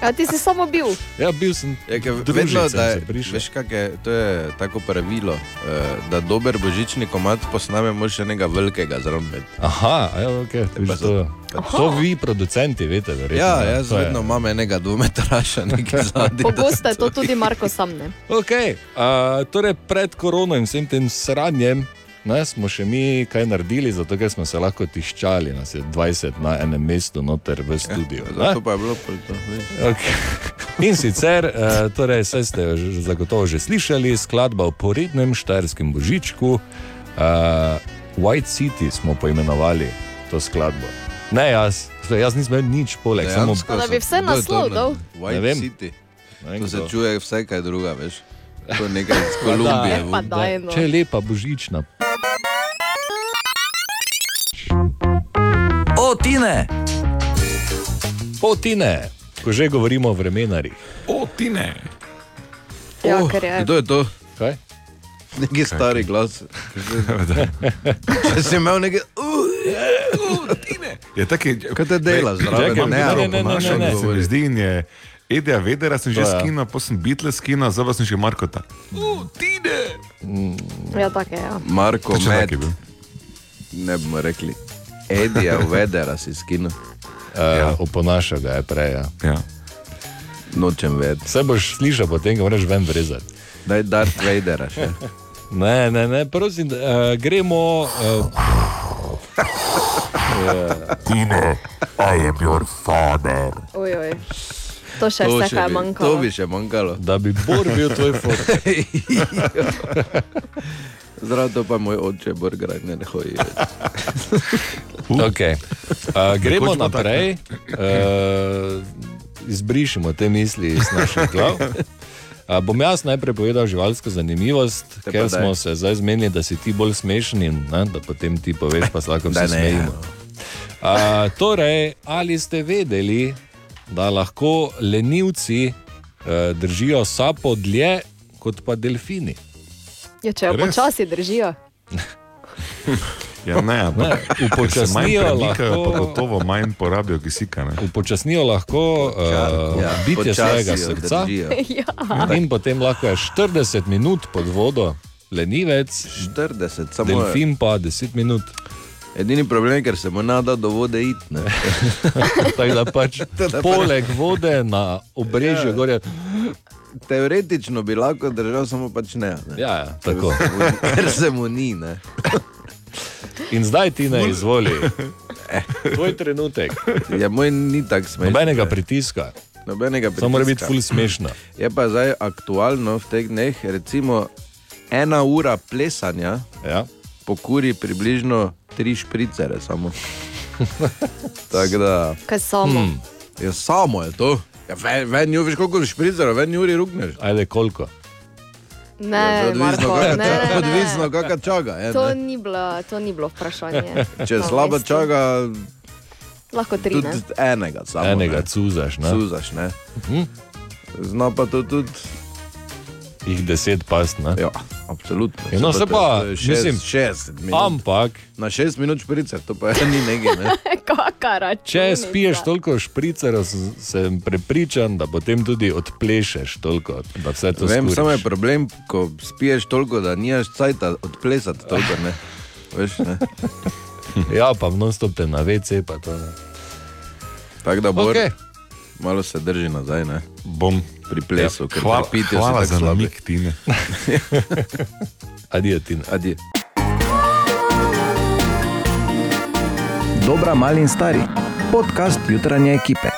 A ti si samo bil. Ja, bil sem. Je, ker družit vedno, sem da se je, prišel. veš, je, to je tako pravilo, eh, da dober božični komad posnamemo še enega velikega zraven. Aha, ja, okay, viš, to, to vi, producenti, veste, verjetno. Ja, ne? jaz To je- vedno imam enega dvometraša, nekaj zadnjega. Pogosto je to tudi Marko sam. Ne? Okay, uh, torej pred korono in vsem tem sranjem ne, smo še mi kaj naredili, zato ker smo se lahko tiščali, nas je 20 na enem mestu, noter v studiu. ne. Ja, Zato pa je bilo pol to. veš. Okay. In sicer, uh, torej, vse ste jo že- zagotovo že slišali, skladba o porednem štajerskem božičku. Uh, White City smo poimenovali to skladbo. Ne, jaz, jaz nisem imel nič poleg, samo Dejansko Pa da bi vse to naslov dal. White Ne vem. City. Ne vem, To se čuje vse kaj druga, veš. To je nekaj iz da. Kolumbije. Pa daj, no. Če je lepa božična. Tine! O, Tine, ko že govorimo o vremenarjih. O, Tine! Ja, Oh, je. Kdo je to? Kaj? Neki stari glas. Če si imel nekaj. Uh, Je taki, Kaj te delaš zraven? Ne, ne, ne, ne, ne, ne. se mi zdi, in je Edija Vedera, sem že ja. skinil, pa sem Beatles skinil, zdaj pa sem še Markota. Ja, tako je. Ja. Marko tak je bil. ne bomo rekli. Edija Vedera si skinil. Uh, Oponaša ga je prej. Ja. Ja. Nočem ved. Vse boš slišal, potem ga moraš ven vrezati. Daj Darth Vadera še. Ne, ne, ne, prosim, uh, gremo. Uh, Tine, I am your father. Oj, oj. To še To vse, kaj je bi- To manjkalo. bi še manjkalo. da bi Bor bil tvoj fotor. Zdravo, to pa je moj oče, burger, ne, ne hoji. Okay. Uh, gremo naprej, uh, izbrišimo te misli iz naših glav. Uh, bom jaz najprej povedal živalsko zanimivost, Te ker smo se zdaj zmenili, da si ti bolj smešen in ne, da potem ti poveš, pa se lahko vsi Daj, ne, smejimo. Uh, torej, ali ste vedeli, da lahko lenivci uh, držijo sapo dlje kot pa delfini? Ja, če jo Res? počasi držijo. Ja, ne, ampak Ne, upočasnijo lahko- pa gotovo manj porabijo kisika. Ne? Upočasnijo lahko uh, Ja, bitje svojega srca. ja. In potem lahko je 40 minut pod vodo, lenivec, 40, samo delfin pa 10 minut. Edini problem je, ker se mu nada do vode iti. Tako da pač poleg vode na obrežju Ja. gore. Teoretično bi lahko držal, samo pač ne. ne. Ja, ja, tako. Ker se mu ni. Ne. In zdaj ti ne izvoli. Tvoj trenutek. Ja, moj ni tako smešen. Nobenega pritiska. Nobenega Samo mora biti pritiska. ful smešno. Je pa zdaj aktualno v teh dneh, recimo ena ura plesanja Ja. pokuri približno tri špricere. Samo. Tako da, Kaj samo. Hmm. ja, samo je to. Ja, ven, ven, veš koliko špricerov, ven uri rukneš. Ajde, koliko? Ne, Ja, Marko, kaka, ne, ne, odvisno, kakšna čaga. Je, To ne. ni, bilo, to ni bilo vprašanje. Če slaba mestu. čaga, Lahko tri. tudi Ne? enega. Samo, Enega ne. cuzaš. Ne? Suzaš, ne. Hm? Zna pa to tudi. Jih deset past. Ne? Ja, absolutno. Ja, no, se pa, To je šest- mislim, 60 minut. ampak. Na 6 minut špricer, to pa ni nekaj. Ne? Kaka računica. Če spiješ toliko špricerov, sem- prepričan, da potem tudi odplešeš toliko, da vse to skuriš. samo je problem, ko spiješ toliko, da nimaš cajta odplesati toliko. Ne? Veš, ne? ja, pa non-stop te na WC, pa to ne. Tako da bo. Okej. Malo se drži nazaj, ne? Bom. Pri plesu, Ja, ker hvala- si hvala tako za slabi. namig, Tine. Adijo, Tina. Adijo. Dobra, mali in stari. Podcast jutranje ekipe.